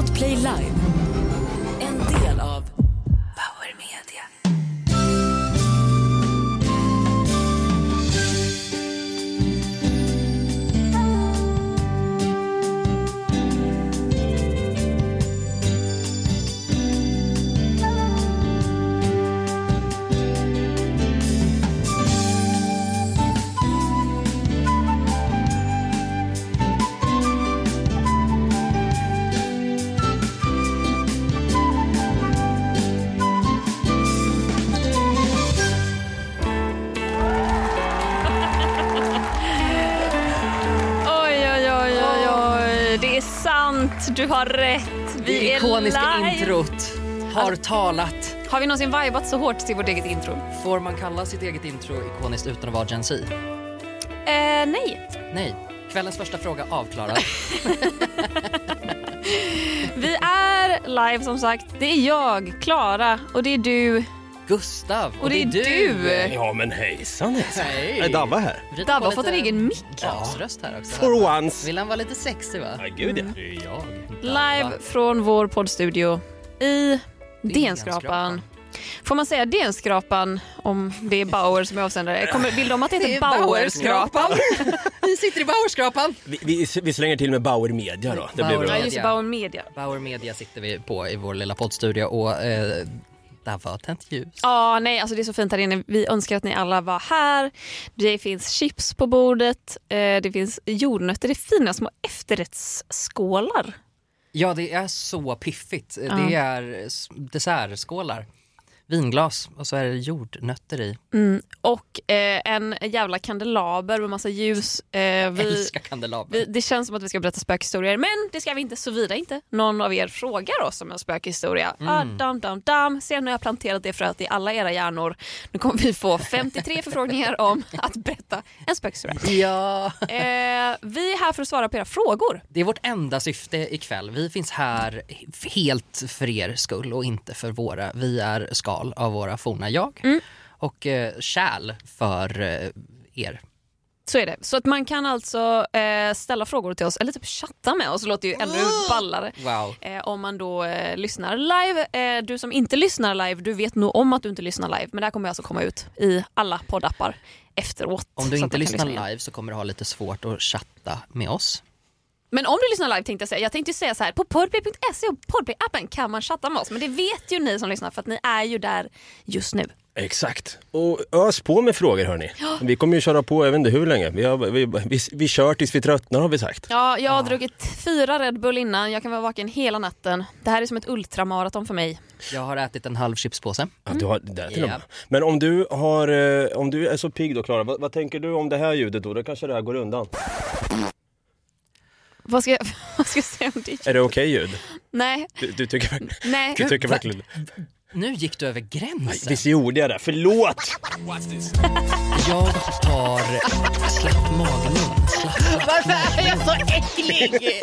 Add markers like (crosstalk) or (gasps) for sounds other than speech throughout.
Podplay Live. Du har rätt. Vi Det är ikoniska live. introt har talat. Har vi någonsin vibat så hårt till vårt eget intro? Får man kalla sitt eget intro ikoniskt utan att vara Gen Z? Eh, nej. Nej. Kvällens första fråga avklarad. (laughs) (laughs) Vi är live som sagt. Det är jag, Klara, och det är du. Gustav och, Och det är du. Ja men hejsan hejsan. Hej. Är Dabba här? Dabba har fått en egen mick. Basröst här också. For once. Vill han vara lite sexig va? Ja gud ja. Det är jag. Live från vår poddstudio i Denskrapan. Denskrapan. Får man säga Denskrapan om det är Bauer som är avsändare? (laughs) Kommer, vill de att det Det heter är Bauerskrapan? Vi sitter i Bauerskrapan. Vi, vi, vi slänger till med Bauer Media då. Det blir Bauer bra. Ja, just det, Bauer Media. Bauer Media sitter vi på i vår lilla poddstudio och eh, där var tänt ljus. Ja, nej, alltså det är så fint här inne. Vi önskar att ni alla var här. Det finns chips på bordet, eh, det finns jordnötter, det är fina små efterrättsskålar. Ja, det är så piffigt. Ja. Det är dessertskålar, vinglas och så är det jordnötter i. Mm. Och eh, en jävla kandelaber med massa ljus. Eh, Jag vi, älskar kandelaber. vi, det känns som att vi ska berätta spökhistorier, men det ska vi inte såvida inte någon av er frågar oss om en spökhistoria. Mm. Ah, dam, dam, dam. Sen har jag planterat det fröet i alla era hjärnor. Nu kommer vi få 53 (laughs) förfrågningar om att berätta en spökhistoria. Ja. Eh, vi är här för att svara på era frågor. Det är vårt enda syfte ikväll. Vi finns här helt för er skull och inte för våra. Vi är skal av våra forna jag Mm. och eh, kärl för eh, er. Så är det. Så att man kan alltså eh, ställa frågor till oss, eller typ chatta med oss, det låter ju ännu ballare. Wow. Eh, om man då eh, lyssnar live. Eh, du som inte lyssnar live, du vet nog om att du inte lyssnar live. Men det här kommer alltså komma ut i alla poddappar efteråt. Om du inte lyssnar lyssna live så kommer du ha lite svårt att chatta med oss. Men om du lyssnar live tänkte jag säga, jag tänkte säga så här, på podplay.se och podplay-appen kan man chatta med oss. Men det vet ju ni som lyssnar för att ni är ju där just nu. Exakt. Och ös på med frågor hörni. Vi kommer ju köra på, jag vet inte hur länge. Vi, har, vi, vi, vi kör tills vi tröttnar har vi sagt. Ja, jag har druckit fyra Red Bull innan, jag kan vara vaken hela natten. Det här är som ett ultramaraton för mig. Jag har ätit en halv chipspåse. Ja, du har, det är till. Ja. Men om du, har, eh, om du är så pigg då Klara, vad, vad tänker du om det här ljudet då? Då kanske det här går undan. Vad ska jag, (laughs) vad ska jag säga om det? Är det okej ljud? Nej, Du, du tycker, verkligen- nej. du tycker va? verkligen... Nu gick du över gränsen. Visst gjorde jag det? Förlåt! Jag har slapp magmun. Varför är jag så äcklig? (laughs)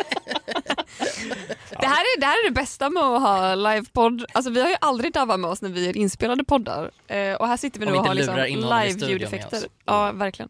det, här är, det här är det bästa med att ha livepodd. Alltså, vi har ju aldrig Dava med oss när vi gör inspelade poddar. Eh, och här sitter vi nu och vi har liksom lurar in någon i live studion med ljudeffekter. oss. Ja, verkligen.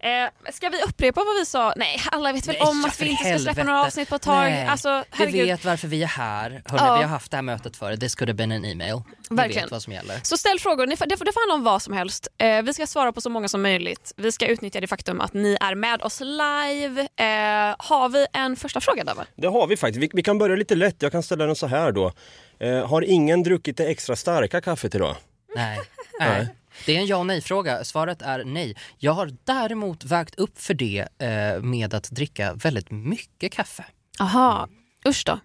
Eh, ska vi upprepa vad vi sa? Nej, alla vet väl Nej, om att vi inte ska släppa helvete. några avsnitt på ett tag. Nej. Alltså, herregud. vet varför vi är här. Hörrni, Ja. Vi har haft det här mötet förut. Det skulle been en e-mail. Ni Verkligen. vet vad som gäller. Så ställ frågor, Ni det får, det får handla om vad som helst. Eh, vi ska svara på så många som möjligt. Vi ska utnyttja det faktum att ni är med oss live. Eh, har vi en första fråga Dava? Det har vi faktiskt. Vi, vi kan börja lite lätt. Jag kan ställa den så här då. Eh, har ingen druckit det extra starka kaffet idag? Nej. nej. Det är en ja och nej-fråga. Svaret är nej. Jag har däremot vägt upp för det eh, med att dricka väldigt mycket kaffe. Aha, usch då.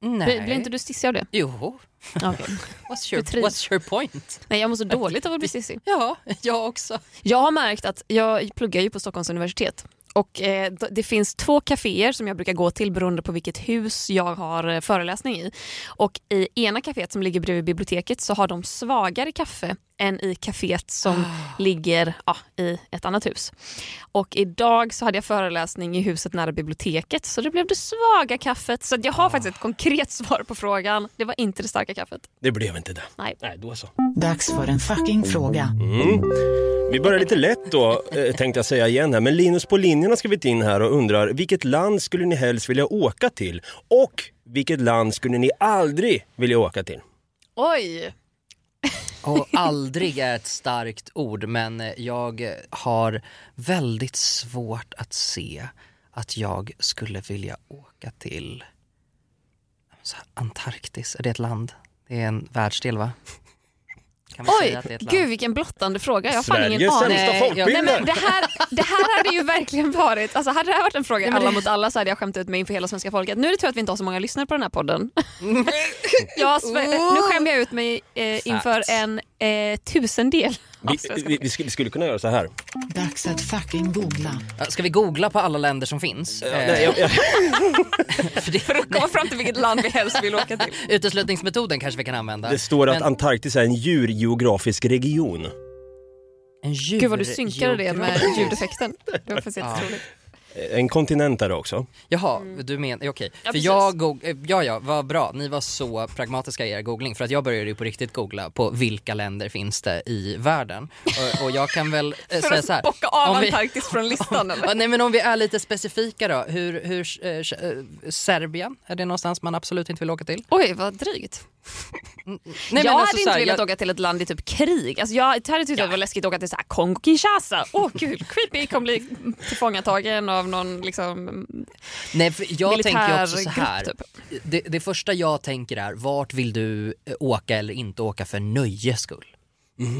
Nej. Blir, blir inte du stissig av det? Jo. Okej. (laughs) What's your, what's your point? Nej, jag mår så dåligt av att bli stissig. Ja, jag också. Jag har märkt att jag pluggar ju på Stockholms universitet och eh, det finns två kaféer som jag brukar gå till beroende på vilket hus jag har eh, föreläsning i. Och i ena kaféet som ligger bredvid biblioteket så har de svagare kaffe än i kaféet som ligger ja, i ett annat hus. Och idag så hade jag föreläsning i huset nära biblioteket så det blev det svaga kaffet. Så jag har faktiskt ett konkret svar på frågan. Det var inte det starka kaffet. Det blev inte det. Nej. Nej, då så. Dags för en fucking fråga. Mm. Vi börjar lite lätt då, eh, tänkte jag säga igen här. Men Linus på linjen har skrivit in här och undrar vilket land skulle ni helst vilja åka till? Och vilket land skulle ni aldrig vilja åka till? Oj! Och aldrig är ett starkt ord men jag har väldigt svårt att se att jag skulle vilja åka till Antarktis. Är det ett land? Det är en världsdel va? Kan vi Oj, säga att det är ett land? gud vilken blottande fråga. Jag har fan ingen Sveriges aning. sämsta Nej, jag- folkbildare! Nej, men det, här, det här hade ju verkligen varit, alltså hade det här varit en fråga alla det- mot alla så hade jag skämt ut mig inför hela svenska folket. Nu är det tur att vi inte har så många lyssnare på den här podden. (laughs) ja, Sve- nu skämmer jag ut mig eh, inför en eh, tusendel av Vi, svenska vi, vi, vi skulle kunna göra så här. Dags att fucking googla. Ja, Ska vi googla på alla länder som finns? Eh, Nej, jag, jag, (laughs) för det, För att komma fram till vilket land vi helst vill åka till. (laughs) uteslutningsmetoden kanske vi kan använda. det står att Men Antarktis är en djurgeografisk region. en djur, Gud vad du synkade det med ljudeffekten. Det var faktiskt Ja. Jätteroligt. En kontinent är det också. Jaha, du menar, okej. Mm. Ja, för jag, go- eh, ja ja, vad bra, ni var så pragmatiska i er googling för att jag började ju på riktigt googla på vilka länder finns det i världen. Och, och jag kan väl eh, (laughs) För säga så här. att bocka av Antarktis från listan (laughs) eller? Ja, nej men om vi är lite specifika då, hur, hur eh, eh, Serbien, är det någonstans man absolut inte vill åka till? Oj vad drygt. Nej, jag men hade alltså så inte här, velat jag- åka till ett land i typ krig. Alltså jag hade tyckt att det var läskigt att åka till så här Kongo-Kinshasa. Åh gud, creepy, kommer bli tillfångatagen av någon liksom, Nej, för jag tänker också så här. Typ. Det, det första jag tänker är, vart vill du eh, åka eller inte åka för nöjes skull?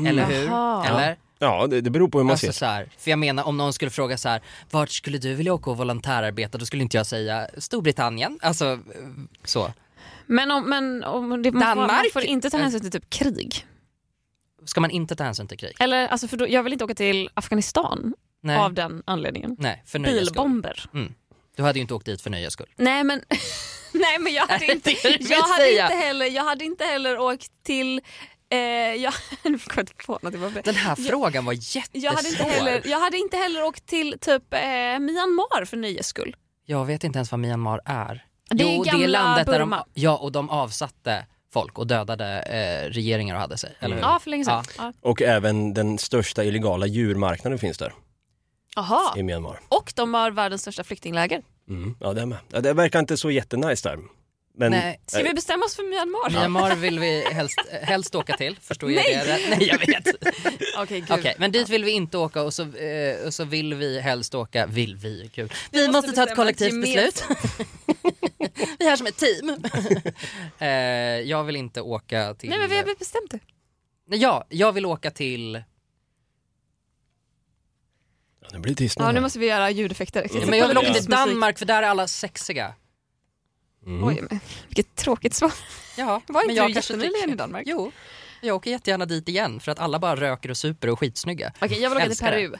Eller hur? Jaha. Eller? Ja, det, det beror på hur man Alltså ser. så här, för jag menar om någon skulle fråga så här, vart skulle du vilja åka och volontärarbeta? Då skulle inte jag säga Storbritannien. Alltså eh, så. Men om, men om det, man, får, man Danmark? får inte ta hänsyn till typ krig. Ska man inte ta hänsyn till krig? Eller, alltså för då, jag vill inte åka till Afghanistan Nej, av den anledningen. Nej för. Bilbomber. Mm. Du hade ju inte åkt dit för nöjes skull. Nej men, (laughs) nej, men jag hade inte, jag hade inte, heller, jag hade inte heller åkt till Eh, jag, (laughs) nu kom jag inte på något. Den här Jag- frågan var jättesvår. jag, hade inte heller, jag hade inte heller åkt till typ eh, Myanmar för nöjes skull. Jag vet inte ens vad Myanmar är. Det är jo, det är gamla landet där de, Burma. ja, och de avsatte folk och dödade eh, regeringar och hade sig, eller hur? Ja, för länge sedan. Ja. Och även den största illegala djurmarknaden finns där Jaha. i Myanmar. Och de har världens största flyktingläger. Mm. Ja, det, är med. Ja, det verkar inte så jättenice där. Men, Nej. Ska vi bestämma oss för Myanmar? Myanmar (laughs) vill vi helst, helst åka till, förstår jag Nej. det rätt? Nej jag vet. (laughs) Okej, gud. Okej, men dit vill vi inte åka och så, eh, och så vill vi helst åka, vill vi, kul. Vi måste måste ta ett kollektivt beslut. (laughs) vi är här som ett team. eh, jag vill inte åka till... Nej men vi har bestämt det. Nej, Ja, jag vill åka till... Ja, det blir tyst nu. Ja, nu måste vi göra ljudeffekter. Mm. Men jag vill åka Ja. till Danmark för där är alla sexiga. Mm. Oj, men vilket tråkigt svar. Ja, (laughs) Var inte men jag du jättenyligen i Danmark? Jo, jag åker jättegärna dit igen för att alla bara röker och super och är skitsnygga. Okej, jag vill åka till det. Peru.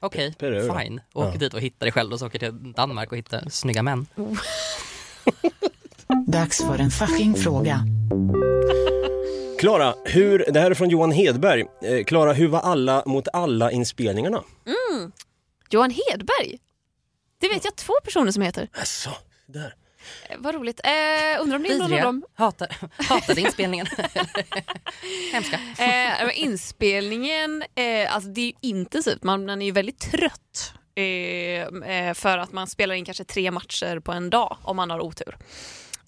Okej, då? fine. Åk Ja. dit och hitta dig själv och så åker till Danmark och hittar snygga män. (laughs) Dags för en fucking fråga. Klara, hur, det här är från Johan Hedberg. Eh, Klara, hur var alla mot alla inspelningarna? Johan Hedberg. Det vet jag två personer som heter. Alltså, där. Eh, vad roligt. Eh, undrar om det är någon av dem. hatar, (laughs) hatade inspelningen. (laughs) Hemska. Eh, men inspelningen, eh, alltså det är ju intensivt. Man, man är ju väldigt trött. Eh, eh, för att man spelar in kanske tre matcher på en dag om man har otur.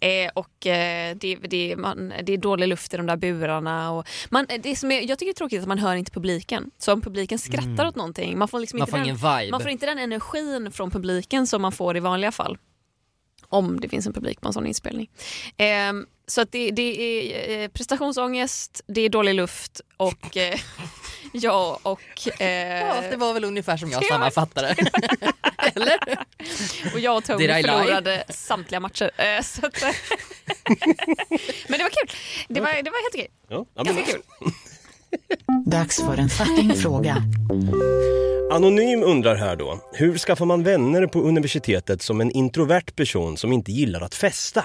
Eh, och eh, det, det, man, det är dålig luft i de där burarna. Och man, det som är, jag tycker det är tråkigt att man hör inte publiken. Så om publiken skrattar åt någonting, man får, liksom Man inte får den, vibe. man får inte den energin från publiken som man får i vanliga fall. Om det finns en publik på en sån inspelning. Ehm, så att det, det är eh, prestationsångest, det är dålig luft och eh, (laughs) jag och, eh, Ja, det var väl ungefär som jag Ja. sammanfattade det. (laughs) Eller? och jag och Tony förlorade samtliga matcher. Eh, så att, eh, (laughs) men det var kul. Det var, det var helt okej. Ja, ja, Ganska kul. Dags för en fucking fråga. Anonym undrar här då. Hur skaffar man vänner på universitetet som en introvert person som inte gillar att festa?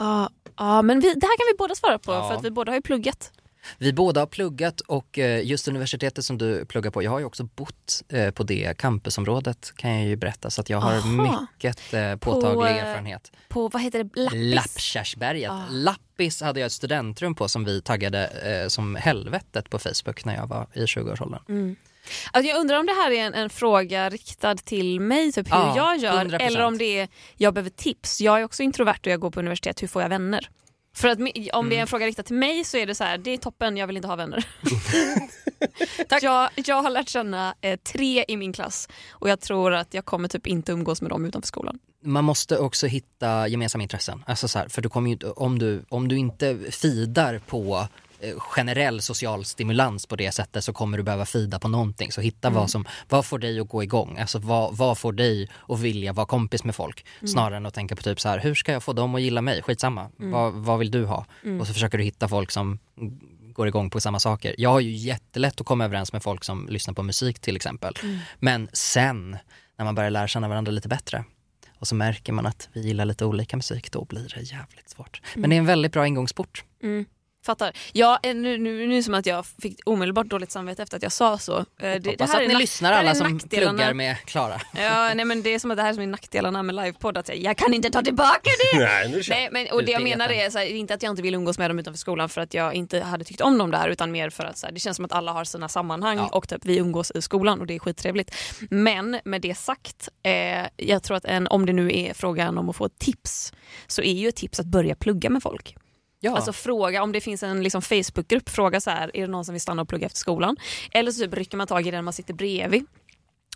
Ja, ja, men vi, det här kan vi båda svara på Ja. för att vi båda har ju pluggat. Vi båda har pluggat och eh, just universitetet som du pluggar på, jag har ju också bott eh, på det campusområdet kan jag ju berätta så att jag har Aha. mycket eh, påtaglig På, eh, erfarenhet. På, vad heter det, Lappis? Lappkärrsberget. Ah. Lappis hade jag ett studentrum på som vi taggade eh, som helvetet på Facebook när jag var i 20-årsåldern. Mm. Alltså jag undrar om det här är en, en fråga riktad till mig, typ hur Ja, jag gör, 100%. eller om det är jag behöver tips. Jag är också introvert och jag går på universitet, hur får jag vänner? För att om Mm. det är en fråga riktad till mig så är det så här, det är toppen, jag vill inte ha vänner. (laughs) jag, jag har lärt känna eh, tre i min klass och jag tror att jag kommer typ inte umgås med dem utanför skolan. Man måste också hitta gemensamma intressen. Alltså så här, för du kommer ju, om, du, om du inte fidar på generell social stimulans på det sättet så kommer du behöva fida på någonting. Så hitta vad som, vad får dig att gå igång? Alltså vad, vad får dig att vilja vara kompis med folk? Snarare än att tänka på typ så här, hur ska jag få dem att gilla mig? Skitsamma, vad, vad vill du ha? Och så försöker du hitta folk som går igång på samma saker. Jag har ju jättelätt att komma överens med folk som lyssnar på musik till exempel. Men sen när man börjar lära känna varandra lite bättre och så märker man att vi gillar lite olika musik, då blir det jävligt svårt. Men det är en väldigt bra ingångsport. Fattar. Ja, eh, nu, nu, nu är det som att jag fick omedelbart dåligt samvete efter att jag sa så. Eh, Det, det Hoppas här att är ni lyssnar det alla som pluggar med Klara. Ja, nej, men det är som att det här som är nackdelarna med livepodd. Att jag, jag kan inte ta tillbaka det! (laughs) Nej, Nej, men, och det jag menar är så här, inte att jag inte vill umgås med dem utanför skolan för att jag inte hade tyckt om dem där utan mer för att så här, det känns som att alla har sina sammanhang Ja. och typ, vi umgås i skolan och det är skittrevligt. Men med det sagt, eh, jag tror att en, om det nu är frågan om att få ett tips så är ju ett tips att börja plugga med folk. Ja. Alltså fråga om det finns en liksom, Facebookgrupp, fråga så här, är det någon som vill stanna och plugga efter skolan? Eller så typ rycker man tag i den man sitter bredvid.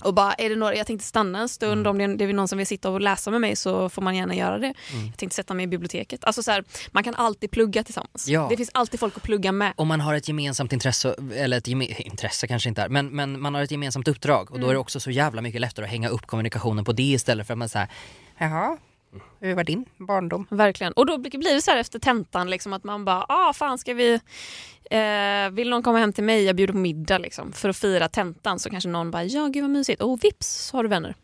Och bara, är det några, jag tänkte stanna en stund, Mm. om det är, någon som vill sitta och läsa med mig så får man gärna göra det. Mm. Jag tänkte sätta mig i biblioteket. Alltså så här, man kan alltid plugga tillsammans. Ja. Det finns alltid folk att plugga med. om man har ett gemensamt intresse, eller ett geme- intresse kanske inte är, men, men man har ett gemensamt uppdrag och då är det också så jävla mycket lättare att hänga upp kommunikationen på det istället för att man säger jaha, hur var din barndom? Verkligen. Och då blir det så här efter tentan liksom, att man bara, ah fan ska vi, eh, vill någon komma hem till mig, jag bjuder på middag liksom, för att fira tentan så kanske någon bara, ja gud vad mysigt, och vips så har du vänner.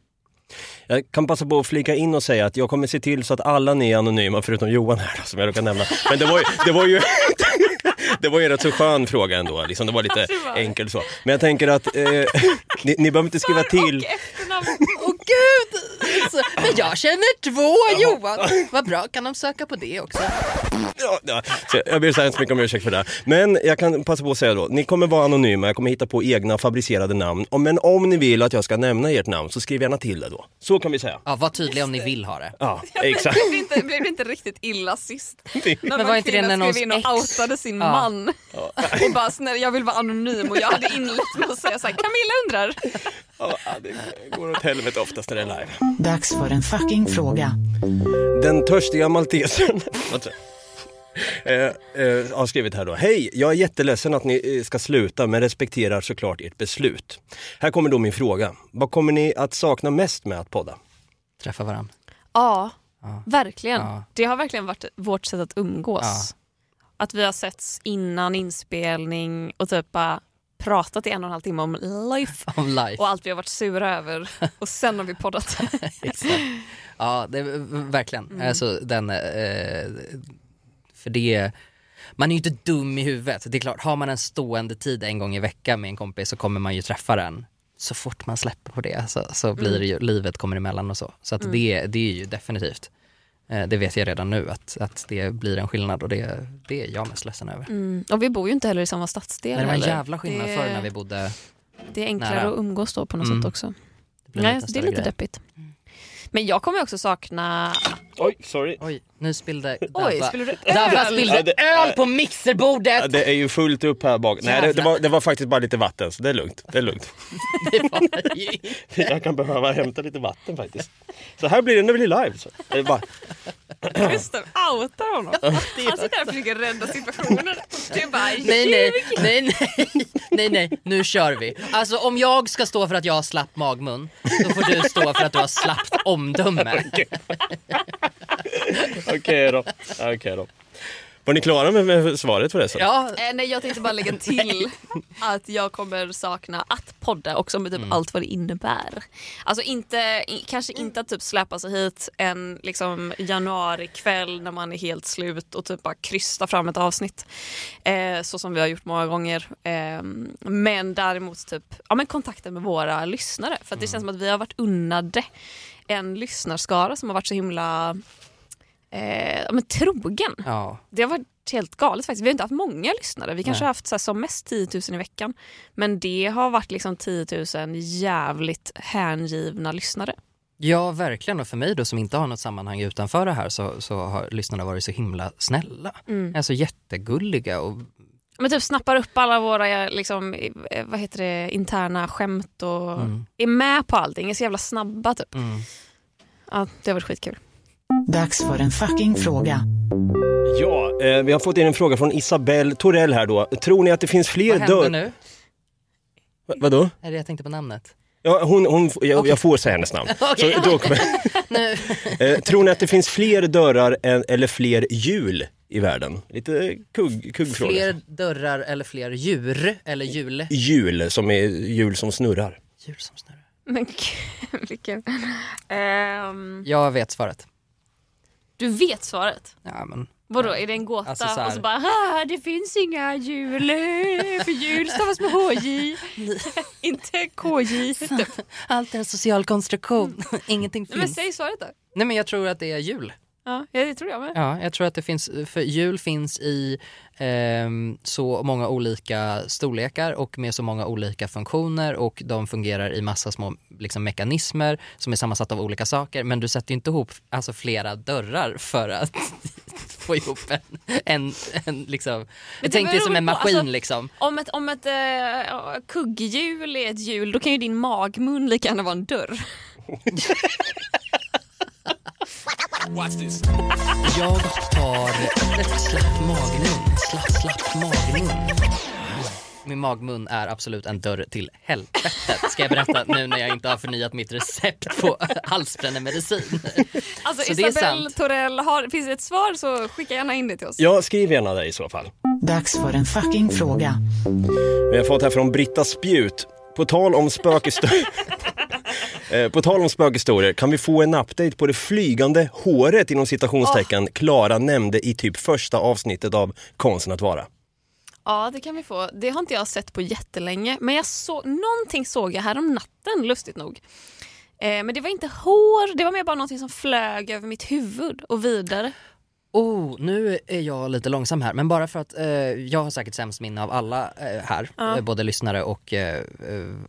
Jag kan passa på att flika in och säga att jag kommer se till så att alla ni är anonyma förutom Johan här då, som jag råkar nämna. Men det var ju, det var ju, (laughs) det var ju en rätt så skön fråga ändå. Liksom, det var lite Det var det. enkel så. Men jag tänker att eh, (laughs) ni, ni behöver inte skriva till. Gud! Så, men jag känner två Johan! Vad bra, kan de söka på det också? Ja, ja, så jag ber så hemskt mycket om ursäkt för det. Men jag kan passa på att säga då, ni kommer vara anonyma, jag kommer hitta på egna fabricerade namn. Men om ni vill att jag ska nämna ert namn så skriv gärna till det då. Så kan vi säga. Ja, var tydliga om ni vill ha det. Ja, exakt. Blev det, inte, blev inte riktigt illa sist? (laughs) När Men var inte det när någons skrev in och ex- outade sin Ja. man och bara jag vill vara anonym och jag hade inlett med att säga så här, Camilla undrar. (laughs) Ja, det går åt helvete oftast när det är live. Dags för en fucking fråga. Den törstiga jag? eh, eh, har skrivit här då. Hej, jag är jätteledsen att ni eh, ska sluta men respekterar såklart ert beslut. Här kommer då min fråga. Vad kommer ni att sakna mest med att podda? Träffa varandra. Ja, Ja. verkligen. Ja. Det har verkligen varit vårt sätt att umgås. Ja. Att vi har setts innan inspelning och typ bara pratat i en och en halv timme om life (laughs) Om life. och allt vi har varit sura över och sen har vi poddat. (laughs) Exakt. Ja, det, verkligen. Mm. Alltså, den, eh, för det, man är ju inte dum i huvudet. Det är klart, har man en stående tid en gång i veckan med en kompis så kommer man ju träffa den. Så fort man släpper på det så, så blir Mm. det ju, livet kommer emellan och så. Så att det, det är ju definitivt, det vet jag redan nu att, att det blir en skillnad och det, det är jag mest ledsen över. Mm. Och vi bor ju inte heller i samma stadsdel. Men det var en jävla skillnad det, förr när vi bodde, Det är enklare nära. att umgås då på något Mm. sätt också. det Nej, det är lite grej. deppigt. Men jag kommer också sakna... Oj, sorry. Oj, nu spillde Oj, Dabba, du Dabba öl? spillde Ja, det- öl på mixerbordet! Ja, det är ju fullt upp här bak. Nej, det, det, var, det var faktiskt bara lite vatten så det är lugnt. Det är lugnt. (laughs) Det var ju Jag kan behöva hämta lite vatten faktiskt. Så här blir det när vi blir live. Så. Det är bara, Gustav outar honom. Han sitter här och försöker rädda situationen. Du bara, Nej, nej, nej, nej, nej, nej, nu kör vi. Alltså om jag ska stå för att jag har slapp magmun, då får du stå för att du har slappt omdöme. (laughs) Okej då. Okej då. Var ni klara med, med svaret förresten? Ja, Eh, nej jag tänkte bara lägga till (laughs) att jag kommer sakna att podda också med typ allt vad det innebär. Alltså inte, kanske inte att typ släppa sig hit en liksom, januarikväll när man är helt slut och typ bara krysta fram ett avsnitt. Eh, så som vi har gjort många gånger. Eh, men däremot typ ja, men kontakten med våra lyssnare. För att det känns som att vi har varit unnade en lyssnarskara som har varit så himla eh, men trogen. ja. Det har varit helt galet faktiskt. Vi har inte haft många lyssnare. Vi kanske Nej. har haft så här, som mest 10 000 i veckan. Men det har varit liksom 10 000 jävligt hängivna lyssnare. Ja, verkligen. Och för mig då som inte har något sammanhang utanför det här så, så har lyssnarna varit så himla snälla. Alltså jättegulliga och Men typ snappar upp alla våra liksom, eh, vad heter det, interna skämt och är med på allting. Är så jävla snabba typ. mm. Ja, det har varit skitkul. Dags för en fucking fråga. Ja, eh, vi har fått in en fråga från Isabelle Torell här då. Tror ni att det finns fler Vad händer dörrar... nu? Va- Vadå? Är det jag tänkte på namnet? Ja, hon, hon, jag, jag får säga hennes namn. (laughs) Okej. Så då kommer, (laughs) Nu. (laughs) eh, tror ni att det finns fler dörrar än, eller fler hjul i världen? Lite kugg, kuggfråga. Fler dörrar eller fler djur eller jul? Hjul som är hjul som snurrar. Djur som snurrar. Men vilken... Ehm, Jag vet svaret. Du vet svaret. Ja, men Vadå, är det en gåta? Alltså så här- Och så bara, "Ah, det finns inga hjul, eh, för hjul stavas med HJ. (laughs) Inte KJ. Allt är en social konstruktion. (laughs) Ingenting Nej, Men finns. säg svaret då. Nej men jag tror att det är jul. Ja, det tror jag med. Ja, jag tror att det finns, för jul finns i ehm, så många olika storlekar och med så många olika funktioner och de fungerar i massa små liksom, mekanismer som är sammansatta av olika saker men du sätter ju inte ihop alltså, flera dörrar för att (laughs) få ihop en, en, en liksom, jag det tänkte beror som en maskin alltså- liksom. Om ett, om ett äh, kugghjul är ett hjul, då kan ju din magmun lika gärna vara en dörr. (laughs) Jag har slapp magmun, slapp, slapp magmun. Min magmun är absolut en dörr till helvetet ska jag berätta nu när jag inte har förnyat mitt recept på halsbrännemedicin. Alltså Så det är Isabelle sant. Torell, har, finns det ett svar så skicka gärna in det till oss. Ja, skriv gärna det i så fall. Dags för en fucking fråga. Vi har fått här från Britta Spjut. På tal om spökhistorier (laughs) Eh, På tal om spökhistorier, kan vi få en update på det flygande håret inom citationstecken Klara nämnde i typ första avsnittet av Konsten att vara? Ja, det kan vi få. Det har inte jag sett på jättelänge. Men jag så, någonting såg jag här om natten, lustigt nog. Eh, men det var inte hår, det var mer bara någonting som flög över mitt huvud och vidare. Oh, nu är jag lite långsam här, men bara för att eh, jag har säkert sämst minne av alla eh, här, Ja. eh, både lyssnare och eh, eh,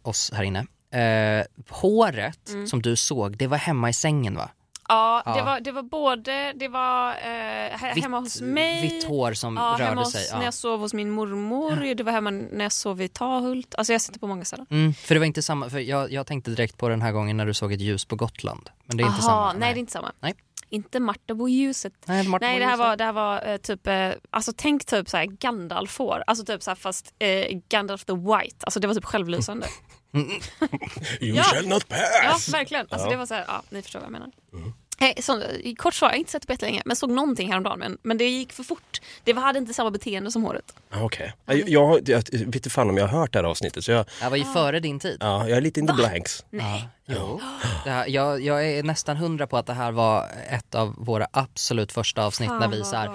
oss här inne. Eh, håret Mm. som du såg, det var hemma i sängen va? Ja, Ja. Det, var, det var både, det var he- hemma hos mig. vitt hår som Ja, hemma rörde hos, sig. när Ja. jag sov hos min mormor, det var hemma när jag sov i Tahult. Alltså jag sitter på många ställen. Mm, för det var inte samma, för jag, jag tänkte direkt på den här gången när du såg ett ljus på Gotland. Men det är inte Aha, samma. Nej, det är inte samma. Nej. Inte Martaboljuset. Nej, Martin Nej, det här så. var, det här var eh, typ, eh, alltså tänk typ såhär Gandalf-hår. Alltså typ såhär fast eh, Gandalf the White. Alltså det var typ självlysande. (laughs) You Ja. shall not ja, pass! verkligen. Alltså Ja. det var såhär, ja, ni förstår vad jag menar. Hey, så, i kort svar, jag har inte sett det på jättelänge, men såg någonting häromdagen. Men, men det gick för fort. Det var- hade inte samma beteende som håret. Ah, Okej. Jag, jag, har- jag vet inte fan om jag har hört det här avsnittet så jag, här var ju före din tid. ja, jag är lite in the blanks. Nej. Jo. Här, jag, jag är nästan hundra på att det här var ett av våra absolut första avsnitt Fan, när vi så här,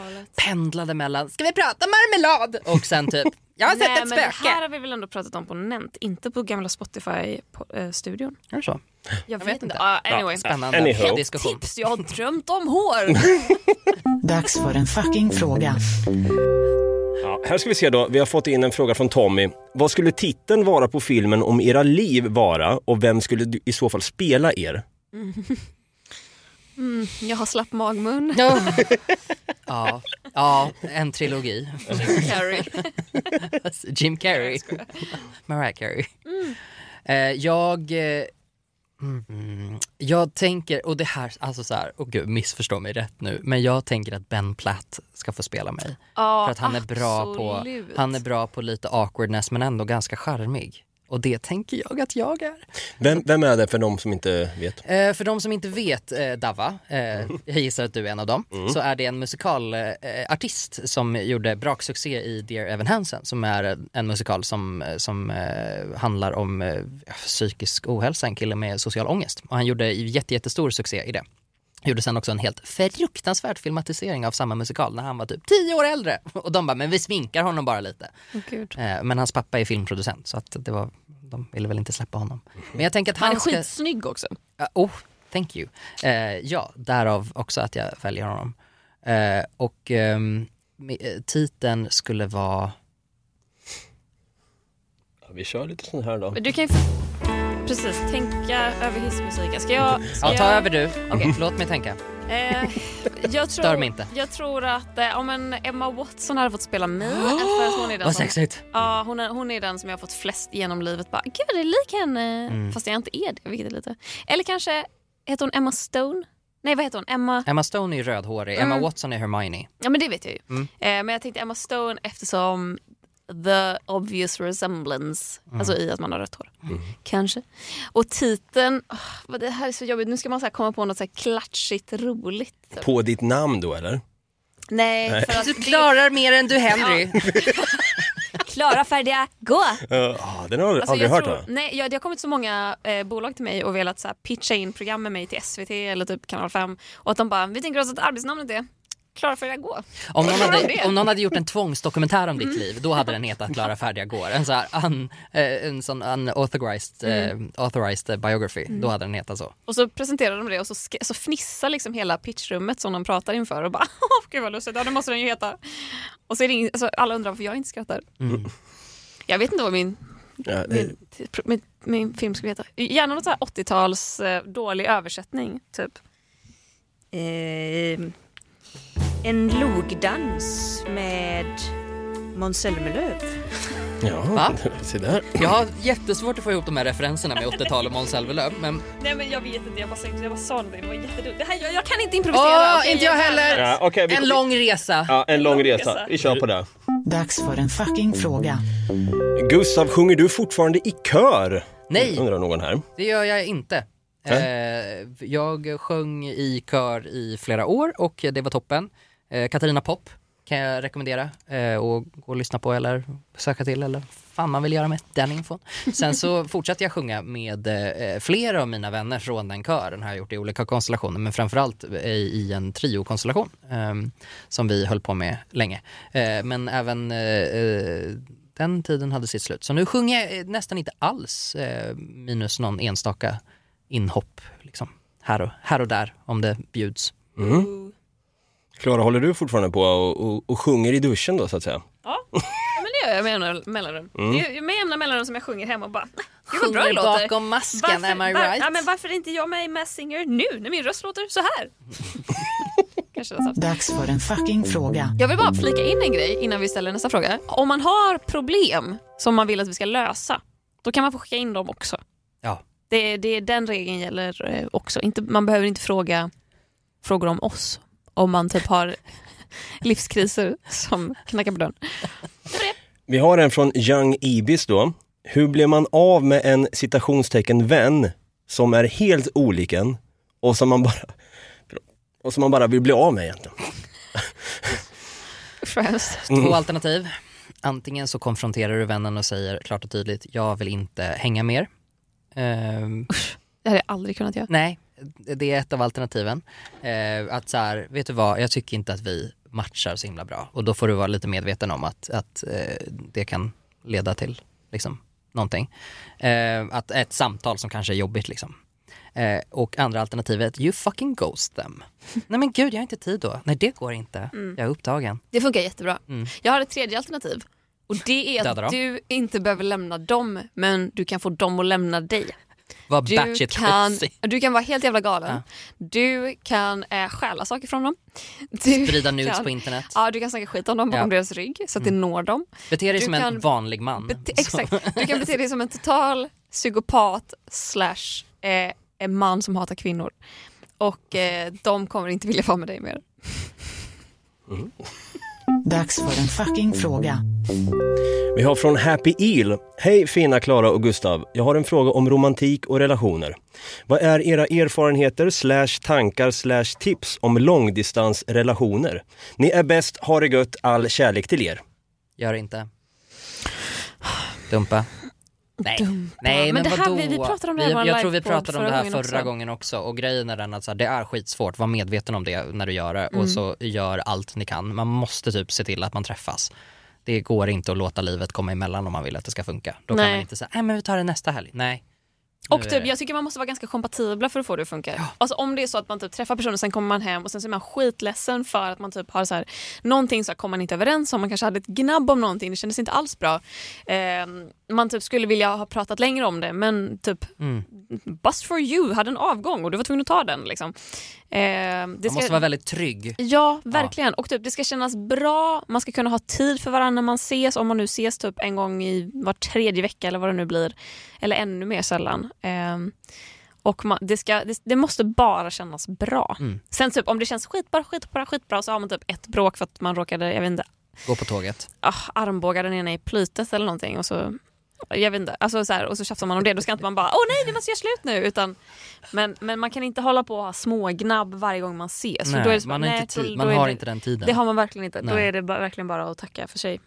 pendlade mellan, ska vi prata marmelad? Och sen typ, jag har sett Nej, ett men det spöke. här har vi väl ändå pratat om på Nent, inte på gamla Spotify-studion. Är det så? Jag vet vet inte. anyway. Spännande Anyhow. diskussion. Tips, jag har drömt om hår. (laughs) Dags för en fucking fråga. Ja, här ska vi se då, vi har fått in en fråga från Tommy. Vad skulle titeln vara på filmen om era liv vara och vem skulle du i så fall spela er? jag har slapp magmun. Ja. (laughs) ja, ja, en trilogi. Carrie. (laughs) Jim Carrey. Mariah Carey. Eh, jag... Eh, mm, jag tänker, och det här, alltså så här, och gud missförstå mig rätt nu, men jag tänker att Ben Platt ska få spela mig. Ja, För att han är bra på, han är bra på lite awkwardness men ändå ganska charmig. Och det tänker jag att jag är. Vem, vem är det för de som inte vet? Eh, för de som inte vet eh, Dava, eh, jag gissar att du är en av dem, så är det en musikalartist som gjorde braksuccé i Dear Evan Hansen som är en musikal som, som eh, handlar om eh, psykisk ohälsa, en kille med social ångest. Och han gjorde jätte, jättestor succé i det. Gjorde sen också en helt fruktansvärd filmatisering av samma musikal när han var typ 10 år äldre. (laughs) Och de bara, men vi sminkar honom bara lite. Eh, men hans pappa är filmproducent så att det var, de ville väl inte släppa honom. Men jag tänker att Han han är ska... skitsnygg också. Oh, thank you. Eh, ja, därav också att jag väljer honom. Eh, och ehm, eh, titeln skulle vara... Ja, vi kör lite sån här då. Men Du kan ju precis tänka över hissmusiken. Ska jag... Ska Ja, ta jag... över du. Okej. (laughs) Låt mig tänka. Eh, jag, (laughs) Stör tror, mig inte. jag tror att eh, om en Emma Watson hade fått spela mig, för att hon är den (gasps) Vad som, sexigt. ja, hon, är, hon är den som jag har fått flest genom livet. Bara, Gud, det är lik henne. Mm. Fast jag inte är det, vilket är lite... Eller kanske, heter hon Emma Stone? Nej, vad heter hon? Emma... Emma Stone är rödhårig, Emma Mm. Watson är Hermione. Ja, men det vet jag ju. Mm. Eh, men jag tänkte Emma Stone eftersom the obvious resemblance, Mm. alltså i att man har rött hår. Kanske. Och titeln, vad det här är så jobbigt. Nu ska man så här komma på något så här klatschigt roligt. På ditt namn då eller? Nej, för att Du klarar mer än du Henry. (laughs) klara, färdiga, gå! Ja, den har jag Alltså, aldrig jag hört. tror, nej, ja, det har kommit så många eh, bolag till mig och velat så här, pitcha in program med mig till SVT eller typ Kanal 5 och att de bara, vi tänker oss att arbetsnamnet är Klara färdiga gå. Om någon, hade, om någon hade gjort en tvångsdokumentär om ditt liv, då hade den hetat Klara (laughs) färdiga går. En, så här un, eh, en sån unauthorized eh, authorized biography, då hade den hetat så. Och så presenterar de det och så, så fnissar liksom hela pitchrummet som de pratar inför och bara (laughs) åh gud vad lustigt, ja det måste den ju heta. Och så är det ing- alltså, alla undrar varför jag inte skrattar. Jag vet inte vad min, Ja, det, min, min, min film skulle heta. Gärna något så här 80-tals eh, dålig översättning typ. Eh, en logdans med Måns Zelmerlöw. ja, Va? (laughs) se där. Jag har jättesvårt att få ihop de här referenserna med 80-tal och Måns Zelmerlöw, men Nej men jag vet inte, jag bara, jag bara sa någonting, det var jättedumt. Det här, jag, jag kan inte improvisera. Åh, okej, inte jag är heller! Ja, okej, vi- en lång resa. Ja, en lång resa. Vi kör på det. Dags för en fucking fråga. Gustav, sjunger du fortfarande i kör? Nej. Undrar någon här. Det gör jag inte. Eh, jag sjöng i kör i flera år och det var toppen. Eh, Katarina Pop kan jag rekommendera eh, och gå och lyssna på eller söka till eller fan man vill göra med den infon. Sen så (laughs) fortsatte jag sjunga med eh, flera av mina vänner från den kören har jag gjort i olika konstellationer men framförallt i, i en triokonstellation eh, som vi höll på med länge. Eh, men även eh, eh, den tiden hade sitt slut. Så nu sjunger jag eh, nästan inte alls eh, minus någon enstaka inhopp liksom. här, och, här och där om det bjuds. Klara, håller du fortfarande på och, och, och sjunger i duschen då så att säga? Ja, men det gör jag med jämna mellanrum. Det är med jämna mellanrum som jag sjunger hemma och bara Gud vad bra det Sjunger låter. bakom masken, am I var- right? ja, men varför är inte jag med i Mass Singer nu när min röst låter så här? (laughs) Dags för en fucking fråga. Jag vill bara flika in en grej innan vi ställer nästa fråga. Om man har problem som man vill att vi ska lösa, då kan man få skicka in dem också. Ja. Det, det, den regeln gäller eh, också. Inte, man behöver inte fråga frågor om oss om man typ har (laughs) livskriser som knackar på dörren. Vi har en från Young Ibis då. Hur blir man av med en citationstecken vän som är helt olik en och som man bara, och som man bara vill bli av med egentligen? Hemskt. Två alternativ. Antingen så konfronterar du vännen och säger klart och tydligt, jag vill inte hänga mer. Ehm, Det hade jag aldrig kunnat göra. nej, det är ett av alternativen. Eh, att så här, vet du vad, jag tycker inte att vi matchar så himla bra. Och då får du vara lite medveten om att, att eh, det kan leda till liksom, någonting. Eh, att ett samtal som kanske är jobbigt liksom. Eh, och andra alternativet, you fucking ghost them. (laughs) Nej men gud, jag har inte tid då. Nej det går inte, jag är upptagen. Det funkar jättebra. Mm. Jag har ett tredje alternativ. Och det är att du inte behöver lämna dem, men du kan få dem att lämna dig. Var Du kan, crazy. du kan vara helt jävla galen. Du kan äh, stjäla saker från dem. (laughs) Du Sprida nudes kan, på internet. Ja, du kan snacka skit om dem bakom Ja. Mm. deras rygg så att det når dem. Bete dig du som en kan vanlig man. Bete, exakt. Du kan bete dig som en total psykopat slash eh, en man som hatar kvinnor. Och eh, de kommer inte vilja vara med dig mer. Dags för en fucking fråga. Vi har från Happy Eel. Hej fina Klara och Gustav. Jag har en fråga om romantik och relationer. Vad är era erfarenheter slash tankar slash tips om långdistansrelationer? Ni är bäst, ha det gött, all kärlek till er. Gör inte. Dumpa. Nej, Dumpa. nej Men men, det här- vadå? vi- vi pratade om det här vi, Jag tror vi pratade om det här gången förra också. gången också och grejen är den att så här, det är skitsvårt, var medveten om det när du gör det Mm. och så gör allt ni kan. Man måste typ se till att man träffas. Det går inte att låta livet komma emellan om man vill att det ska funka. Då kan Nej. man inte säga, nej men vi tar det nästa helg. Nej. Och typ, det- jag tycker man måste vara ganska kompatibla för att få det att funka. Alltså om det är så att man typ träffar personen, sen kommer man hem och sen så är man skitledsen för att man typ har så här, någonting så här kommer man inte överens om, man kanske hade ett gnabb om någonting, det kändes inte alls bra. Eh, man typ skulle vilja ha pratat längre om det men typ Mm. bust for you hade en avgång och du var tvungen att ta den. Liksom. Eh, det Man måste vara väldigt trygg. Ja, verkligen. Och typ, det ska kännas bra, man ska kunna ha tid för varandra när man ses, om man nu ses typ en gång i var tredje vecka eller vad det nu blir. Eller ännu mer sällan. Ehm, och man, det, ska, det, det måste bara kännas bra. Mm. Sen typ, om det känns skitbra, skitbra, skitbra så har man typ ett bråk för att man råkade, jag vet inte, Gå på tåget. ah, armbåga den ena i plytet eller någonting. Och så, jag vet inte, alltså så här, och så tjafsar man om det. Då ska inte man bara åh nej vi måste göra slut nu. Utan, men, men man kan inte hålla på och ha smågnabb varje gång man ses. Nej, då är det så man nej, inte då- tid, då man är har det, inte den tiden. Det har man verkligen inte. Då Nej. är det bara, verkligen bara att tacka för sig.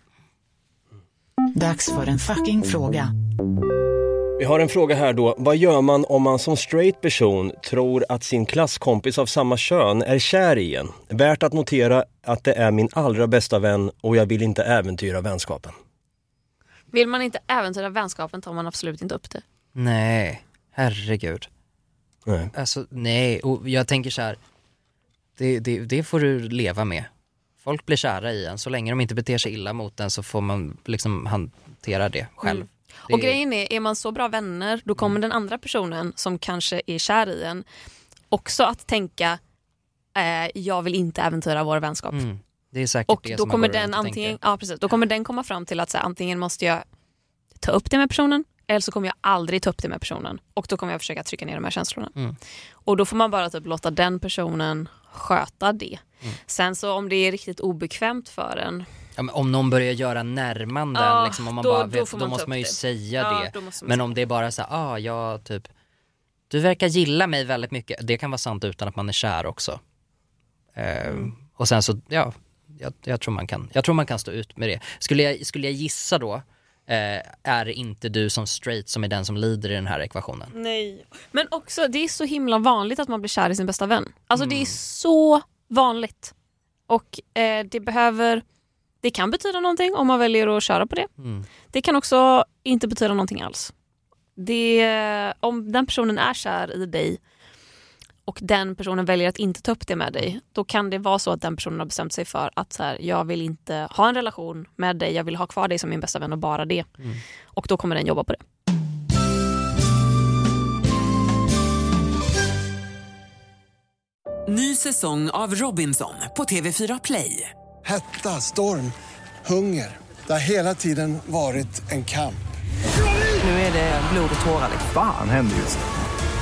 Dags för en fucking fråga. Vi har en fråga här då. Vad gör man om man som straight person tror att sin klasskompis av samma kön är kär i en? Värt att notera att det är min allra bästa vän och jag vill inte äventyra vänskapen. Vill man inte äventyra vänskapen tar man absolut inte upp det. Nej, herregud. Nej. Alltså nej, och jag tänker så här. Det, det, det får du leva med. Folk blir kära i en, så länge de inte beter sig illa mot en så får man liksom hantera det själv. Mm. Det, Och grejen är, är man så bra vänner då kommer den andra personen som kanske är kär i en också att tänka eh, jag vill inte äventyra vår vänskap. mm, det är säkert Och det då som kommer den antingen, tänker. ja, precis, då kommer den komma fram till att så här, antingen måste jag ta upp det med personen eller så kommer jag aldrig ta upp det med personen och då kommer jag försöka trycka ner de här känslorna. Mm. Och då får man bara typ låta den personen sköta det. Mm. Sen så om det är riktigt obekvämt för en, Ja, om någon börjar göra närmanden, Ja, liksom, om man då- bara då får då, man ta måste man ju det. säga Ja, det. då Men säga om det är bara så här, ah, jag typ, du verkar gilla mig väldigt mycket. Det kan vara sant utan att man är kär också. Eh, Mm. Och sen så, ja, jag, jag, tror man kan, jag tror man kan stå ut med det. Skulle jag, skulle jag gissa då, eh, är det inte du som straight som är den som lider i den här ekvationen. Nej. Men också, det är så himla vanligt att man blir kär i sin bästa vän. Alltså det är Mm. så vanligt. Och eh, det behöver, det kan betyda någonting om man väljer att köra på det. Mm. Det kan också inte betyda någonting alls. Det, om den personen är kär i dig och den personen väljer att inte ta upp det med dig, då kan det vara så att den personen har bestämt sig för att så här, jag vill inte ha en relation med dig, jag vill ha kvar dig som min bästa vän och bara det. Mm. Och då kommer den jobba på det. Ny säsong av Robinson på TV4 Play. Hetta, storm, hunger. Det har hela tiden varit en kamp. Nu är det blod och tårar. liksom. Fan händer just nu.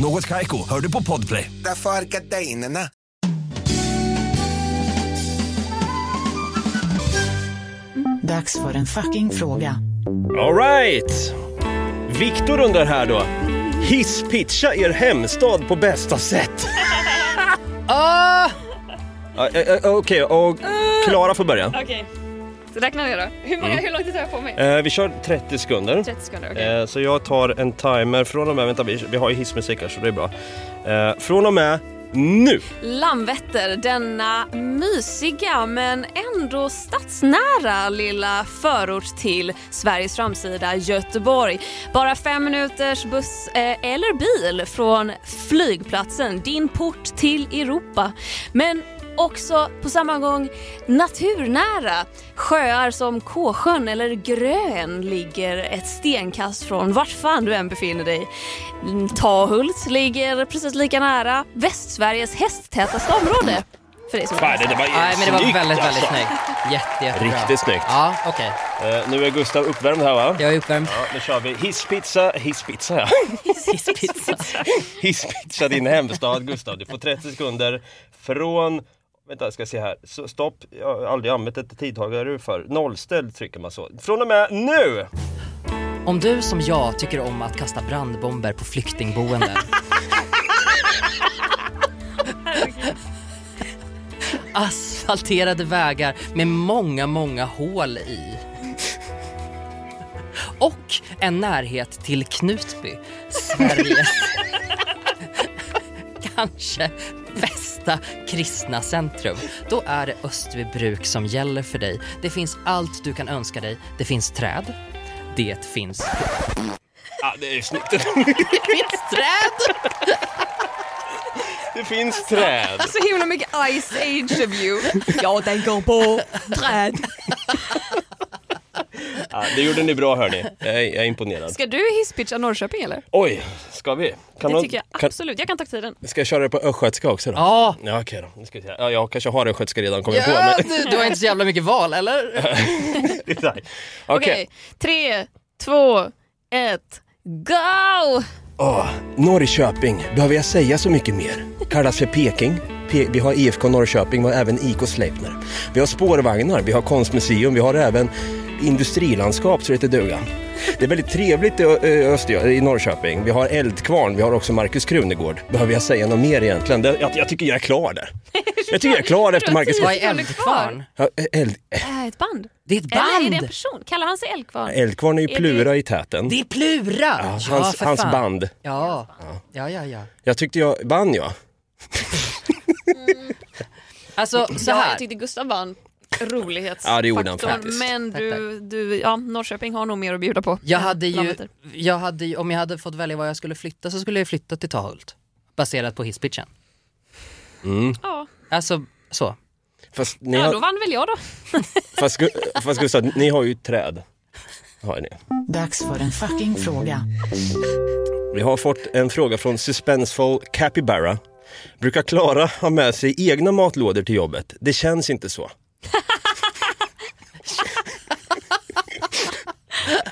Något Kaiko, hör du på Podplay. Därför är gardinerna. Dags för en fucking fråga. Alright! Viktor undrar här då. Hisspitcha er hemstad på bästa sätt. (laughs) Ah! Ja, eh, eh, Okej, och Klara får börja. Okej. Så räkna ner då. Hur, många, hur lång tid tar jag på mig? Eh, vi kör 30 sekunder. 30 sekunder, okej. Eh, så jag tar en timer från och med, vänta vi, vi har ju hissmusik här så det är bra. Eh, från och med nu! Landvetter, denna mysiga men ändå stadsnära lilla förort till Sveriges framsida Göteborg. Bara fem minuters buss eh, eller bil från flygplatsen, din port till Europa. Men också på samma gång naturnära. Sjöar som Kåsjön eller Grön ligger ett stenkast från vart fan du än befinner dig. Tahult ligger precis lika nära Västsveriges hästtätaste område. För dig som Fan, det, det var Nej men det var snyggt, väldigt, alltså. väldigt snyggt. Jätte, jättebra. Riktigt snyggt. Ja, okej. Eh, nu är Gustav uppvärmd här va? Jag är uppvärmd. Ja, nu kör vi hisspizza, hisspizza ja. Hisspizza. (laughs) Hisspizza din hemstad Gustav. Du får 30 sekunder från Vänta, jag ska se här. Så, stopp, jag har aldrig använt ett tidtagare för. Nollställ trycker man så. Från och med nu! Om du som jag tycker om att kasta brandbomber på flyktingboenden. (laughs) Asfalterade vägar med många, många hål i. Och en närhet till Knutby, Sveriges (laughs) kanske bästa kristna centrum. Då är det Österbybruk som gäller för dig. Det finns allt du kan önska dig. Det finns träd. Det finns Ja, det är snyggt. Det finns träd! Det finns träd. Så himla mycket Ice Age of you. Jag tänker på träd. Ja, det gjorde ni bra hörni. Jag är, jag är imponerad. Ska du hisspitcha Norrköping eller? Oj, ska vi? Kan Det någon- tycker jag kan, absolut. Jag kan ta tiden. Ska jag köra det på östgötska också då? Ja! Ja okej då. Nu ska vi se. Ja, jag kanske har östgötska redan kommit på. ja Men... du, du har inte så jävla mycket val eller? (laughs) Okej. Okej, tre, två, ett, go! Åh, Norrköping, behöver jag säga så mycket mer? Kallas för Peking. Pe- vi har IFK Norrköping, vi har även IK Sleipner. Vi har spårvagnar, vi har konstmuseum, vi har även industrilandskap så det heter duga. Det är väldigt trevligt i Ö- Östergö- i Norrköping. Vi har Eldkvarn, vi har också Markus Krunegård. Behöver jag säga något mer egentligen? Det, jag, jag tycker jag är klar där. (laughs) Jag tycker jag är klar efter Marcus Vad är Eldkvarn? Ja, Eld, Äh, ett band. Det är ett Eller är det en band! person? Kallar han sig Eldkvarn? Eldkvarn är ju Är Plura i täten. Det är Plura! Ja, hans, för hans fan. band. Ja, ja, ja, ja. Jag tyckte jag vann jag. Alltså så Ja, här. jag tyckte Gustav vann rolighetsfaktorn. Ja. Men Tack, du, du, ja, Norrköping har nog mer att bjuda på. Jag hade ju, jag hade om jag hade fått välja var jag skulle flytta så skulle jag flytta till Tahult. Baserat på hisspitchen. Ja. Alltså så. Fast, ni ja, har, då vann väl jag då. fast, fast Gustav, ni har ju träd. Har ni. Dags för en fucking fråga. Vi har fått en fråga från Suspenseful Capybara. Brukar Klara ha med sig egna matlådor till jobbet? Det känns inte så.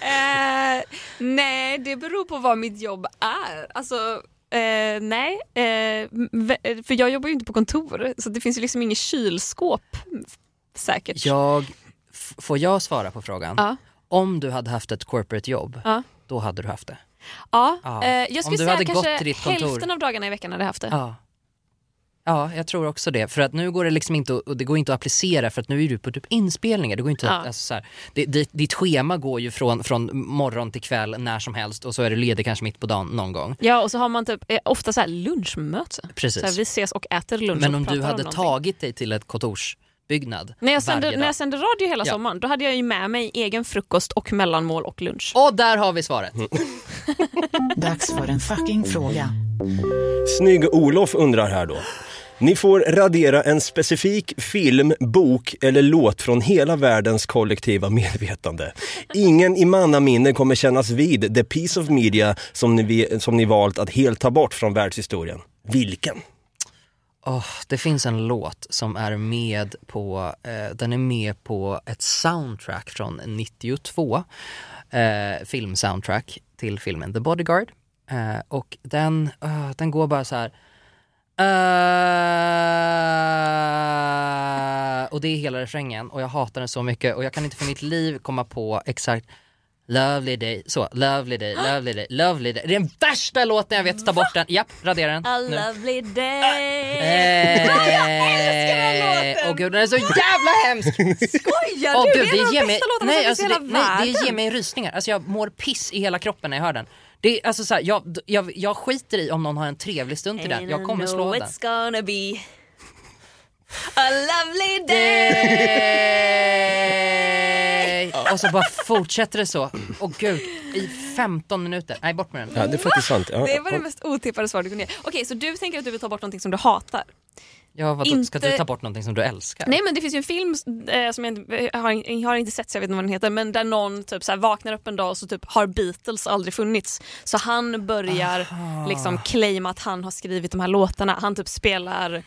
Eh, nej, det beror på vad mitt jobb är. Alltså, eh, nej. Eh, v- för jag jobbar ju inte på kontor, så det finns ju liksom inget kylskåp säkert. Jag, får jag svara på frågan? Ja. Om du hade haft ett corporate jobb, Ja. då hade du haft det. Ja, Ja. eh, jag skulle säga kanske hälften av dagarna i veckan hade jag haft det. Ja. Ja, jag tror också det. För att nu går det liksom inte att, och det går inte att applicera för att nu är du på typ inspelningar. Det går inte Ja. att, alltså så här, det, ditt, ditt schema går ju från, från morgon till kväll när som helst och så är du ledig kanske mitt på dagen någon gång. Ja, och så har man typ, eh, ofta så här lunchmöte. Precis. Så här, vi ses och äter lunch Men om du hade någonting. tagit dig till ett kontorsbyggnad När jag, sände, när jag sände radio hela Ja. sommaren, då hade jag ju med mig egen frukost och mellanmål och lunch. Och där har vi svaret. (laughs) Dags för en fucking fråga. Snygg-Olof undrar här då. Ni får radera en specifik film, bok eller låt från hela världens kollektiva medvetande. Ingen i mannaminne kommer kännas vid the piece of media som ni, som ni valt att helt ta bort från världshistorien. Vilken? Oh, det finns en låt som är med på, eh, den är med på ett soundtrack från 92, eh, filmsoundtrack till filmen The Bodyguard. Eh, och den, uh, den går bara så här eh, och det är hela refrängen och jag hatar den så mycket och jag kan inte för mitt liv komma på exakt Lovely day, så, lovely day, (gasps) lovely day, lovely day. Det är den värsta låten jag vet, ta bort den. Japp, radera den. A nu. lovely day. Eh, (laughs) Åh gud den är så jävla hemsk! Skojar Åh, du? gud, det är en av de bästa låtarna nej, alltså, i det, hela nej, det världen. ger mig rysningar. Alltså jag mår piss i hela kroppen när jag hör den. Det är, alltså, så här, jag, jag, jag skiter i om någon har en trevlig stund till den. Jag kommer slå den. it's gonna be a lovely (laughs) day. Och så bara fortsätter det så. Åh gud, i 15 minuter. Nej, bort med den. Ja, det är faktiskt sant. Ja. Det var det mest otippade svar du kunde ge. Okej, så du tänker att du vill ta bort någonting som du hatar? Ja, vadå, ska Inte- du ta bort någonting som du älskar? Nej men det finns ju en film eh, som jag, inte- jag, har, jag har inte sett så jag vet inte vad den heter men där någon typ så vaknar upp en dag och så typ har Beatles aldrig funnits. Så han börjar liksom claima att han har skrivit de här låtarna. Han typ spelar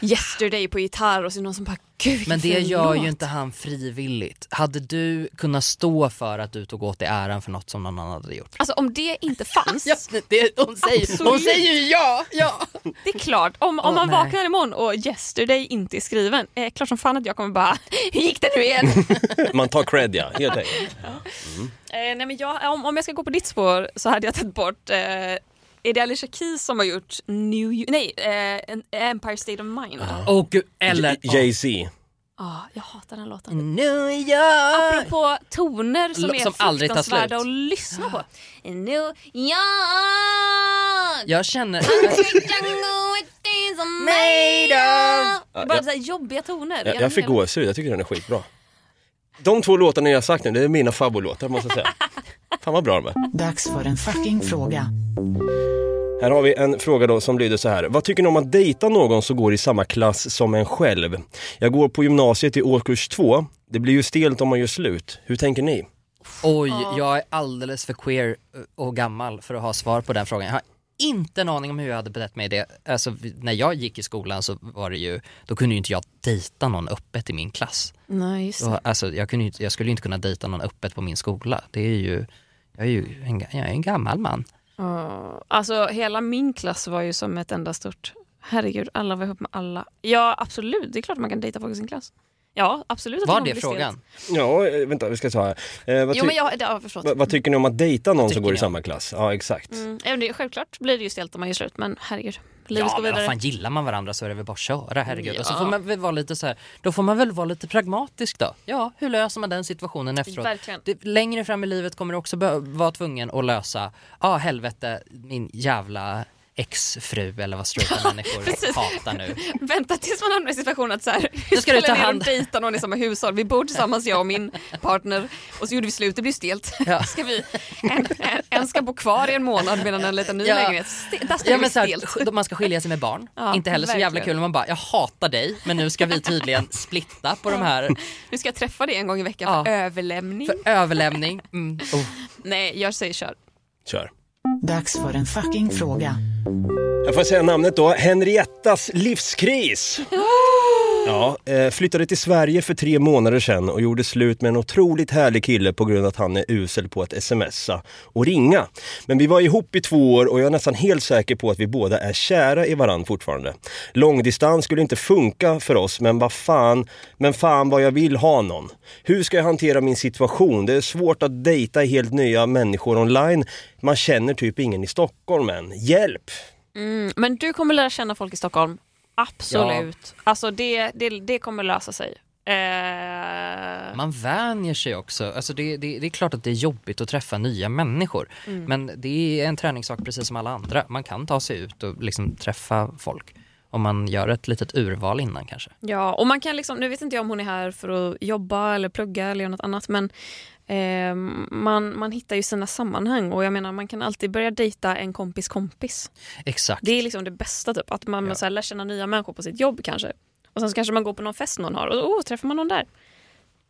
Yesterday på gitarr och så är det någon som bara gud Men det gör låt." ju inte han frivilligt. Hade du kunnat stå för att du tog åt dig äran för något som någon annan hade gjort? Alltså om det inte fanns, (laughs) det, hon, säger, hon säger ju ja! ja. (laughs) det är klart. Om, om Åh, man nej. vaknar imorgon och Yesterday inte är skriven, eh, klart som fan att jag kommer bara (laughs) hur gick det nu igen? Man tar cred ja, helt enkelt. Eh, nej men jag, om, om jag ska gå på ditt spår så hade jag tagit bort eh, är det Alicia Keys som har gjort New York, nej, eh, Empire State of Mind? Ja, gud, eller... Jay-Z. jag hatar den låten. New York! Apropå toner som L- är som aldrig tar slut. att lyssna på. New York! Jag känner... (laughs) Bara så här jobbiga toner. Jag, jag fick gåshud, jag tycker den är skitbra. De två låtarna jag har sagt nu, det är mina favoritlåtar måste jag säga. (laughs) Fan vad bra de är. Dags för en fucking fråga. Här har vi en fråga då som lyder så här. Vad tycker ni om att dejta någon som går i samma klass som en själv? Jag går på gymnasiet i årskurs två. Det blir ju stelt om man gör slut. Hur tänker ni? Oj, jag är alldeles för queer och gammal för att ha svar på den frågan. Jag har inte en aning om hur jag hade betett mig i det. Alltså, när jag gick i skolan så var det ju, då kunde ju inte jag dejta någon öppet i min klass. Nej, just det. Alltså, jag, kunde, jag skulle ju inte kunna dejta någon öppet på min skola. Det är ju, jag är ju en, jag är en gammal man. Ja, Alltså hela min klass var ju som ett enda stort, herregud alla var ihop med alla. Ja absolut, det är klart man kan dejta folk i sin klass. Ja absolut. att Var det frågan? Ja, eh, vänta vi ska ta här. Eh, vad, Jo men jag, ja, vad, vad tycker ni om att dejta någon som går i ni om? samma klass? Ja exakt. Mm, ja, det, självklart blir det ju stelt om man gör slut men herregud. Livet Ja går men vad fan gillar man varandra så är det väl bara att köra herregud. Och så Ja. får man väl vara lite så här, då får man väl vara lite pragmatisk då. Ja, hur löser man den situationen efteråt? Verkligen. Det, längre fram i livet kommer du också vara tvungen att lösa, ja ah, helvete min jävla exfru eller vad (laughs) straighta människor precis. hatar nu. Vänta tills man hamnar i situationen att så här, Då ska du ta hand- dejta någon i samma hushåll. Vi bor tillsammans jag och min partner och så gjorde vi slut, det blir stelt. Ja. (laughs) Ska vi, en, en, en ska bo kvar i en månad medan en letar ny Ja. lägenhet. Där ska Ja, men så här, man ska skilja sig med barn. Ja, Inte heller så jävla verkligen. kul om man bara, jag hatar dig men nu ska vi tydligen (laughs) splitta på de här Nu ska jag träffa dig en gång i veckan Ja. för överlämning. för överlämning. Mm. Oh. Nej, jag säger kör. Kör. Dags för en fucking fråga. Jag får säga namnet då. Henriettas livskris. Ja, eh, flyttade till Sverige för tre månader sedan och gjorde slut med en otroligt härlig kille på grund av att han är usel på att smsa och ringa. Men vi var ihop i två år och jag är nästan helt säker på att vi båda är kära i varann fortfarande. Långdistans skulle inte funka för oss, men vad fan, men fan vad jag vill ha någon. Hur ska jag hantera min situation? Det är svårt att dejta helt nya människor online. Man känner typ ingen i Stockholm än. Hjälp! Mm, men du kommer lära känna folk i Stockholm. Absolut. Alltså det, det, det kommer lösa sig. Eh, Man vänjer sig också. Alltså det, det, det är klart att det är jobbigt att träffa nya människor. Mm. Men det är en träningssak precis som alla andra. Man kan ta sig ut och liksom träffa folk. Om man gör ett litet urval innan kanske. Ja, och man kan liksom, nu vet inte jag om hon är här för att jobba eller plugga eller göra något annat men eh, man, man hittar ju sina sammanhang och jag menar man kan alltid börja dejta en kompis kompis. Exakt. Det är liksom det bästa typ, att man Ja. så här, lär känna nya människor på sitt jobb kanske. Och sen så kanske man går på någon fest någon har och oh, träffar man någon där.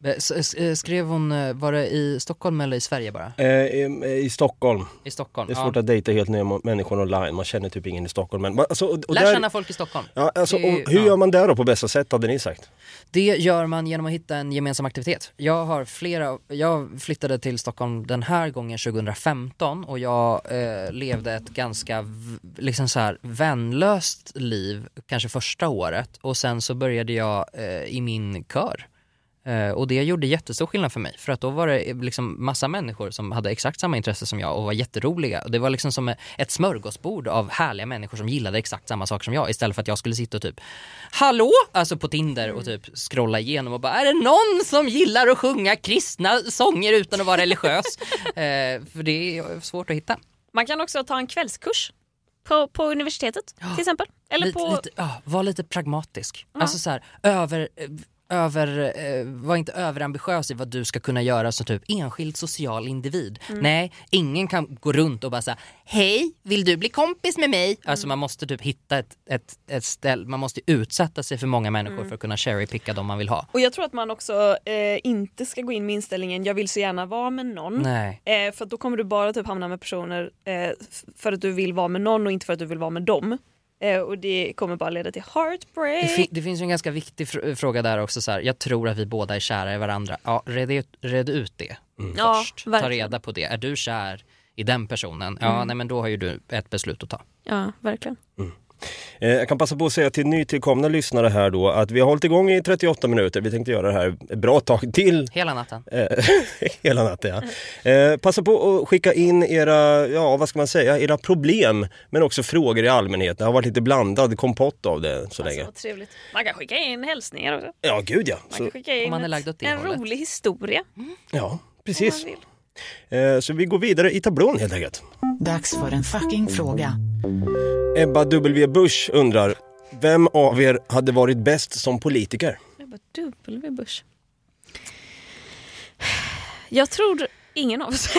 Eh, eh, Skrev hon, eh, var det i Stockholm eller i Sverige bara? Eh, i, I Stockholm. I Stockholm? Det är svårt ja. att dejta helt nya människor online. Man känner typ ingen i Stockholm. Men, alltså, och, och Lär där, känna folk i Stockholm. ja, alltså, och hur ja. gör man det då på bästa sätt hade ni sagt? Det gör man genom att hitta en gemensam aktivitet. Jag har flera, jag flyttade till Stockholm den här gången 2015 och jag eh, levde ett ganska liksom så här vänlöst liv kanske första året och sen så började jag eh, i min kör. Eh, och det gjorde jättestor skillnad för mig för att då var det liksom massa människor som hade exakt samma intresse som jag och var jätteroliga. Och det var liksom som ett smörgåsbord av härliga människor som gillade exakt samma saker som jag istället för att jag skulle sitta och typ Hallå! Alltså på Tinder och typ scrolla igenom och bara är det någon som gillar att sjunga kristna sånger utan att vara religiös? (laughs) eh, för det är svårt att hitta. Man kan också ta en kvällskurs på, på universitetet till exempel. Eller lite, på... lite, ja, var lite pragmatisk. Ja. Alltså så här, över, eh, över, eh, var inte överambitiös i vad du ska kunna göra som typ enskild social individ. Mm. Nej, ingen kan gå runt och bara säga hej, vill du bli kompis med mig? Alltså Mm. man måste typ hitta ett, ett, ett ställe, man måste utsätta sig för många människor Mm. för att kunna cherrypicka de man vill ha. Och jag tror att man också eh, inte ska gå in med inställningen jag vill så gärna vara med någon. Nej. Eh, för då kommer du bara typ hamna med personer eh, för att du vill vara med någon och inte för att du vill vara med dem. Eh, och det kommer bara leda till heartbreak. Det, fi- det finns ju en ganska viktig fr- fråga där också så här. jag tror att vi båda är kära i varandra. Ja, red ut, red ut det Ja, först. Ta verkligen. reda på det. Är du kär i den personen? Ja, Mm. nej men då har ju du ett beslut att ta. Ja, verkligen. Eh, Jag kan passa på att säga till nytillkomna lyssnare här då att vi har hållit igång i 38 minuter. Vi tänkte göra det här ett bra tag till. Hela natten. Eh, (laughs) Hela natten ja. Eh, passa på att skicka in era, ja vad ska man säga, era problem men också frågor i allmänhet. Det har varit lite blandad kompott av det så länge. Vad trevligt. Man kan skicka in hälsningar också. Ja gud ja. Man Så, kan skicka in man är ett- lagd åt det en hållet. rolig historia. ja om precis. Eh, Så vi går vidare i tablån helt enkelt. Dags för en fucking fråga. Ebba W Busch undrar, vem av er hade varit bäst som politiker? Bara W Bush. Jag tror ingen av oss. (laughs)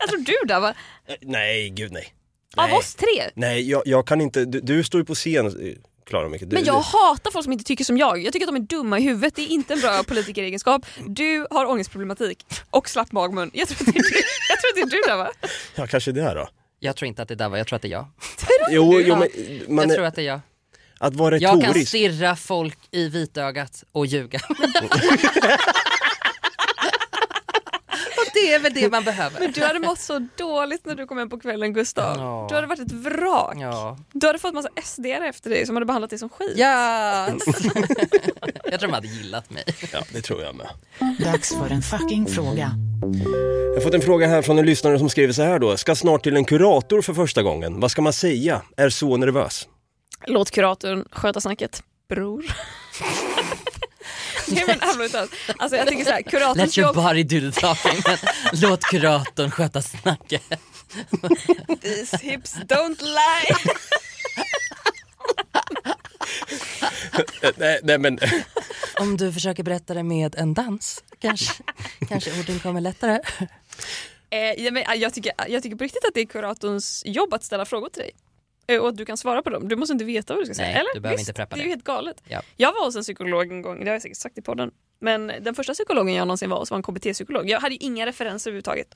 jag tror du där va? Eh, Nej, gud nej. Av Nej. oss tre. Nej, jag, jag kan inte, du, du står ju på scen, eh, Klara mycket. Du, Men jag hatar folk som inte tycker som jag. Jag tycker att de är dumma i huvudet. Det är inte en bra (laughs) politikeregenskap. Du har ångestproblematik och slapp magmun. Jag tror att det är du, jag tror att det är du där va? (laughs) Ja, kanske det här då. Jag tror inte att det där var, jag tror att det är jag. Jo, jo men man, jag är- tror att det är jag. att vara Jag kan retorisk. stirra folk i vitögat och ljuga. (laughs) det är väl det man behöver. Men du hade mått så dåligt när du kom hem på kvällen Gustav. Ja. Du hade varit ett vrak. Ja. Du hade fått massa SD efter dig som hade behandlat dig som skit. Ja. (laughs) jag tror de hade gillat mig. Ja, det tror jag med. Dags för en fucking fråga. Jag har fått en fråga här från en lyssnare som skriver så här då. Ska snart till en kurator för första gången. Vad ska man säga? Är så nervös. Låt kuratorn sköta snacket, bror. (laughs) Nej men talat. Alltså jag tänker såhär, Let kuratorns your jobb... body do the talking. men (laughs) Låt kuratorn sköta snacket. These hips don't lie. Nej, nej men, Om du försöker berätta det med en dans, kanske, kanske orden kommer lättare. Eh, ja, men, jag, tycker, jag tycker på riktigt att det är kuratorns jobb att ställa frågor till dig. Eh, Och att du kan svara på dem. Du måste inte veta vad du ska säga. Nej, Eller? du behöver Visst, inte preppa Det är ju helt galet. Ja. Jag var hos en psykolog en gång, det har jag säkert sagt i podden. Men den första psykologen jag någonsin var hos var en KBT-psykolog. Jag hade ju inga referenser överhuvudtaget.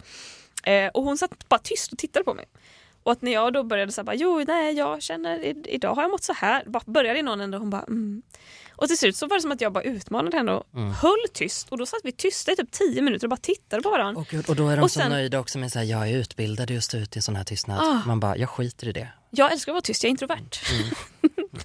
Eh, och hon satt bara tyst och tittade på mig. Och att när jag då började säga jo nej jag känner, idag har jag mått så här. Bara började i någon ände och hon bara mm. Och till slut så var det som att jag bara utmanade henne och Mm. höll tyst. Och då satt vi tysta i typ tio minuter och bara tittade på varandra. Och, och då är de Och så sen- nöjda också med att jag är utbildad stå ut i sån här tystnad. Ah. Man bara, jag skiter i det. Jag älskar att vara tyst, jag är introvert.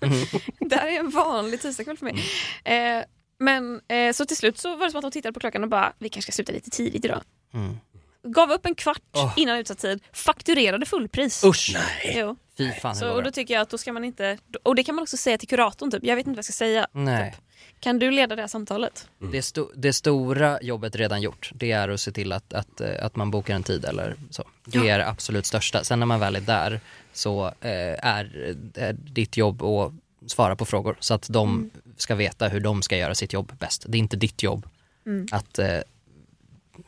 Mm. (laughs) det här är en vanlig tisdagskväll för mig. Eh, men eh, så till slut så var det som att de tittade på klockan och bara, vi kanske ska sluta lite tidigt idag. Mm. Gav upp en kvart Åh. innan utsatt tid, fakturerade fullpris. Usch! Nej. Jo. Fy fan Så, och då tycker jag att då ska man inte, och det kan man också säga till kuratorn typ, jag vet inte vad jag ska säga. Nej. Typ. Kan du leda det här samtalet? Det, sto- det stora jobbet redan gjort, det är att se till att, att, eh, att man bokar en tid eller så. Det Ja. är det absolut största. Sen när man väl är där så eh, är, är ditt jobb att svara på frågor så att de Mm. ska veta hur de ska göra sitt jobb bäst. Det är inte ditt jobb Mm. att eh,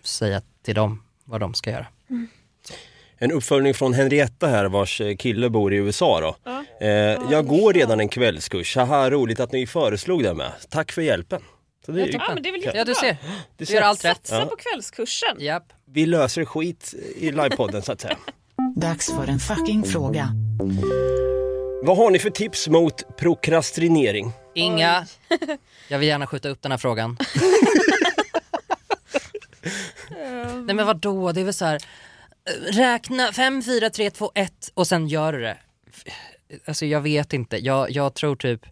säga till dem vad de ska göra. En uppföljning från Henrietta här vars eh, kille bor i USA då. Ja. Eh, jag går redan en kvällskurs. Haha, roligt att ni föreslog det med. Tack för hjälpen. Så det är ju- Ja men det är väl Ja jättebra. du ser, (gasps) du gör allt rätt. Satsa på kvällskursen. Japp. Vi löser skit i livepodden så att säga. (laughs) Dags för en fucking fråga. Vad har ni för tips mot prokrastinering? Inga. (laughs) Jag vill gärna skjuta upp den här frågan. (laughs) Nej men vadå, det är väl så här. Räkna 5, 4, 3, 2, 1 och sen gör du det. Alltså jag vet inte, jag, jag tror typ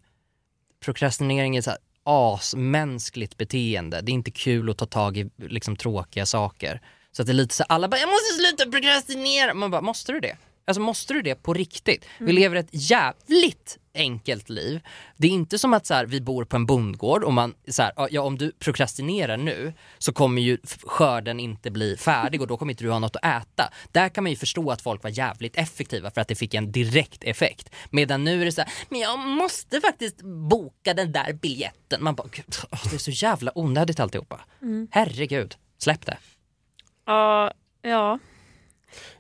prokrastinering är så här asmänskligt beteende. Det är inte kul att ta tag i liksom tråkiga saker. Så att det är lite så alla bara jag måste sluta prokrastinera. Man bara, måste du det? Alltså måste du det på riktigt? Vi Mm. lever ett jävligt enkelt liv. Det är inte som att så här, vi bor på en bondgård och man, så här, ja om du prokrastinerar nu så kommer ju skörden inte bli färdig och då kommer inte du ha något att äta. Där kan man ju förstå att folk var jävligt effektiva för att det fick en direkt effekt. Medan nu är det så här, men jag måste faktiskt boka den där biljetten. Man bara, gud, åh, det är så jävla onödigt alltihopa. Mm. Herregud, släpp det. Ja, ja.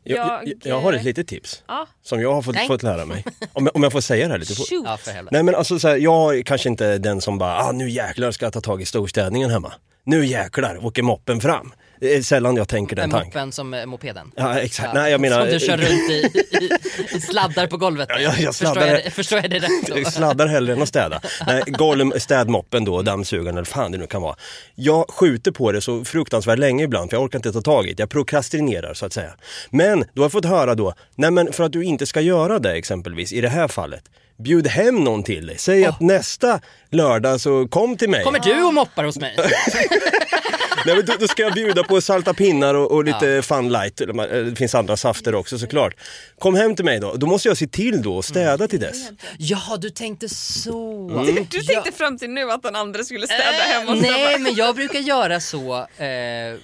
Jag, jag, Jag- har ett litet tips Ja. som jag har fått, fått lära mig. Om jag, om jag får säga det här lite fort. Ja. Nej men alltså så här, jag är kanske inte den som bara, ah, nu jäklar ska jag ta tag i storstädningen hemma. Nu jäklar åker moppen fram. Det är sällan jag tänker den En tanken. moppen som eh, mopeden. Ja exakt, nej jag menar... Som du kör runt i, i, i (laughs) sladdar på golvet. Ja, jag- jag förstår, sladdar- jag, förstår jag det rätt då? (laughs) Sladdar hellre än att städa. Nej, golv, städmoppen då, dammsugaren eller fan det nu kan vara. Jag skjuter på det så fruktansvärt länge ibland för jag orkar inte ta tag i det. Jag prokrastinerar så att säga. Men då har jag fått höra då, nej men för att du inte ska göra det exempelvis i det här fallet. Bjud hem någon till dig. Säg att nästa lördag så kom till mig. Kommer du och moppar hos mig? (laughs) Nej, men då, då ska jag bjuda på salta pinnar och, och lite fun light. Eller man- eh, Det finns andra safter också såklart. Kom hem till mig då. Då måste jag se till då och städa till dess. Jaha, du tänkte så. Mm. Du tänkte fram till nu att den andra skulle städa hemma hos Nej, men jag brukar göra så. Eh, eh,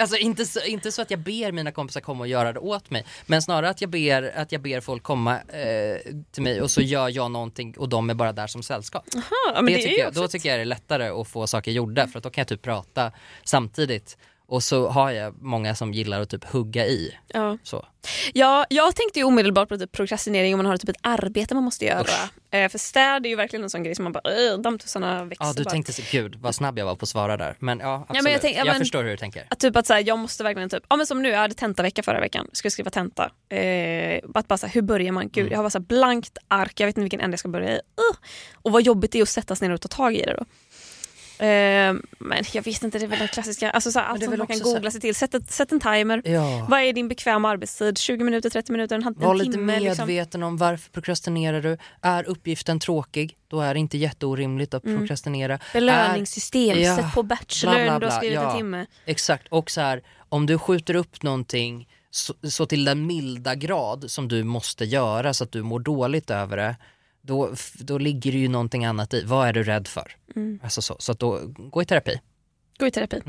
alltså inte så, inte så att jag ber mina kompisar komma och göra det åt mig. Men snarare att jag ber, att jag ber folk komma eh, till mig och så gör jag någonting och de är bara där som sällskap. Men det det tycker jag, då tycker jag det är lättare att få saker gjorda för att då kan jag typ prata samtidigt. Och så har jag många som gillar att typ hugga i. Ja. Så. Ja, jag tänkte ju omedelbart på typ prokrastinering om man har typ ett arbete man måste göra. Eh, för städ är ju verkligen en sån grej som man bara, "Åh, dammtussarna växer Ja, du bara. tänkte så, gud vad snabb jag var på att svara där. Men ja, absolut. men jag jag tänk- ja, men- förstår hur du tänker. Att typ att så här, jag måste verkligen typ, ja men som nu, jag hade tentavecka förra veckan, skulle skriva tenta. Eh, att bara så här, hur börjar man? Gud, jag har bara så här blankt ark, jag vet inte vilken ände jag ska börja i. Uh! Och vad jobbigt det är att sätta sig ner och ta tag i det då. Eh, men jag vet inte, det är väl det klassiska, alltså så allt som man kan googla sig till. Sätt, ett, sätt en timer. Ja. Vad är din bekväma arbetstid? 20 minuter, 30 minuter, en, en Var lite timme? Liksom. medveten om varför prokrastinerar du. Är uppgiften tråkig, då är det inte jätteorimligt att Mm. prokrastinera. Belöningssystem, Är- sätt på bachelorn, bla, bla, du har bla, skrivit ja. en timme. Exakt, och så här, om du skjuter upp någonting så, så till den milda grad som du måste göra så att du mår dåligt över det, då, då ligger det ju någonting annat i. Vad är du rädd för? Mm. Alltså så, så att då, gå i terapi. Gå i terapi.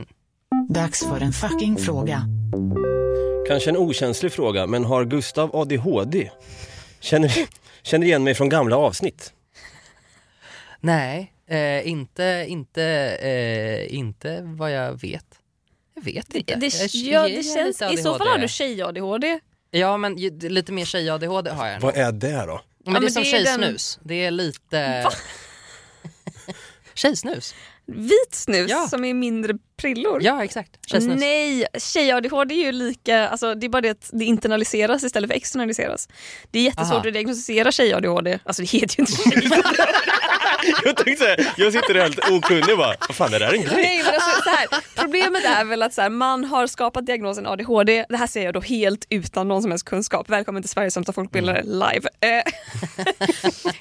Dags för en fucking fråga. Kanske en okänslig fråga, men har Gustav ADHD? Känner, känner igen mig från gamla avsnitt. Nej, eh, inte, inte, eh, inte vad jag vet. Jag vet inte. Det, Jag- ja, det känns, I så fall har du tjej-ADHD. Ja men ju- lite mer tjej-ADHD har jag nog. Vad är det då? Men Ja, det är som det är den- tjejsnus. Det är lite... (laughs) tjejsnus? Vit snus Ja. som är mindre prillor. Ja exakt, tjejsnus. Nej, tjej-ADHD är ju lika, alltså det är bara det att det internaliseras istället för externaliseras. Det är jättesvårt Aha. att diagnostisera tjej-ADHD, alltså det heter ju inte tjej (laughs) Jag tänkte jag sitter helt okunnig bara, vad fan är det här en grej? Nej, men alltså, så här, problemet är väl att så här, man har skapat diagnosen ADHD, det här säger jag då helt utan någon som helst kunskap. Välkommen till Sveriges sämsta folkbildare Mm. live. Eh,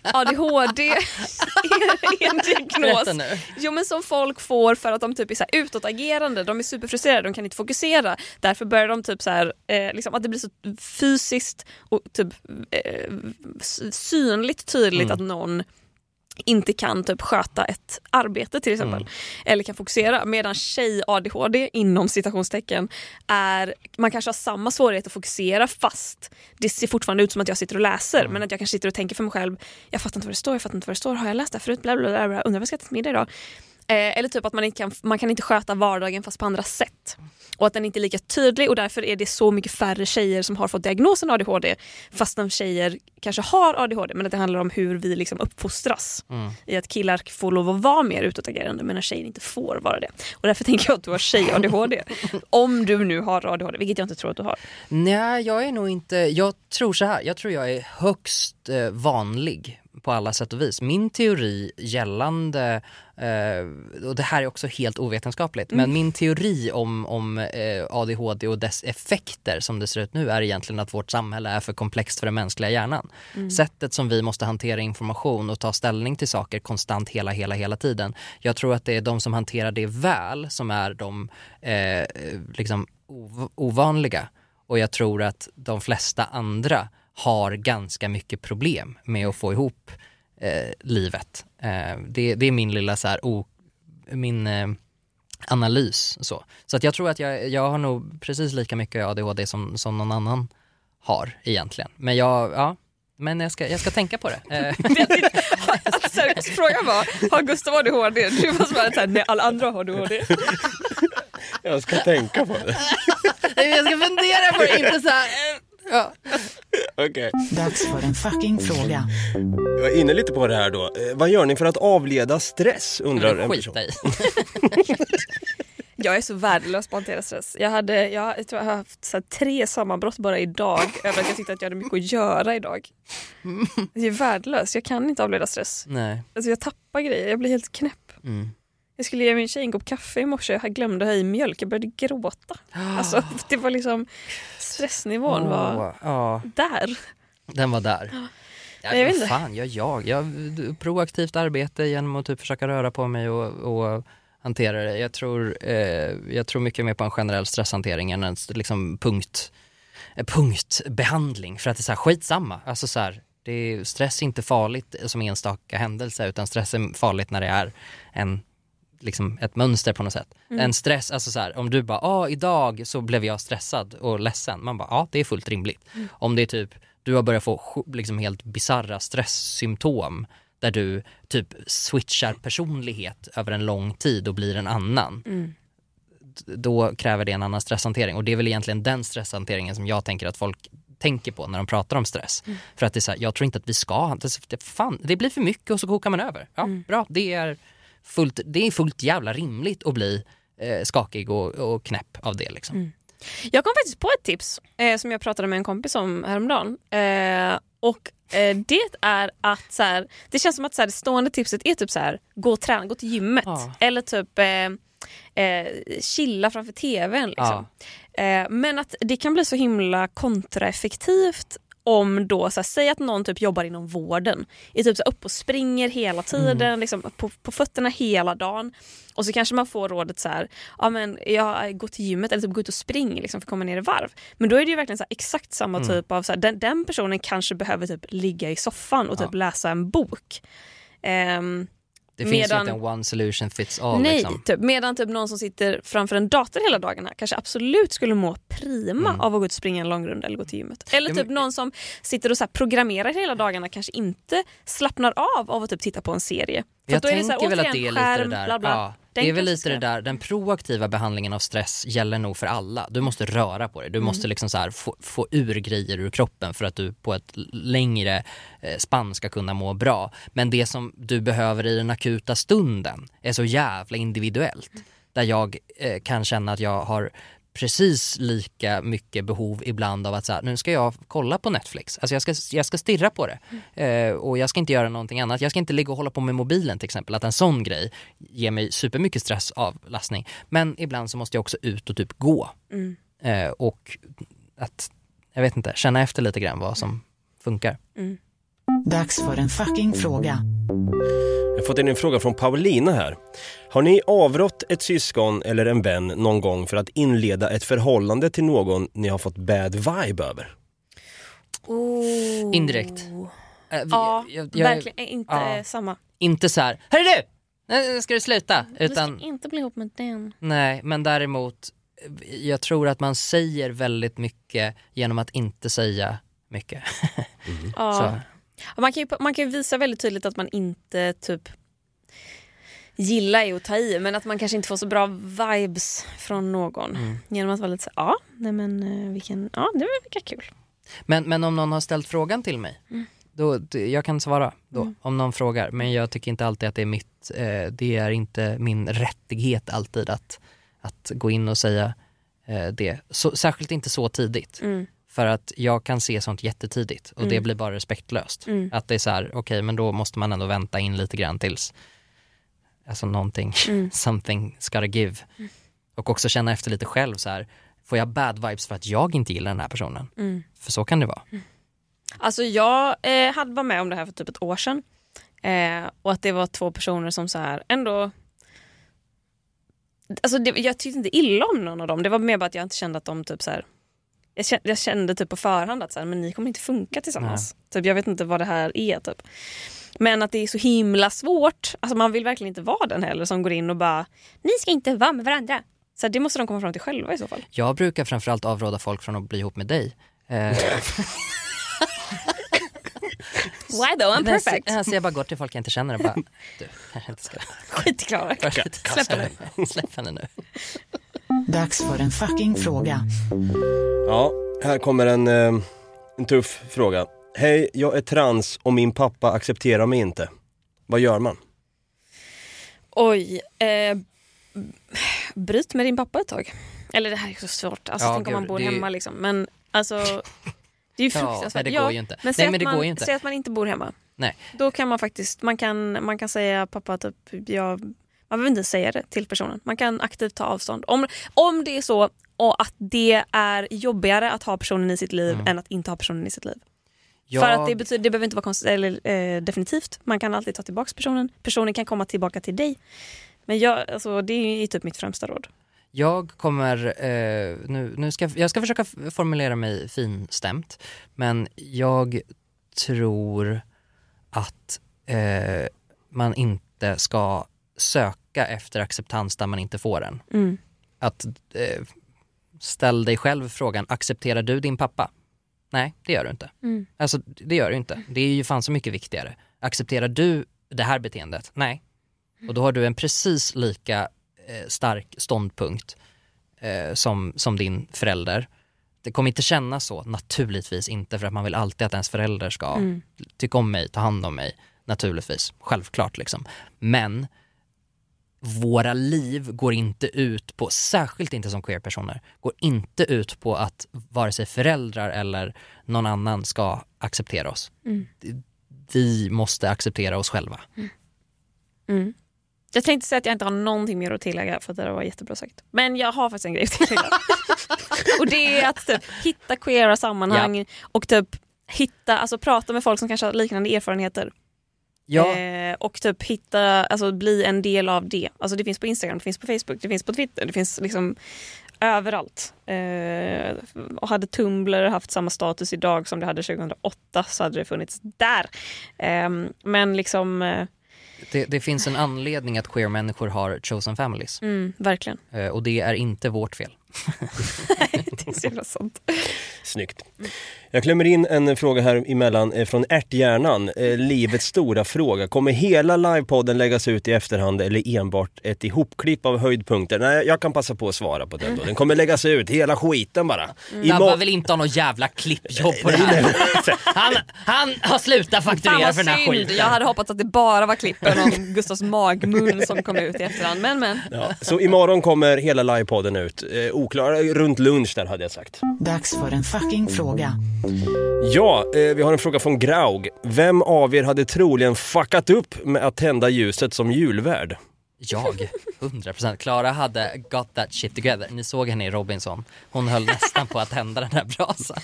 (laughs) ADHD är, en diagnos jo, men som folk får för att de typ är så här utåtagerande, de är superfrustrerade, de kan inte fokusera. Därför börjar de typ så här, eh, liksom, att det blir så fysiskt och typ eh, synligt tydligt Mm. att någon inte kan typ sköta ett arbete till exempel. Mm. Eller kan fokusera. Medan tjej-ADHD inom citationstecken är, man kanske har samma svårighet att fokusera fast det ser fortfarande ut som att jag sitter och läser. Mm. Men att jag kanske sitter och tänker för mig själv, jag fattar inte vad det står, jag fattar inte vad det står, har jag läst det här förut? Bla, bla, bla, bla. Undrar vad jag ska äta till middag idag? Eh, eller typ att man inte kan, man kan inte sköta vardagen fast på andra sätt. Och att den inte är lika tydlig och därför är det så mycket färre tjejer som har fått diagnosen ADHD fastän tjejer kanske har ADHD men att det handlar om hur vi liksom uppfostras. Mm. I att killar får lov att vara mer utåtagerande medan tjejer inte får vara det. Och därför tänker jag att du har tjej-ADHD. (laughs) om du nu har ADHD, vilket jag inte tror att du har. Nej, jag är nog inte, jag tror så här, jag tror jag är högst eh, vanlig på alla sätt och vis. Min teori gällande, eh, och det här är också helt ovetenskapligt, men min teori om, om eh, ADHD och dess effekter som det ser ut nu är egentligen att vårt samhälle är för komplext för den mänskliga hjärnan. Sättet som vi måste hantera information och ta ställning till saker konstant hela, hela, hela tiden. Jag tror att det är de som hanterar det väl som är de eh, liksom ov- ovanliga. Och jag tror att de flesta andra har ganska mycket problem med att få ihop eh, livet. Eh, det, det är min lilla så här, o, min eh, analys. Så, så att jag tror att jag, jag har nog precis lika mycket ADHD som, som någon annan har egentligen. Men jag, ja, men jag ska, jag ska tänka på det. Eh, (laughs) (laughs) Alltså, frågan var, har Gustav ADHD? Du var bara såhär, nej alla andra har ADHD. Jag ska tänka på det. (laughs) jag ska fundera på det, inte så här, eh, ja. Okej. Dags för en fucking fråga. Jag är inne lite på det här då. Eh, vad gör ni för att avleda stress? Undrar en person. Skita (laughs) i. Jag är så värdelös på att hantera stress. Jag, hade, jag, jag tror jag har haft så här, tre sammanbrott bara idag över att jag tyckte att jag hade mycket att göra idag. Jag är värdelös, jag kan inte avleda stress. Nej. Alltså jag tappar grejer, jag blir helt knäpp. Mm. Jag skulle ge min tjej en kopp kaffe i morse, jag glömde ha i mjölk, jag började gråta. Alltså, (gasps) det var liksom, stressnivån var Åh, ja, där. den var där. Ja, jag vet inte. fan gör jag? Jag proaktivt arbete genom att typ försöka röra på mig och, och hantera det. Jag tror, eh, jag tror mycket mer på en generell stresshantering än en liksom punkt, eh, punktbehandling. För att det är så här, skitsamma. Alltså så här, det är, stress är inte farligt som enstaka händelse utan stress är farligt när det är en liksom ett mönster på något sätt. En stress, alltså så här, om du bara, ah idag så blev jag stressad och ledsen. Man bara, ja det är fullt rimligt. Om det är typ, du har börjat få liksom helt bizarra stresssymptom där du typ switchar personlighet över en lång tid och blir en annan. D- Då kräver det en annan stresshantering och det är väl egentligen den stresshanteringen som jag tänker att folk tänker på när de pratar om stress. För att det är så här, jag tror inte att vi ska, det, fan, det blir för mycket och så kokar man över. Ja, bra, det är fullt, det är fullt jävla rimligt att bli eh, skakig och, och knäpp av det liksom. Jag kom faktiskt på ett tips eh, som jag pratade med en kompis om häromdagen. Eh, och eh, det är att så här, det känns som att så här, det stående tipset är typ så här, gå och träna, gå till gymmet. Ja. Eller typ eh, eh, chilla framför tvn. Liksom. Eh, men att det kan bli så himla kontraeffektivt om då, så här, säg att någon typ jobbar inom vården, är typ så här, upp och springer hela tiden, liksom, på, på fötterna hela dagen. Och så kanske man får rådet så här, ja men jag går till gymmet eller typ gå ut och spring liksom, för att komma ner i varv. Men då är det ju verkligen så här, exakt samma typ av, så den, den personen kanske behöver typ ligga i soffan och typ Ja. läsa en bok. Ehm, Det finns ju Medan- inte en one solution fits all Nej, liksom. typ, medan typ någon som sitter framför en dator hela dagarna kanske absolut skulle må prima Mm. av att gå ut och springa en lång runda eller gå till gymmet. Eller typ någon som sitter och så programmerar hela dagarna kanske inte slappnar av av att typ titta på en serie. För Jag då är det så tänker här, väl att det är lite skärm, det där. Bla, bla. Ja, Den det är väl lite det där, den proaktiva behandlingen av stress gäller nog för alla. Du måste röra på dig, du Mm. måste liksom så här få, få ur grejer ur kroppen för att du på ett längre eh, spann ska kunna må bra. Men det som du behöver i den akuta stunden är så jävla individuellt. Där jag eh, kan känna att jag har precis lika mycket behov ibland av att så här, nu ska jag kolla på Netflix. Alltså jag ska, jag ska stirra på det. Eh, och jag ska inte göra någonting annat. Jag ska inte ligga och hålla på med mobilen till exempel. Att en sån grej ger mig supermycket stressavlastning. Men ibland så måste jag också ut och typ gå. Eh, och att, jag vet inte, känna efter lite grann vad som funkar. Dags för en fucking fråga. Jag har fått in en fråga från Paulina här. Har ni avrått ett syskon eller en vän någon gång för att inleda ett förhållande till någon ni har fått bad vibe över? Oh. Indirekt. Eh, vi- Ja, jag- jag- verkligen. Eh, Inte ja. eh, samma. Inte så här, hörru du! Nu ska du sluta. Du Utan, ska inte bli ihop med den. nej, men däremot, eh, jag tror att man säger väldigt mycket genom att inte säga mycket. (laughs) Så, Ja, Man kan, ju, man kan visa väldigt tydligt att man inte typ gillar är att ta i men att man kanske inte får så bra vibes från någon. Mm. Genom att vara lite så ja, nej men eh, vilken, ja det verkar kul. Men, men om någon har ställt frågan till mig, då, d- jag kan svara då, Mm. om någon frågar. Men jag tycker inte alltid att det är mitt, eh, det är inte min rättighet alltid att, att gå in och säga eh, det. Så, särskilt inte så tidigt. Mm. För att jag kan se sånt jättetidigt och det Mm. blir bara respektlöst. Mm. Att det är så här, okej men då måste man ändå vänta in lite grann tills alltså någonting, Mm. (laughs) something gotta give. Och också känna efter lite själv så här, får jag bad vibes för att jag inte gillar den här personen? Mm. För så kan det vara. Alltså jag eh, hade var med om det här för typ ett år sedan. Eh, och att det var två personer som så här ändå... Alltså det, jag tyckte inte illa om någon av dem. Det var mer bara att jag inte kände att de typ så här jag kände, jag kände typ på förhand att så här, men ni kommer inte funka tillsammans. Typ, jag vet inte vad det här är. Typ. Men att det är så himla svårt. Alltså man vill verkligen inte vara den heller som går in och bara ni ska inte vara med varandra. Så här, det måste de komma fram till själva i så fall. Jag brukar framförallt avråda folk från att bli ihop med dig. Eh, (laughs) Why though? I'm men perfect. Så, alltså jag bara går till folk jag inte känner och bara, du kanske inte (laughs) ska... Skit i Klara. Släpp henne. Släpp henne nu. Dags för en fucking fråga. Ja, här kommer en, eh, en tuff fråga. Hej, jag är trans och min pappa accepterar mig inte. Vad gör man? Oj. Eh, bryt med din pappa ett tag. Eller det här är så svårt. Alltså, Ja, tänk om man bor ju- hemma liksom. Men alltså. Det är ju Ja, fruktansvärt. nej, det går ju inte. Men säg, Nej, men att det man, går ju inte. säg att man inte bor hemma. Nej. Då kan man faktiskt, man kan, man kan säga pappa typ, jag, man behöver inte säga det till personen. Man kan aktivt ta avstånd. Om, om det är så och att det är jobbigare att ha personen i sitt liv Mm. än att inte ha personen i sitt liv. Jag, För att det, betyder, det behöver inte vara konst, eller, eh, definitivt. Man kan alltid ta tillbaka personen. Personen kan komma tillbaka till dig. Men jag, alltså, det är typ mitt främsta råd. jag kommer, eh, nu, nu ska, jag ska försöka formulera mig finstämt, men jag tror att eh, man inte ska söka efter acceptans där man inte får den. Mm. Att eh, ställ dig själv frågan, accepterar du din pappa? Nej, det gör du inte. Mm. Alltså det gör du inte. Det är ju fan så mycket viktigare. Accepterar du det här beteendet? Nej. Och då har du en precis lika eh, stark ståndpunkt eh, som, som din förälder. Det kommer inte kännas så, naturligtvis inte, för att man vill alltid att ens förälder ska Mm. tycka om mig, ta hand om mig, naturligtvis, självklart liksom. Men våra liv går inte ut på, särskilt inte som queer-personer, går inte ut på att vare sig föräldrar eller någon annan ska acceptera oss. Mm. Vi måste acceptera oss själva. Mm. Jag tänkte säga att jag inte har någonting mer att tillägga för att det var jättebra sagt. Men jag har faktiskt en grej att tillägga. (laughs) och det är att typ, hitta queera sammanhang och typ hitta, alltså prata med folk som kanske har liknande erfarenheter. Ja, Eh, och typ hitta, alltså bli en del av det. Alltså det finns på Instagram, det finns på Facebook, det finns på Twitter, det finns liksom överallt. Eh, och hade Tumblr haft samma status idag som det hade 2008 så hade det funnits där. Eh, men liksom, eh, det, det finns en anledning att queer-människor har chosen families. mm, verkligen. Eh, Och det är inte vårt fel. (laughs) det är så jävla sant. Snyggt. Jag klämmer in en fråga här emellan eh, från ärthjärnan. Eh, livets stora fråga. Kommer hela livepodden läggas ut i efterhand eller enbart ett ihopklipp av höjdpunkter? Nej, jag kan passa på att svara på den då. Den kommer läggas ut, hela skiten bara. Dabba vill inte ha något jävla klippjobb på det här. Han, han har slutat fakturera för den här synd. skiten. Jag hade hoppats att det bara var klippen om Gustavs magmun som kom ut i efterhand. Men men. Ja, så imorgon kommer hela livepodden ut. Eh, oklar, runt lunch där hade jag sagt. Dags för en fucking fråga. Ja, eh, vi har en fråga från Graug. Vem av er hade troligen fuckat upp med att tända ljuset som julvärd? Jag, 100%. Klara hade got that shit together. Ni såg henne i Robinson. Hon höll nästan på att tända den här brasan.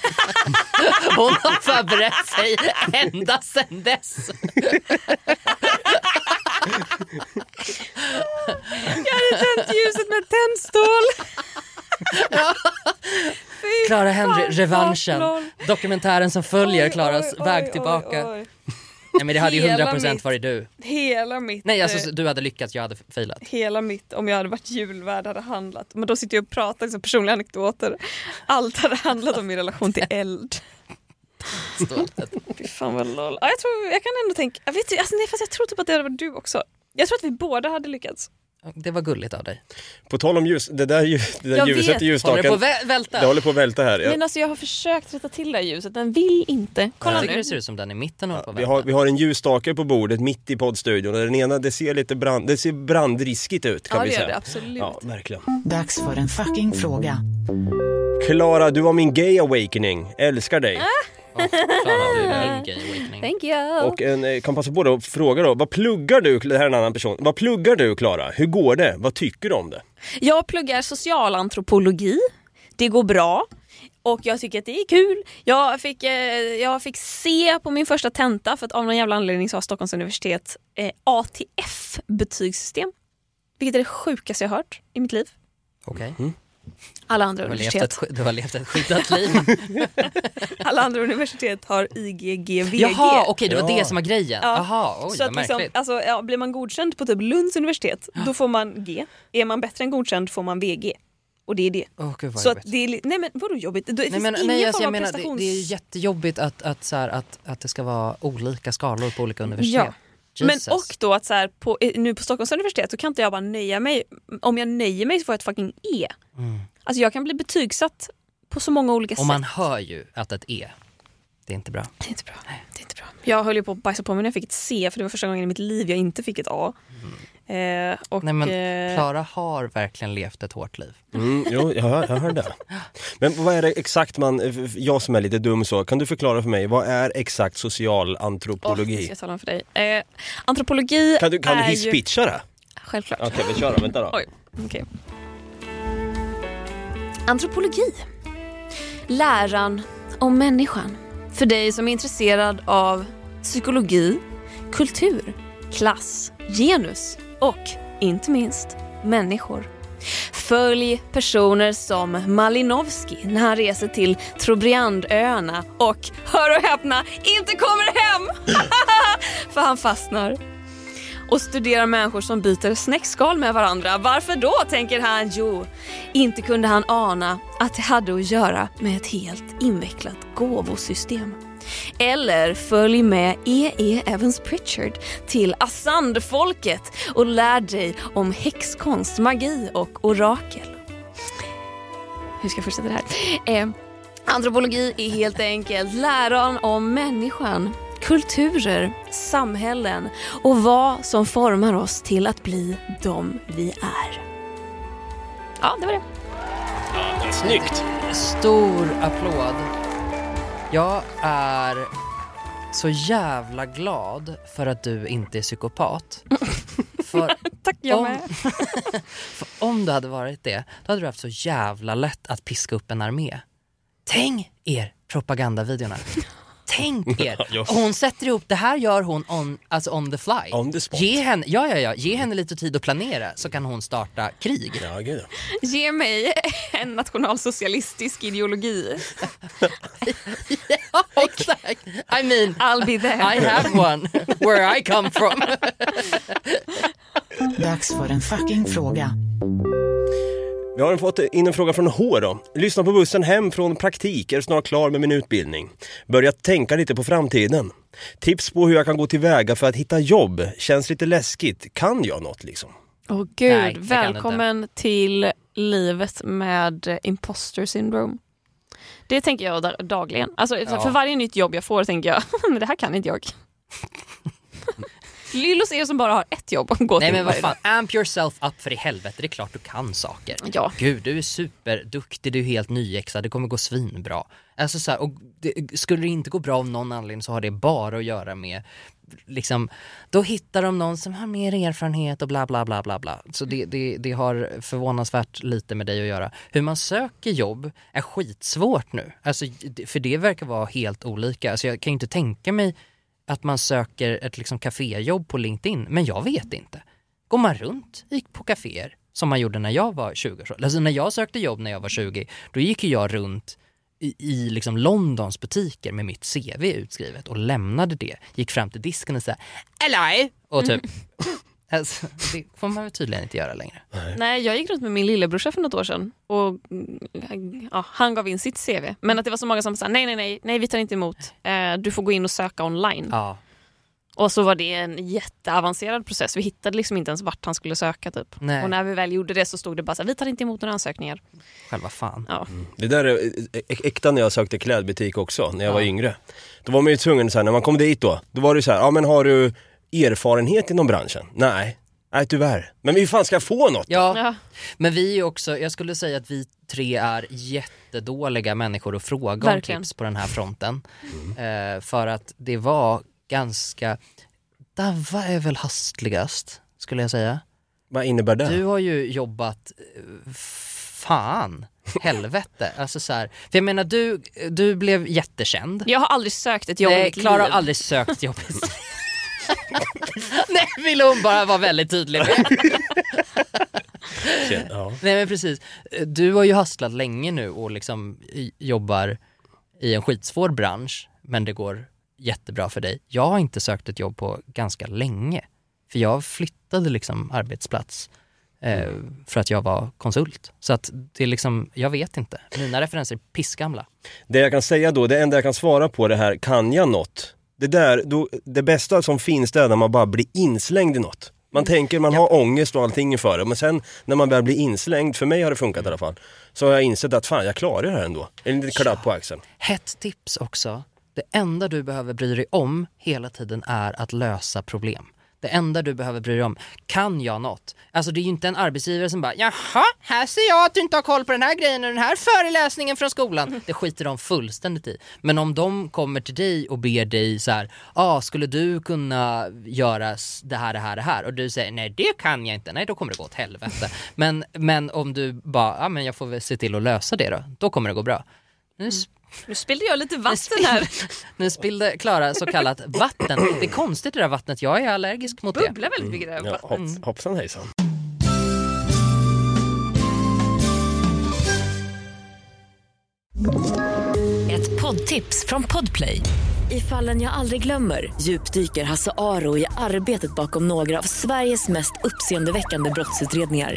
Hon har förberett sig ända sedan dess. Jag hade tänt ljuset med tändstål. Fy Clara Henry, revanschen. Dokumentären som följer Klaras väg tillbaka. oj, oj. Nej men det hade ju Hela 100% mitt- varit du. Hela mitt, Nej eh, alltså du hade lyckats, jag hade failat. hela mitt, om jag hade varit julvärd hade handlat. Men då sitter jag och pratar liksom, personliga anekdoter. Allt hade handlat om min relation till eld. Stålet. Fy fan vad lol. Ja, jag, tror, jag kan ändå tänka, jag vet, inte, alltså, nej, fast jag tror typ att det hade varit du också. Jag tror att vi båda hade lyckats. Det var gulligt av dig. På tal om ljus, det där, ljus, det där Jag ljuset vet. i Håller det på ljusstaken, välta? det håller på att välta här. Ja. Men alltså jag har försökt rätta till det här ljuset, den vill inte. Kolla nu. det ser ut som den i mitten håller på att Vi har, vi har en ljusstake på bordet mitt i poddstudion och den ena det ser lite brand, det ser brandriskigt ut kan Ja vi det gör säga. det absolut. Ja, verkligen. Dags för en fucking fråga. Klara, du var min gay awakening. Älskar dig. Ja, Klara, du är min gay awakening. Thank you. Och en, eh, kan passa på då att fråga då, vad pluggar du? Det här är en annan person. Vad pluggar du Klara? Hur går det? Vad tycker du om det? Jag pluggar socialantropologi. Det går bra. Och jag tycker att det är kul. Jag fick, eh, jag fick se på min första tenta för att av någon jävla anledning så har Stockholms universitet eh, ATF-betygssystem. Vilket är det sjukaste jag hört i mitt liv. Okej. Alla andra Du universitet, ett, du har levt ett skyddat liv. (laughs) alla andra universitet har IGGVG. Jaha, okej det var Ja. det som var grejen. Ja. Jaha, oj så att liksom, alltså, ja, blir man godkänd på typ Lunds universitet, då får man G. Är man bättre än godkänd får man VG. Och det är det. Åh gud vad Så det är, nej men vadå jobbigt? Det Nej, finns men, ingen nej, form alltså, jag av menar, det, prestations... det är jättejobbigt att, att, så här, att, att det ska vara olika skalor på olika universitet. Men Jesus. och då att så här, på, nu på Stockholms universitet så kan inte jag bara nöja mig. Om jag nöjer mig så får jag ett fucking E. Mm. Alltså jag kan bli betygsatt på så många olika Och man sätt. hör ju att ett E, det är inte bra. Det är inte bra. Det är inte bra. Jag höll ju på att bajsa på mig när jag fick ett C för det var första gången i mitt liv jag inte fick ett A. Eh, och, Nej men eh, Klara har verkligen levt ett hårt liv. Mm, jo, jag hör, jag hör det. Men vad är det exakt man, jag som är lite dum så, kan du förklara för mig, vad är exakt åh, det socialantropologi? ska jag tala om för dig. Eh, antropologi kan du, kan du är ju... hisspitcha det? Självklart. Okej, vi kör då, vänta då. Oj, okej. Antropologi. Läran om människan. För dig som är intresserad av psykologi, kultur, klass, genus och inte minst människor. Följ personer som Malinowski när han reser till Trobriandöarna och, hör och häpna, inte kommer hem! (laughs) För han fastnar och studerar människor som byter snäckskal med varandra. Varför då, tänker han. Jo, inte kunde han ana att det hade att göra med ett helt invecklat gåvosystem. Eller följ med E.E. Evans Pritchard till Asandfolket och lär dig om häxkonst, magi och orakel. Hur ska jag fortsätta det här? Eh, antropologi är helt enkelt läran om människan, kulturer, samhällen och vad som formar oss till att bli de vi är. Ja, det var det. Snyggt! Stor applåd. Jag är så jävla glad för att du inte är psykopat. (laughs) För Tack, jag om, med. (laughs) för om du hade varit det, då hade du haft så jävla lätt att piska upp en armé. Tänk er propagandavideorna. Tänk (laughs) er! Ja. Och hon sätter ihop, det här gör hon on, alltså on the fly. On the spot. Ge henne, ja, ja, ja, ge henne lite tid att planera så kan hon starta krig. Ja, gud. Ge mig (laughs) en nationalsocialistisk ideologi. (laughs) Ja, exakt. I mean, I'll be there. I have one where I come from. Dags för en fucking fråga. Vi har fått in en fråga från H då. Lyssna på bussen hem från praktik, är snart klar med min utbildning. Börjat tänka lite på framtiden. Tips på hur jag kan gå tillväga för att hitta jobb. Känns lite läskigt. Kan jag något liksom? Åh gud, Nej, välkommen till livet med imposter syndrome. Det tänker jag da- dagligen. Alltså, Ja. För varje nytt jobb jag får tänker jag, (laughs) men det här kan inte jag. (laughs) Lyllos är som bara har ett jobb att gå Nej till men vad fan, amp yourself up för i helvete, det är klart du kan saker. Ja. Gud, du är superduktig, du är helt nyexad, det kommer gå svinbra. Alltså så här, och det, skulle det inte gå bra av någon anledning så har det bara att göra med liksom, då hittar de någon som har mer erfarenhet och bla bla bla bla bla. Så det, det, det har förvånansvärt lite med dig att göra. Hur man söker jobb är skitsvårt nu. Alltså, för det verkar vara helt olika. Alltså, jag kan inte tänka mig att man söker ett liksom kaféjobb på LinkedIn, men jag vet inte. Går man runt gick på kaféer som man gjorde när jag var 20 år Alltså när jag sökte jobb när jag var 20, då gick ju jag runt i, i liksom Londons butiker med mitt CV utskrivet och lämnade det. Gick fram till disken och sa Hello! Och typ, mm alltså, det får man väl tydligen inte göra längre. Nej, jag gick runt med min lillebrorsa för något år sedan och mm, ja, han gav in sitt CV. Men att det var så många som sa nej, nej, nej, nej, vi tar inte emot. Eh, du får gå in och söka online. Ja, Och så var det en jätteavancerad process. Vi hittade liksom inte ens vart han skulle söka. Typ. Nej. Och när vi väl gjorde det så stod det bara så här, vi tar inte emot några ansökningar. själva fan. Ja. Det där är äkta när jag sökte klädbutik också, när jag var Ja. yngre. Då var man ju tvungen, så här, när man kom dit då, då var det så här, ja men har du erfarenhet inom branschen? Nej, nej tyvärr. Men hur fan ska få något? Ja, Ja. men vi är också, jag skulle säga att vi tre är jättedåliga människor att fråga om Verkligen. tips på den här fronten. Eh, för att det var ganska, Davva är väl hastigast skulle jag säga. Vad innebär det? Du har ju jobbat, eh, fan, helvete. (laughs) Alltså så här, för jag menar du, du blev jättekänd. Jag har aldrig sökt ett jobb i Nej, mitt Klara har aldrig sökt jobb i (laughs) Nej, ville hon bara vara väldigt tydlig med. Ja. Nej men precis. Du har ju hustlat länge nu och liksom jobbar i en skitsvår bransch men det går jättebra för dig. Jag har inte sökt ett jobb på ganska länge. För jag flyttade liksom arbetsplats eh, för att jag var konsult. Så att det är liksom, jag vet inte. Mina referenser är pissgamla. Det jag kan säga då, det enda jag kan svara på det här, kan jag något? Det där, då, det bästa som finns det är när man bara blir inslängd i något. Man tänker, man har ångest och allting inför det, men sen när man väl blir inslängd, för mig har det funkat i alla fall, så har jag insett att fan, jag klarar det här ändå. En liten klapp på axeln. Hett tips också. Det enda du behöver bry dig om hela tiden är att lösa problem. Det enda du behöver bry dig om, kan jag något? Alltså det är ju inte en arbetsgivare som bara jaha, här ser jag att du inte har koll på den här grejen och den här föreläsningen från skolan. Det skiter de fullständigt i. Men om de kommer till dig och ber dig så här, ah, skulle du kunna göra det här, det här, det här? Och du säger nej det kan jag inte, nej då kommer det gå åt helvete. Men, men om du bara, ja men jag får väl se till att lösa det då, då kommer det gå bra. Nu nu spillde jag lite vatten här. (laughs) nu spillde Klara så kallat vatten. Det är konstigt det där vattnet, jag är allergisk mot det. Bubblar väldigt mycket där. Ja, hopp, hoppsan hejsan. Ett poddtips från Podplay. I fallen jag aldrig glömmer djupdyker Hasse Aro i arbetet bakom några av Sveriges mest uppseendeväckande brottsutredningar.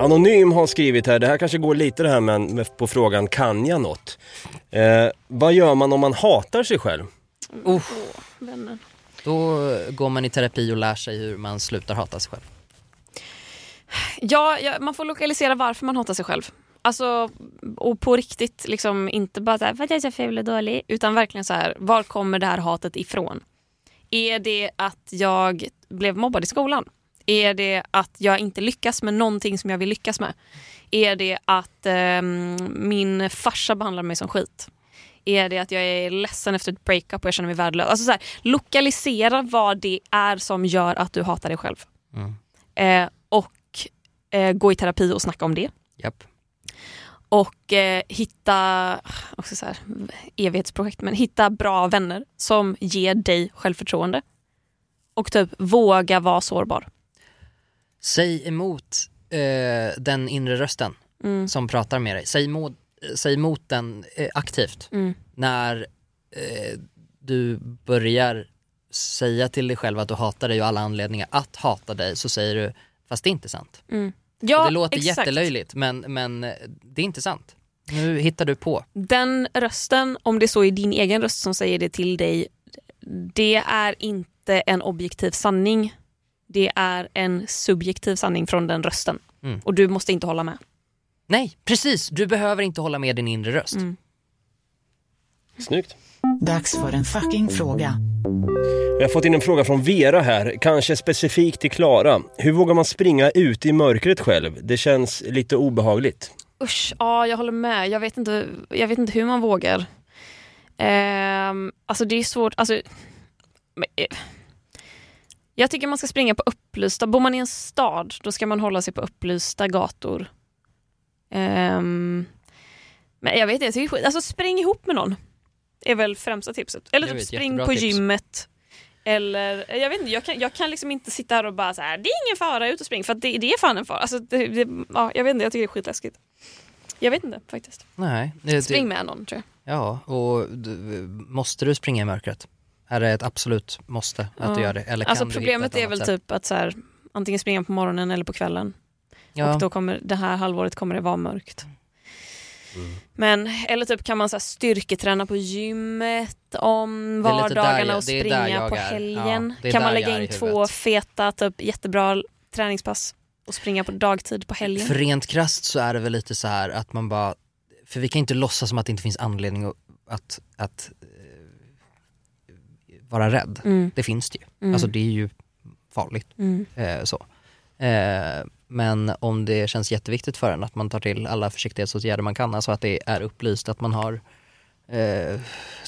Anonym har skrivit här, det här kanske går lite det här med, med på frågan, kan jag något? Eh, vad gör man om man hatar sig själv? Vännen. Då går man i terapi och lär sig hur man slutar hata sig själv. Ja, ja, man får lokalisera varför man hatar sig själv. Alltså, och på riktigt, liksom inte bara så här, vad är jag så ful och dålig, utan verkligen så här, var kommer det här hatet ifrån? Är det att jag blev mobbad i skolan? Är det att jag inte lyckas med någonting som jag vill lyckas med? Är det att ehm, min farsa behandlar mig som skit? Är det att jag är ledsen efter ett breakup och jag känner mig värdelös? Alltså så här, lokalisera vad det är som gör att du hatar dig själv. Mm. Eh, och eh, gå i terapi och snacka om det. Japp. Och eh, hitta, också så här, evighetsprojekt, men hitta bra vänner som ger dig självförtroende. Och typ våga vara sårbar. Säg emot eh, den inre rösten Mm. som pratar med dig. Säg emot, säg emot den eh, aktivt. Mm. När eh, du börjar säga till dig själv att du hatar dig och alla anledningar att hata dig så säger du fast det är inte sant. Mm. Ja, det låter exakt. jättelöjligt men, men eh, det är inte sant. Nu hittar du på. Den rösten, om det så är din egen röst som säger det till dig, det är inte en objektiv sanning. Det är en subjektiv sanning från den rösten. Mm. Och du måste inte hålla med. Nej, precis. Du behöver inte hålla med din inre röst. Mm. Snyggt. Dags för en fucking fråga. Vi har fått in en fråga från Vera här, kanske specifikt till Klara. Hur vågar man springa ute i mörkret själv? Det känns lite obehagligt. Usch, ja jag håller med. Jag vet inte, jag vet inte hur man vågar. Ehm, alltså det är svårt. Alltså, men, eh, jag tycker man ska springa på upplysta, bor man i en stad då ska man hålla sig på upplysta gator. Ehm, men jag vet inte. Alltså spring ihop med någon. är väl främsta tipset. Eller typ spring på tips. gymmet. Eller, jag vet inte, jag kan, jag kan liksom inte sitta här och bara så här, det är ingen fara, ut och spring. För det, det är fan en fara. Alltså, det, det, ja, jag vet inte, jag tycker det är skitläskigt. Jag vet inte faktiskt. Nej. Det, Spring med någon tror jag. ja, och du, måste du springa i mörkret? Är det ett absolut måste att du gör det? Eller kan alltså problemet är väl sätt? typ att så här, antingen springa på morgonen eller på kvällen. Ja. Och då kommer det här halvåret kommer det vara mörkt. Mm. Men, eller typ kan man så här styrketräna på gymmet om vardagarna jag- och springa på helgen. Ja, kan man lägga in två feta, typ jättebra träningspass och springa på dagtid på helgen. För rent krasst så är det väl lite så här att man bara, för vi kan inte låtsas som att det inte finns anledning att, att, att vara rädd. Mm. Det finns det ju. Mm. Alltså det är ju farligt. Mm. Eh, så. Eh, men om det känns jätteviktigt för en att man tar till alla försiktighetsåtgärder man kan, alltså att det är upplyst att man har eh,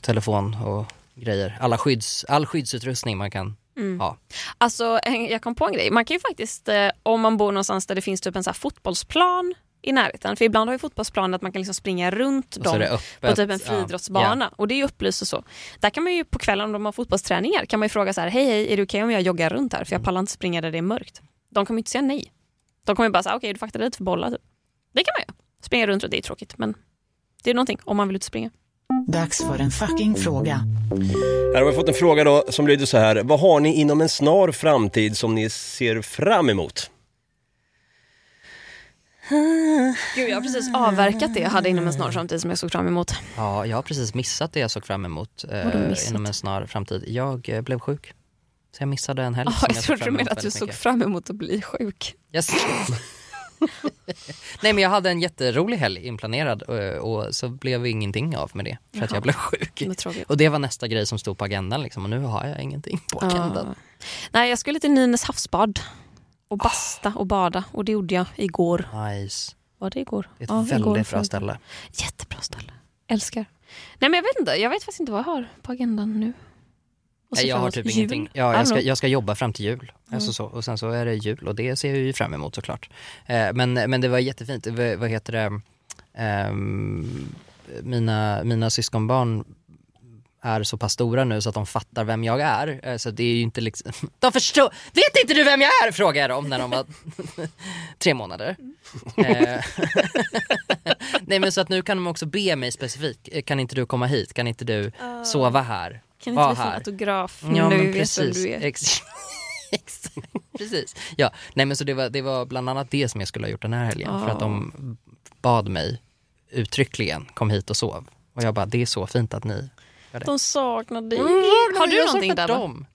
telefon och grejer, alla skydds, all skyddsutrustning man kan Mm. ha. Alltså, jag kom på en grej. Man kan ju faktiskt, eh, om man bor någonstans där det finns typ en så fotbollsplan i närheten, för ibland har ju fotbollsplan att man kan liksom springa runt dem på typ en ja. friidrottsbana. Och det är ju upplyst och så. Där kan man ju på kvällen om de har fotbollsträningar kan man ju fråga så här, hej hej, är det okej om jag joggar runt här? För Mm. jag pallar inte springa där det är mörkt. De kommer inte säga nej. De kommer ju bara säga, okej du får akta dig för bollar. Typ. Det kan man göra. Springa runt och det är tråkigt men det är någonting om man vill ut och springa. Dags för en fucking fråga. Här har vi fått en fråga då som lyder så här. Vad har ni inom en snar framtid som ni ser fram emot? Gud, jag har precis avverkat det jag hade inom en snar framtid som jag såg fram emot. Ja, jag har precis missat det jag såg fram emot eh, inom en snar framtid. Jag eh, blev sjuk. Så jag missade en helg Oh, jag jag trodde du menade att du såg mycket. fram emot att bli sjuk. Yes. (laughs) Nej men jag hade en jätterolig helg inplanerad och, och så blev ingenting av med det för att Jaha. jag blev sjuk. Tråkigt. Och det var nästa grej som stod på agendan liksom och nu har jag ingenting på agendan. Ja. Nej, jag skulle till Nynäs havsbad och basta och bada och det gjorde jag igår. Nice. Var det igår? Det är ett Ja, igår väldigt bra förra- ställe. Jättebra ställe. Älskar. Nej men jag vet inte, jag vet faktiskt inte vad jag har på agendan nu. Nej, jag har typ jul. ingenting. Ja, jag, ska, jag ska jobba fram till jul. Mm. Alltså så, och sen så är det jul och det ser jag ju fram emot såklart. Eh, men, men det var jättefint. V- vad heter det? Ehm, mina, mina syskonbarn är så pass stora nu så att de fattar vem jag är. Eh, Så det är ju inte liksom, (laughs) de förstår, vet inte du vem jag är? Frågar jag dem när de var (laughs) tre månader. Eh, (laughs) Nej men så att nu kan de också be mig specifikt, Eh, kan inte du komma hit? Kan inte du Ah. sova här? Kan inte vi få en autograf Ja nu men vi vet vem precis. du är? Precis. Ja, nej men så det var, det var bland annat det som jag skulle ha gjort den här helgen för att de bad mig uttryckligen kom hit och sov. Och jag bara, det är så fint att ni. De saknar dig. Mm, har du någonting där? dem.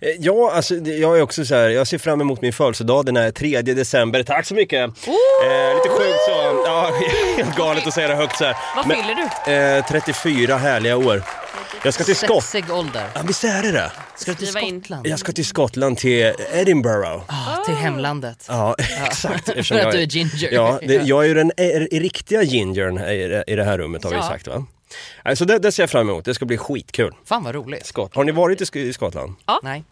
Eh, Ja, alltså jag är också så här, jag ser fram emot min födelsedag den här 3 december. Tack så mycket! Eh, lite sjukt så, ja, (laughs) helt galet att säga det högt så här. Vad Men- fyller du? Eh, 34 härliga år. Jag ska till Skottland. Ålder. Ja, visst är det det? Ska du till. Skottland? Jag ska till Skottland, till Edinburgh. Ah, till hemlandet. Ja, (laughs) exakt. För (laughs) att jag du är ginger. Ja, det, jag är ju den är, är riktiga gingern i, det- i det här rummet har vi sagt va? Nej, Så det, det ser jag fram emot, det ska bli skitkul. Fan vad roligt. Skott. Har ni varit i, Sk- i Skottland? Nej.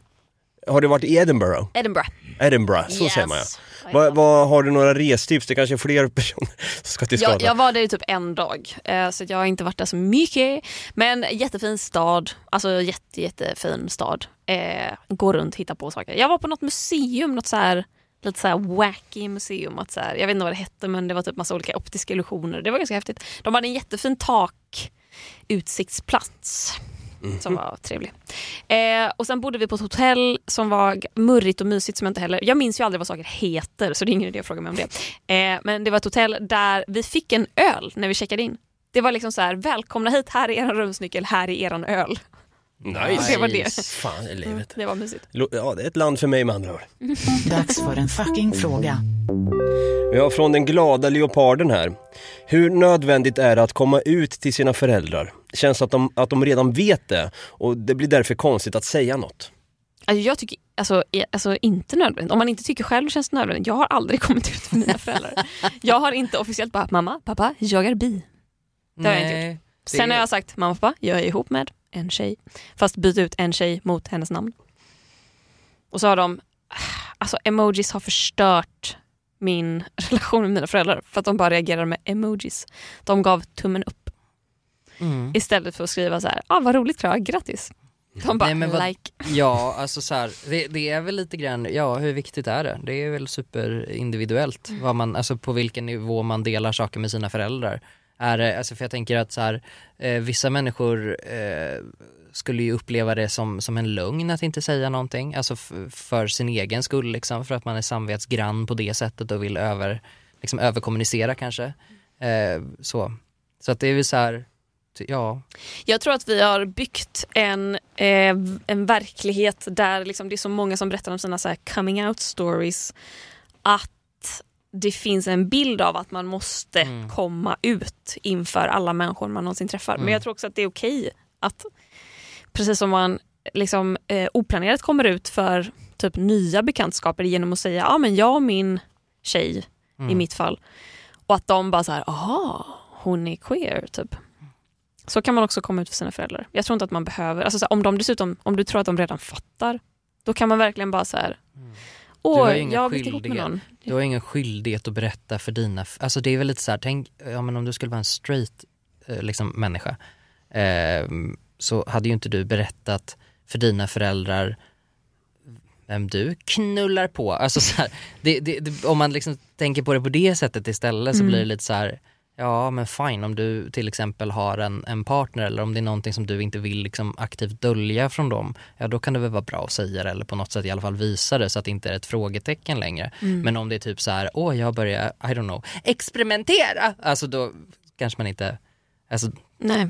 Har du varit i Edinburgh? Edinburgh. Edinburgh, så Yes. säger man ja. Vad, vad, har du några restips? Det kanske är fler (laughs) personer som ska till Jag, Skottland. jag var där i typ en dag, eh, så jag har inte varit där så mycket. Men jättefin stad, alltså jätte, jättefin stad. Eh, gå runt, hitta på saker. Jag var på något museum, något så här, lite så här wacky museum. Att så här, jag vet inte vad det hette men det var typ massa olika optiska illusioner. Det var ganska häftigt. De hade en jättefin takutsiktsplats. Som var trevlig. Eh, och sen bodde vi på ett hotell som var murrigt och mysigt som jag inte heller... Jag minns ju aldrig vad saker heter så det är ingen idé att fråga mig om det. Eh, men det var ett hotell där vi fick en öl när vi checkade in. Det var liksom så här, välkomna hit, här är er rumsnyckel, här är eran öl. Nice. Det var det. Fan i livet. Det var mysigt. Lo- Ja, det är ett land för mig med andra ord. Dags för en fucking fråga. Vi har från den glada leoparden här. Hur nödvändigt är det att komma ut till sina föräldrar? Känns att de, att de redan vet det och det blir därför konstigt att säga något. Alltså jag tycker alltså, i- alltså, inte nödvändigt. Om man inte tycker själv känns det nödvändigt. Jag har aldrig (laughs) kommit ut med mina föräldrar. Jag har inte officiellt bara, mamma, pappa, jag är bi. Det har jag inte gjort. Sen har jag sagt, mamma, pappa, jag är ihop med en tjej. Fast byt ut en tjej mot hennes namn. Och så har de, alltså emojis har förstört min (laughs) relation med mina föräldrar. För att de bara reagerar med emojis. De gav tummen upp. Mm. Istället för att skriva så här, ah, vad roligt Clara, grattis. De bara, Nej, vad- like. Ja, alltså så här, det, det är väl lite grann, ja hur viktigt är det? Det är väl superindividuellt, Mm. vad man, alltså på vilken nivå man delar saker med sina föräldrar. Är det, alltså för jag tänker att så här, eh, vissa människor eh, skulle ju uppleva det som, som en lögn att inte säga någonting, alltså f- för sin egen skull liksom, för att man är samvetsgrann på det sättet och vill över, liksom överkommunicera kanske. Eh, så. så att det är väl så här, ja. Jag tror att vi har byggt en, eh, en verklighet där liksom det är så många som berättar om sina så här coming out stories att det finns en bild av att man måste Mm. komma ut inför alla människor man någonsin träffar. Men Mm. jag tror också att det är okej att precis som man liksom, eh, oplanerat kommer ut för typ nya bekantskaper genom att säga ja men jag och min tjej i Mm. mitt fall. Och att de bara så här, aha, hon är queer typ. Så kan man också komma ut för sina föräldrar. Jag tror inte att man behöver, alltså så här, om de dessutom, om du tror att de redan fattar, då kan man verkligen bara så här, Du åh, jag har blivit ihop med någon. Du har ingen skyldighet att berätta för dina, alltså det är väl lite så här, tänk ja, men om du skulle vara en straight eh, liksom, människa eh, så hade ju inte du berättat för dina föräldrar vem du knullar på. Alltså så här, det, det, det, om man liksom tänker på det på det sättet istället så Mm. blir det lite så här Ja men fine om du till exempel har en, en partner eller om det är någonting som du inte vill liksom aktivt dölja från dem, ja då kan det väl vara bra att säga det eller på något sätt i alla fall visa det så att det inte är ett frågetecken längre. Mm. Men om det är typ så här, åh jag börjar, I don't know, experimentera, alltså då kanske man inte, alltså Nej.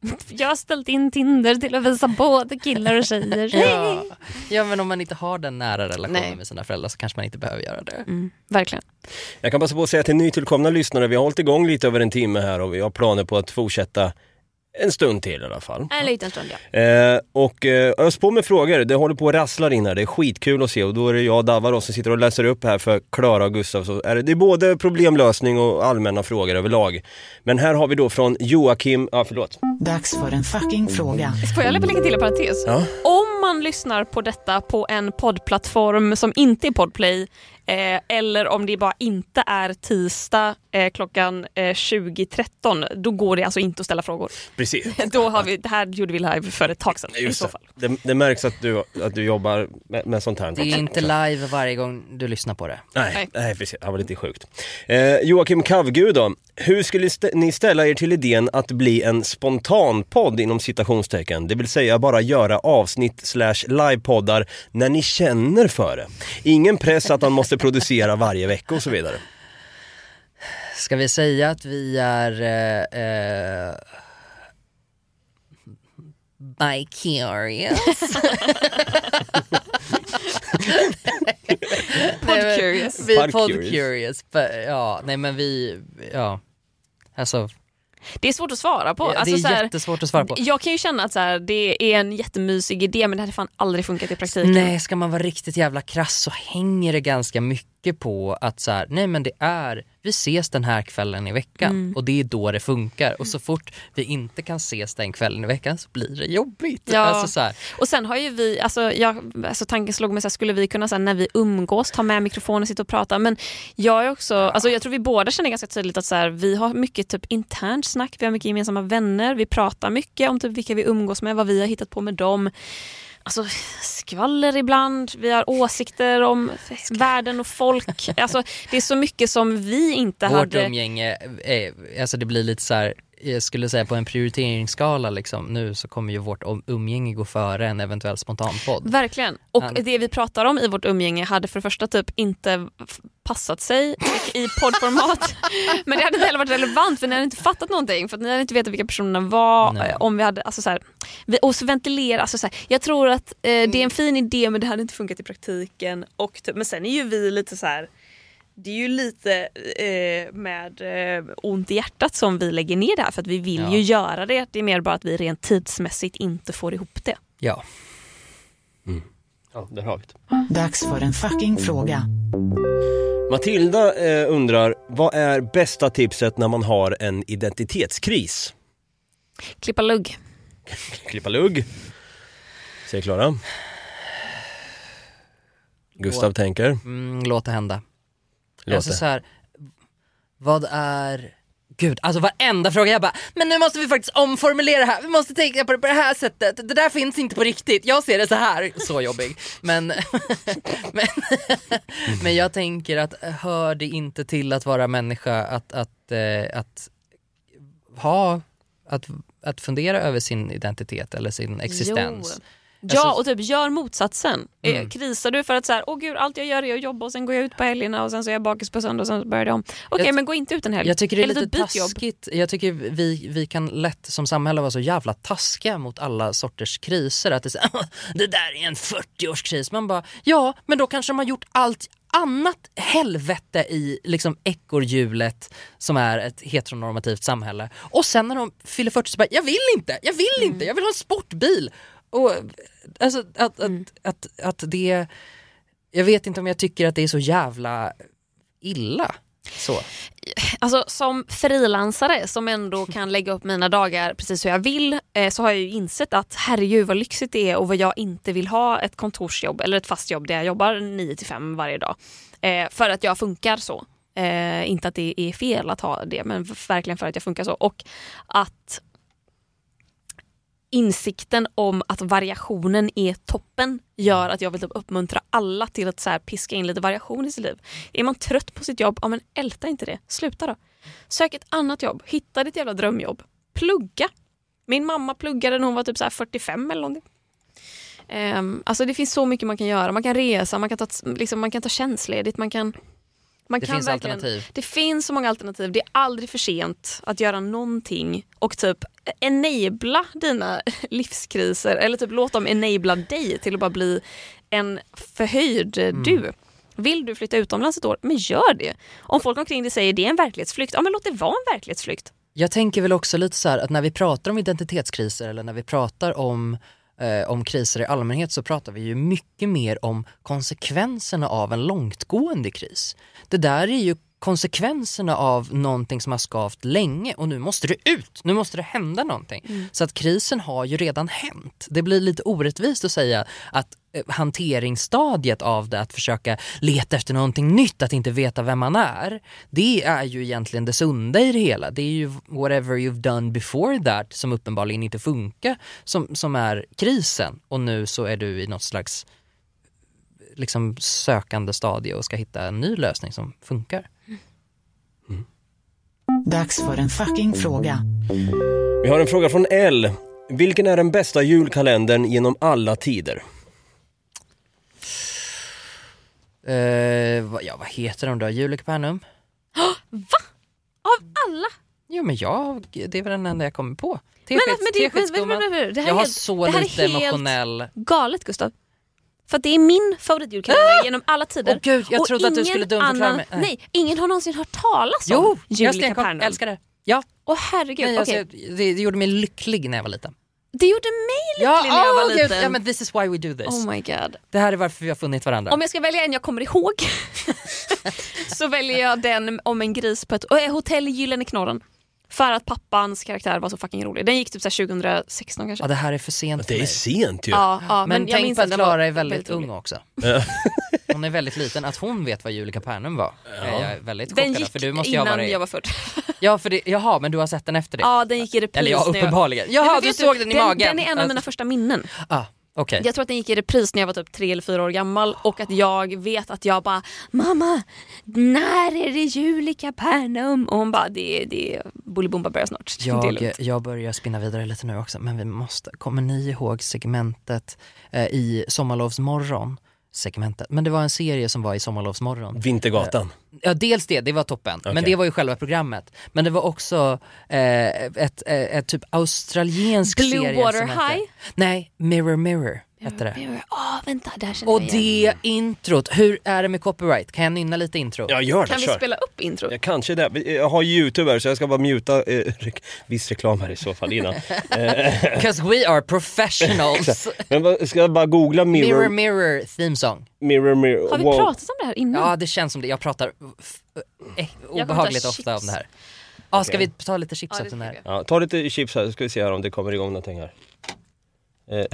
(laughs) Jag har ställt in Tinder till att visa både killar och tjejer. ja, ja men om man inte har den nära relationen Nej. med sina föräldrar så kanske man inte behöver göra det. Mm, verkligen. Jag kan passa på att säga till nytillkomna lyssnare, vi har hållit igång lite över en timme här och vi har planer på att fortsätta en stund till i alla fall. En liten stund ja. Eh, och eh, ös på med frågor, det håller på att rassla in här, det är skitkul att se och då är det jag och Davva som sitter och läser upp här för Klara och Gustav. Så är det, det är både problemlösning och allmänna frågor överlag. Men här har vi då från Joakim, ja förlåt. Dags för en fucking fråga. Får jag lägga till en parentes? Ja. Om man lyssnar på detta på en poddplattform som inte är Podplay eh, eller om det bara inte är tisdag eh, klockan eh, 20.13 då går det alltså inte att ställa frågor. Precis. (laughs) då har vi, det här gjorde vi live för ett tag sedan i så det. fall. Det, det märks att du, att du jobbar med, med sånt här. Det är inte live varje gång du lyssnar på det. Nej, nej precis. Det var lite sjukt. Eh, Joakim Kavgud då. Hur skulle st- ni ställa er till idén att bli en spontanpodd inom citationstecken? Det vill säga bara göra avsnitt slash livepoddar när ni känner för det. Ingen press att man måste producera varje vecka och så vidare. Ska vi säga att vi är eh, eh, Bicurious? (laughs) Podcurious. Vi är Podcurious. Ja, nej men vi, ja. Alltså, Det är svårt att svara på. Ja, det Alltså, är så här, jättesvårt att svara på. Jag kan ju känna att så här, det är en jättemysig idé men det hade fan aldrig funkat i praktiken. Nej, ska man vara riktigt jävla krass så hänger det ganska mycket på att så här, nej men det är, vi ses den här kvällen i veckan Mm. och det är då det funkar och så fort vi inte kan ses den kvällen i veckan så blir det jobbigt. Ja. Alltså, så här, Och sen har ju vi, alltså, jag, alltså tanken slog mig så här, skulle vi kunna så här, när vi umgås ta med mikrofonen och sitta och prata men jag är också, alltså jag tror vi båda känner ganska tydligt att så här, vi har mycket typ internt snack, vi har mycket gemensamma vänner, vi pratar mycket om typ vilka vi umgås med, vad vi har hittat på med dem. Alltså skvaller ibland, vi har åsikter om världen och folk. Alltså, det är så mycket som vi inte Vårt hade... umgänge, är, alltså det blir lite så här, jag skulle säga på en prioriteringsskala liksom, nu så kommer ju vårt umgänge gå före en eventuell spontanpodd. Verkligen. Och Han- det vi pratar om i vårt umgänge hade för det första typ inte passat sig i poddformat. (laughs) Men det hade inte heller varit relevant för ni hade inte fattat någonting. För att ni hade inte vetat vilka personerna var. Nej. eh, Om vi hade, alltså så här, och så ventilera. Alltså så här, jag tror att eh, det är en fin idé men det hade inte funkat i praktiken. Och typ, men sen är ju vi lite så här det är ju lite eh, med eh, ont i hjärtat som vi lägger ner det här för att vi vill Ja. ju göra det. Det är mer bara att vi rent tidsmässigt inte får ihop det. Ja. Ja, där har vi det. Dags för en fucking fråga. Matilda eh, undrar, vad är bästa tipset när man har en identitetskris? Klippa lugg. (laughs) Klippa lugg. Säger Klara. Gustav Låt- tänker. Mm, låt det hända. Låt Alltså så här, vad är... Gud, alltså varenda fråga jag bara, men nu måste vi faktiskt omformulera det här, vi måste tänka på det på det här sättet, det där finns inte på riktigt, jag ser det så här. Så jobbig. Men, (laughs) men, (laughs) men jag tänker att hör det inte till att vara människa att, att, eh, att ha, att, att fundera över sin identitet eller sin existens. Jo. Ja Alltså- och typ gör motsatsen. Eh, Mm. Krisar du för att så här, åh gud allt jag gör är att jobba och sen går jag ut på helgerna och sen så är jag bakis på söndag och sen börjar jag om. Okej Jag- men gå inte ut en helg. Jag tycker det är Eller lite typ byt jobb. taskigt. Jag tycker vi, vi kan lätt som samhälle vara så jävla taskiga mot alla sorters kriser. Att det, är här, (laughs) det där är en 40-årskris. Man bara, ja men då kanske de har gjort allt annat helvete i liksom ekorrhjulet som är ett heteronormativt samhälle. Och sen när de fyller 40 så bara, jag vill inte, jag vill Mm. inte, jag vill ha en sportbil. Och alltså att, Mm. att, att, att det, jag vet inte om jag tycker att det är så jävla illa. Så. Alltså som frilansare som ändå (laughs) kan lägga upp mina dagar precis hur jag vill eh, så har jag ju insett att herregud vad lyxigt det är och vad jag inte vill ha ett kontorsjobb eller ett fast jobb där jag jobbar 9 till 5 varje dag. Eh, för att jag funkar så. Eh, inte att det är fel att ha det men verkligen för att jag funkar så. Och att insikten om att variationen är toppen gör att jag vill typ uppmuntra alla till att så här piska in lite variation i sitt liv. Är man trött på sitt jobb, ja men älta inte det. Sluta då. Sök ett annat jobb. Hitta ditt jävla drömjobb. Plugga. Min mamma pluggade när hon var typ så här 45 eller någonting. Um, alltså det finns så mycket man kan göra. Man kan resa, man kan ta, liksom, man kan ta tjänstledigt, man kan man Det kan finns alternativ. Det finns så många alternativ. Det är aldrig för sent att göra någonting och typ enabla dina (laughs) livskriser eller typ låt dem enabla dig till att bara bli en förhöjd Mm. du. Vill du flytta utomlands ett år, men gör det. Om folk omkring dig säger det är en verklighetsflykt, ja men låt det vara en verklighetsflykt. Jag tänker väl också lite så här att när vi pratar om identitetskriser eller när vi pratar om, eh, om kriser i allmänhet så pratar vi ju mycket mer om konsekvenserna av en långtgående kris. Det där är ju konsekvenserna av någonting som har skavt länge och nu måste det ut, nu måste det hända någonting. Mm. Så att krisen har ju redan hänt. Det blir lite orättvist att säga att hanteringsstadiet av det, att försöka leta efter någonting nytt, att inte veta vem man är, det är ju egentligen det sunda i det hela. Det är ju whatever you've done before that som uppenbarligen inte funkar som, som är krisen och nu så är du i något slags liksom sökande stadie och ska hitta en ny lösning som funkar. Dags för en fucking fråga. Vi har en fråga från L. Vilken är den bästa julkalendern genom alla tider? Eh, vad, ja, vad heter de då? Julekapernum? Va? Av alla? Jo men jag, det är väl den enda jag kommer på. Teskedsgumman. Jag har helt- så det här är lite helt emotionell... galet Gustav. För det är min favoritjulkalender genom alla tider. Åh, gud, jag Och trodde att du skulle dumförklara mig. Nej. Nej, ingen har någonsin hört talas Jo, om jag Jul i stenkoll, Kapernaum. älskar det. Ja. Åh herregud, Nej, alltså, det, det gjorde mig lycklig när jag var liten. Det gjorde mig Ja, lycklig när jag var gud, liten. ja men this is why we do this. Oh my god. Det här är varför vi har funnit varandra. Om jag ska välja en jag kommer ihåg (laughs) så väljer jag den om en gris på ett äh, hotell i Gyllene knorren. För att pappans karaktär var så fucking rolig. Den gick typ så här 2016 kanske. Ja, det här är för sent Det för är mig. sent ju. Ja, ja, Men, men jag tänk på att den Klara är väldigt, väldigt rolig. ung också. Ja. (laughs) Hon är väldigt liten. Att hon vet vad Jul i Kapernaum var är jag är väldigt Den chockad av, gick för du måste innan varit... jag var född. (laughs) Ja, för det, jaha, men du har sett den efter det? Ja, den gick i repris. Eller ja, uppenbarligen. Jaha, du såg den i magen. Den är en av mina första minnen. Ah, okej. Jag tror att den gick i repris när jag var typ tre eller fyra år gammal och att jag vet att jag bara Mamma, när är det jul i Kapernaum? Och hon bara det, det Bolibompa börjar snart. det är Jag, lugnt. jag börjar spinna vidare lite nu också, men vi måste, kommer ni ihåg segmentet eh, i Sommarlovsmorgon? Segmentet, men det var en serie som var i Sommarlovsmorgon. Vintergatan. Ja, dels det, det var toppen. Men Okej. det var ju själva programmet. Men det var också eh, ett, eh, ett typ australiensk Blue serie Water som hette, High? Nej, Mirror Mirror hette det. Åh vänta, där känner Och jag igen. det introt, hur är det med copyright? Kan jag nynna lite intro? Ja, gör det. Kan vi kör. spela upp intro? Ja, kanske det. Jag har youtube här så jag ska bara muta eh, re- viss reklam här i så fall innan. (laughs) Eh, (laughs) Because we are professionals. Men vad- ska jag bara googla mirror, mirror Mirror theme song. mirror, mirror. Har vi wow. pratat om det här innan? Ja det känns som det, jag pratar f- eh, obehagligt ta ofta om det här. Ja, ska Okej. vi ta lite chips Ja, det efter den här? Ja, ta lite chips här så ska vi se här om det kommer igång någonting här. Eh,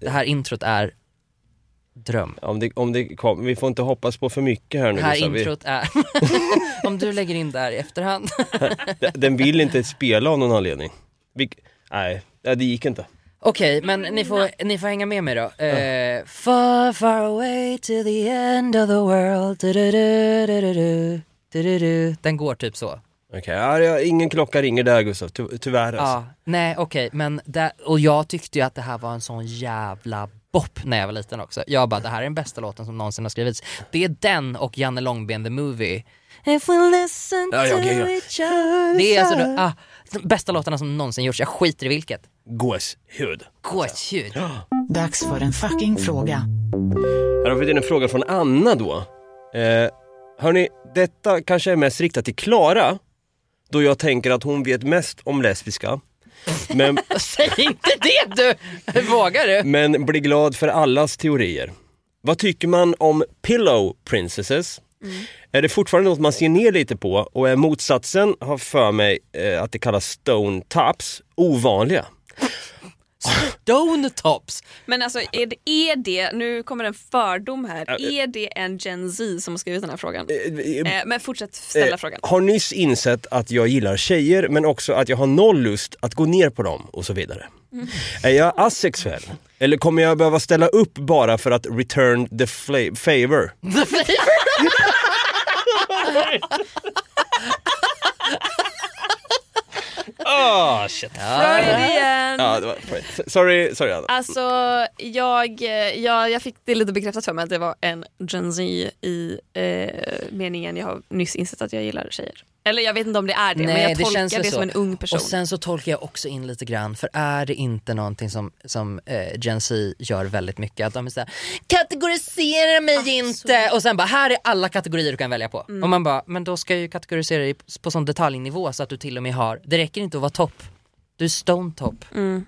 Det här introt är dröm. om det, om det kom, vi får inte hoppas på för mycket här nu. Det här. Vi- introt är, (laughs) om du lägger in där i efterhand. (laughs) Den- vill inte spela av någon anledning. Vi, nej, det gick inte. Okej, men ni får, ni får hänga med mig då. Eh, far far away to the end of the world du-du-du-du-du-du, du-du-du. Den går typ så. Okej, ja, ja, ingen klocka ringer där Gustav, ty, tyvärr alltså. Ja, nej okej, men där, och jag tyckte ju att det här var en sån jävla bopp när jag var liten också. Jag bara, det här är den bästa låten som någonsin har skrivits. Det är den och Janne Långben the movie. If we listen Ja, ja, to ja, ja. each other Det är alltså de, ah, de bästa låtarna som någonsin gjorts, jag skiter i vilket. Gåshud. Gåshud. Dags för en fucking fråga. Här har vi en fråga från Anna då. Eh, hörni, detta kanske är mest riktat till Klara, då jag tänker att hon vet mest om lesbiska. Men, (laughs) Säg inte det du! Vågar du? men blir glad för allas teorier. Vad tycker man om pillow princesses? Är det fortfarande något man ser ner lite på och är motsatsen har för mig eh, att det kallas stone tops ovanliga? Stone tops! Men alltså är det, är det, nu kommer en fördom här, är det en Gen Z som har skrivit den här frågan? Eh, men fortsätt ställa Eh, frågan. har nyss insett att jag gillar tjejer men också att jag har noll lust att gå ner på dem och så vidare. Mm. Är jag asexuell? Eller kommer jag behöva ställa upp bara för att return the fla- favor? (laughs) (laughs) Ah shit. Freudian. Ja, det var, sorry, sorry Anna. Alltså jag, jag, jag fick det lite bekräftat för mig att det var en Gen Z i eh, meningen jag har nyss insett att jag gillar tjejer. Eller jag vet inte om det är det men jag tolkar det, väl som en ung person. Och sen så tolkar jag också in lite grann, för är det inte någonting som, som eh, Gen Z gör väldigt mycket, att de är såhär kategorisera mig inte och sen bara här är alla kategorier du kan välja på. Mm. Och man bara, men då ska jag ju kategorisera dig på sån detaljnivå så att du till och med har, det räcker inte att vara topp, du är stone top. Mm.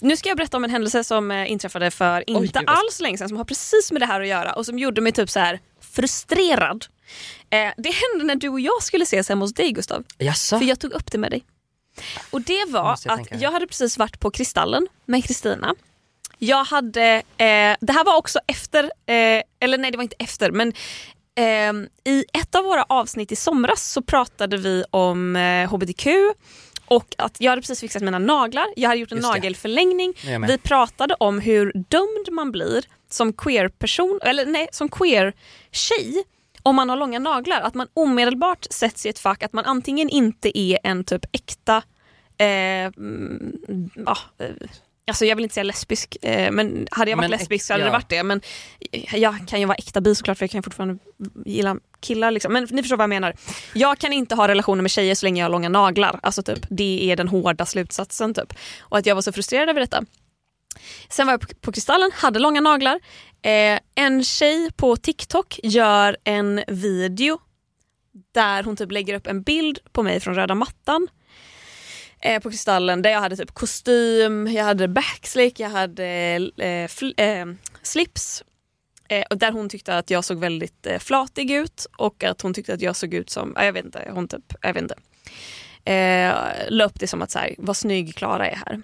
Nu ska jag berätta om en händelse som eh, inträffade för inte vad- alls länge sedan som har precis med det här att göra och som gjorde mig typ så här frustrerad. Eh, det hände när du och jag skulle ses hemma hos dig Gustav. Jaså? För jag tog upp det med dig. Och det var jag att jag hade precis varit på Kristallen med Kristina. Jag hade, eh, det här var också efter, eh, eller nej det var inte efter men eh, i ett av våra avsnitt i somras så pratade vi om eh, hbtq och att jag hade precis fixat mina naglar, jag hade gjort en nagelförlängning. Vi pratade om hur dömd man blir som queer person, eller nej, som queer tjej om man har långa naglar. Att man omedelbart sätts i ett fack att man antingen inte är en typ äkta, eh, eh, alltså jag vill inte säga lesbisk, eh, men hade jag varit Men lesbisk så hade ja. det varit det. Men jag kan ju vara äkta bi såklart för jag kan fortfarande gilla killar. Liksom. Men ni förstår vad jag menar. Jag kan inte ha relationer med tjejer så länge jag har långa naglar. Alltså typ, det är den hårda slutsatsen. Typ. Och att jag var så frustrerad över detta. Sen var jag på- på Kristallen, hade långa naglar. Eh, en tjej på TikTok gör en video där hon typ lägger upp en bild på mig från röda mattan eh, på Kristallen där jag hade typ kostym, jag hade backslick, jag hade eh, eh, slips. Eh, och där hon tyckte att jag såg väldigt eh, flatig ut och att hon tyckte att jag såg ut som, jag vet inte, hon typ, jag vet inte. Eh, la upp det som att så här, vad snygg Klara är här.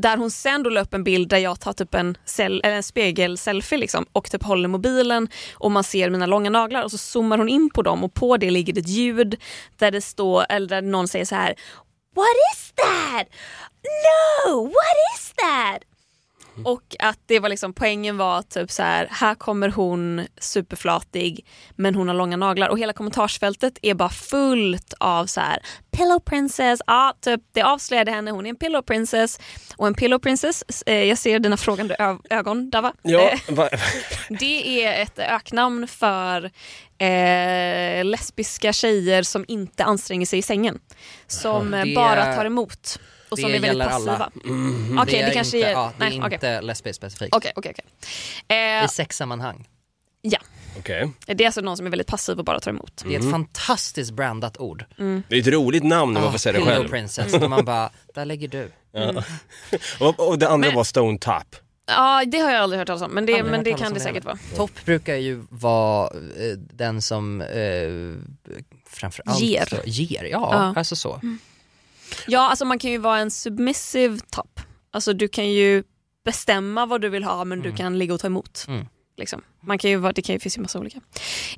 Där hon sen då la upp en bild där jag tar typ en, cell, eller en spegelselfie liksom, och typ håller mobilen och man ser mina långa naglar och så zoomar hon in på dem och på det ligger det ett ljud där det står, eller där någon säger så här What is that? No, what is that? Och att det var liksom poängen var typ så här, här kommer hon superflatig men hon har långa naglar. Och hela kommentarsfältet är bara fullt av så här pillow princess, ja typ det avslöjade henne, hon är en pillow princess. Och en pillow princess, eh, jag ser dina frågande ö- ögon Dava. Ja, Eh, (laughs) (laughs) det är ett öknamn för eh, lesbiska tjejer som inte anstränger sig i sängen. Som eh, det- bara tar emot och det som är väldigt gäller passiva. alla. Mhm. Okej, det, är kanske inte, är... ja, det är nej, inte okej. lesbiskt specifikt. Okej, okej, okej. Eh, I sexsammanhang. Ja, Okej. det är alltså någon som är väldigt passiv och bara tar emot. Det är ett fantastiskt brandat ord. Mm. Det är ett roligt namn om man får säga det själv. princess, och man bara, där ligger du. Ja. (laughs) och, och det andra var Stone Top. Ja, det har jag aldrig hört talas om, men det, men det kan det det säkert vara. Topp brukar ju vara eh, den som eh, framförallt Ger. Så, ger. Ja, Ja. alltså så. Ja, alltså man kan ju vara en submissive top. Alltså du kan ju bestämma vad du vill ha men du kan ligga och ta emot. Mm. Liksom. Man kan ju vara, det kan ju finnas ju massa olika.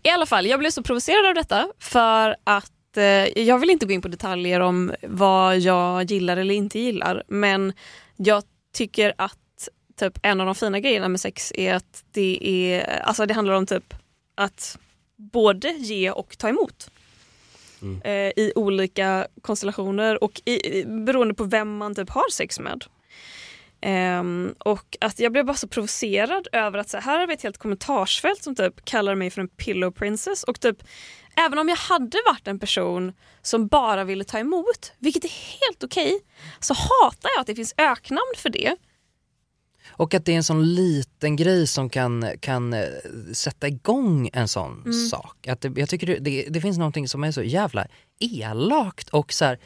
I alla fall, jag blev så provocerad av detta för att eh, jag vill inte gå in på detaljer om vad jag gillar eller inte gillar men jag tycker att typ en av de fina grejerna med sex är att det är, alltså det handlar om typ att både ge och ta emot Mm. eh, i olika konstellationer och i, beroende på vem man typ har sex med. Um, och att jag blev bara så provocerad över att så här har vi ett helt kommentarsfält som typ kallar mig för en pillow princess och typ även om jag hade varit en person som bara ville ta emot, vilket är helt okej, så hatar jag att det finns öknamn för det. Och att det är en sån liten grej som kan, kan eh, sätta igång en sån Mm. sak. Att det, jag tycker det, det, det finns någonting som är så jävla elakt och så här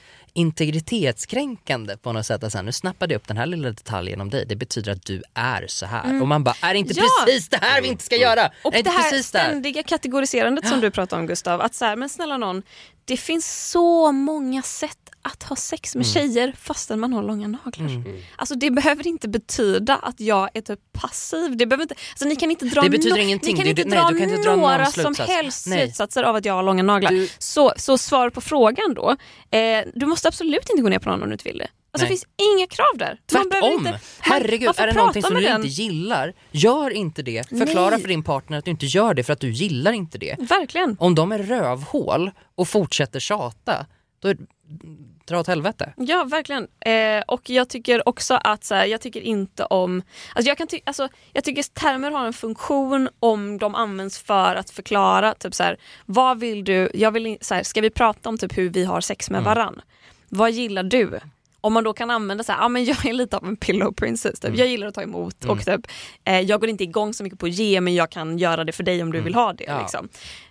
integritetskränkande på något sätt. Att så här, nu snappade jag upp den här lilla detaljen om dig, det betyder att du är så här. Mm. Och man bara, är det inte Ja. precis det här vi inte ska göra? Och är det det inte här precis det här? ständiga kategoriserandet som du pratar om Gustav. Att så här, men snälla någon, det finns så många sätt att ha sex med Mm. tjejer fastän man har långa naglar. Mm. Alltså det behöver inte betyda att jag är typ passiv. Det, behöver inte, alltså ni kan inte dra, Det betyder no- ingenting. Ni kan Du- inte dra du kan inte dra någon några som helst Nej. slutsatser av att jag har långa naglar. Så, så svar på frågan då. Eh, du måste absolut inte gå ner på någon om du inte vill det. Alltså, det finns inga krav där. Tvärtom! inte- man- Herregud, är det någonting som du den? inte gillar, gör inte det. Förklara Nej. för din partner att du inte gör det för att du gillar inte det. Verkligen. Om de är rövhål och fortsätter tjata, då är, dra åt helvete. Ja, verkligen. Eh, och jag tycker också att så här, jag tycker inte om... Alltså jag, kan ty- alltså, jag tycker termer har en funktion om de används för att förklara typ så här, vad vill du, jag vill, så här, ska vi prata om typ hur vi har sex med Mm. varann? Vad gillar du? Om man då kan använda så här, ja men jag är lite av en pillow princess, typ. Mm. jag gillar att ta emot Mm. och typ, eh, jag går inte igång så mycket på att ge men jag kan göra det för dig om du vill ha det. Ja. Liksom.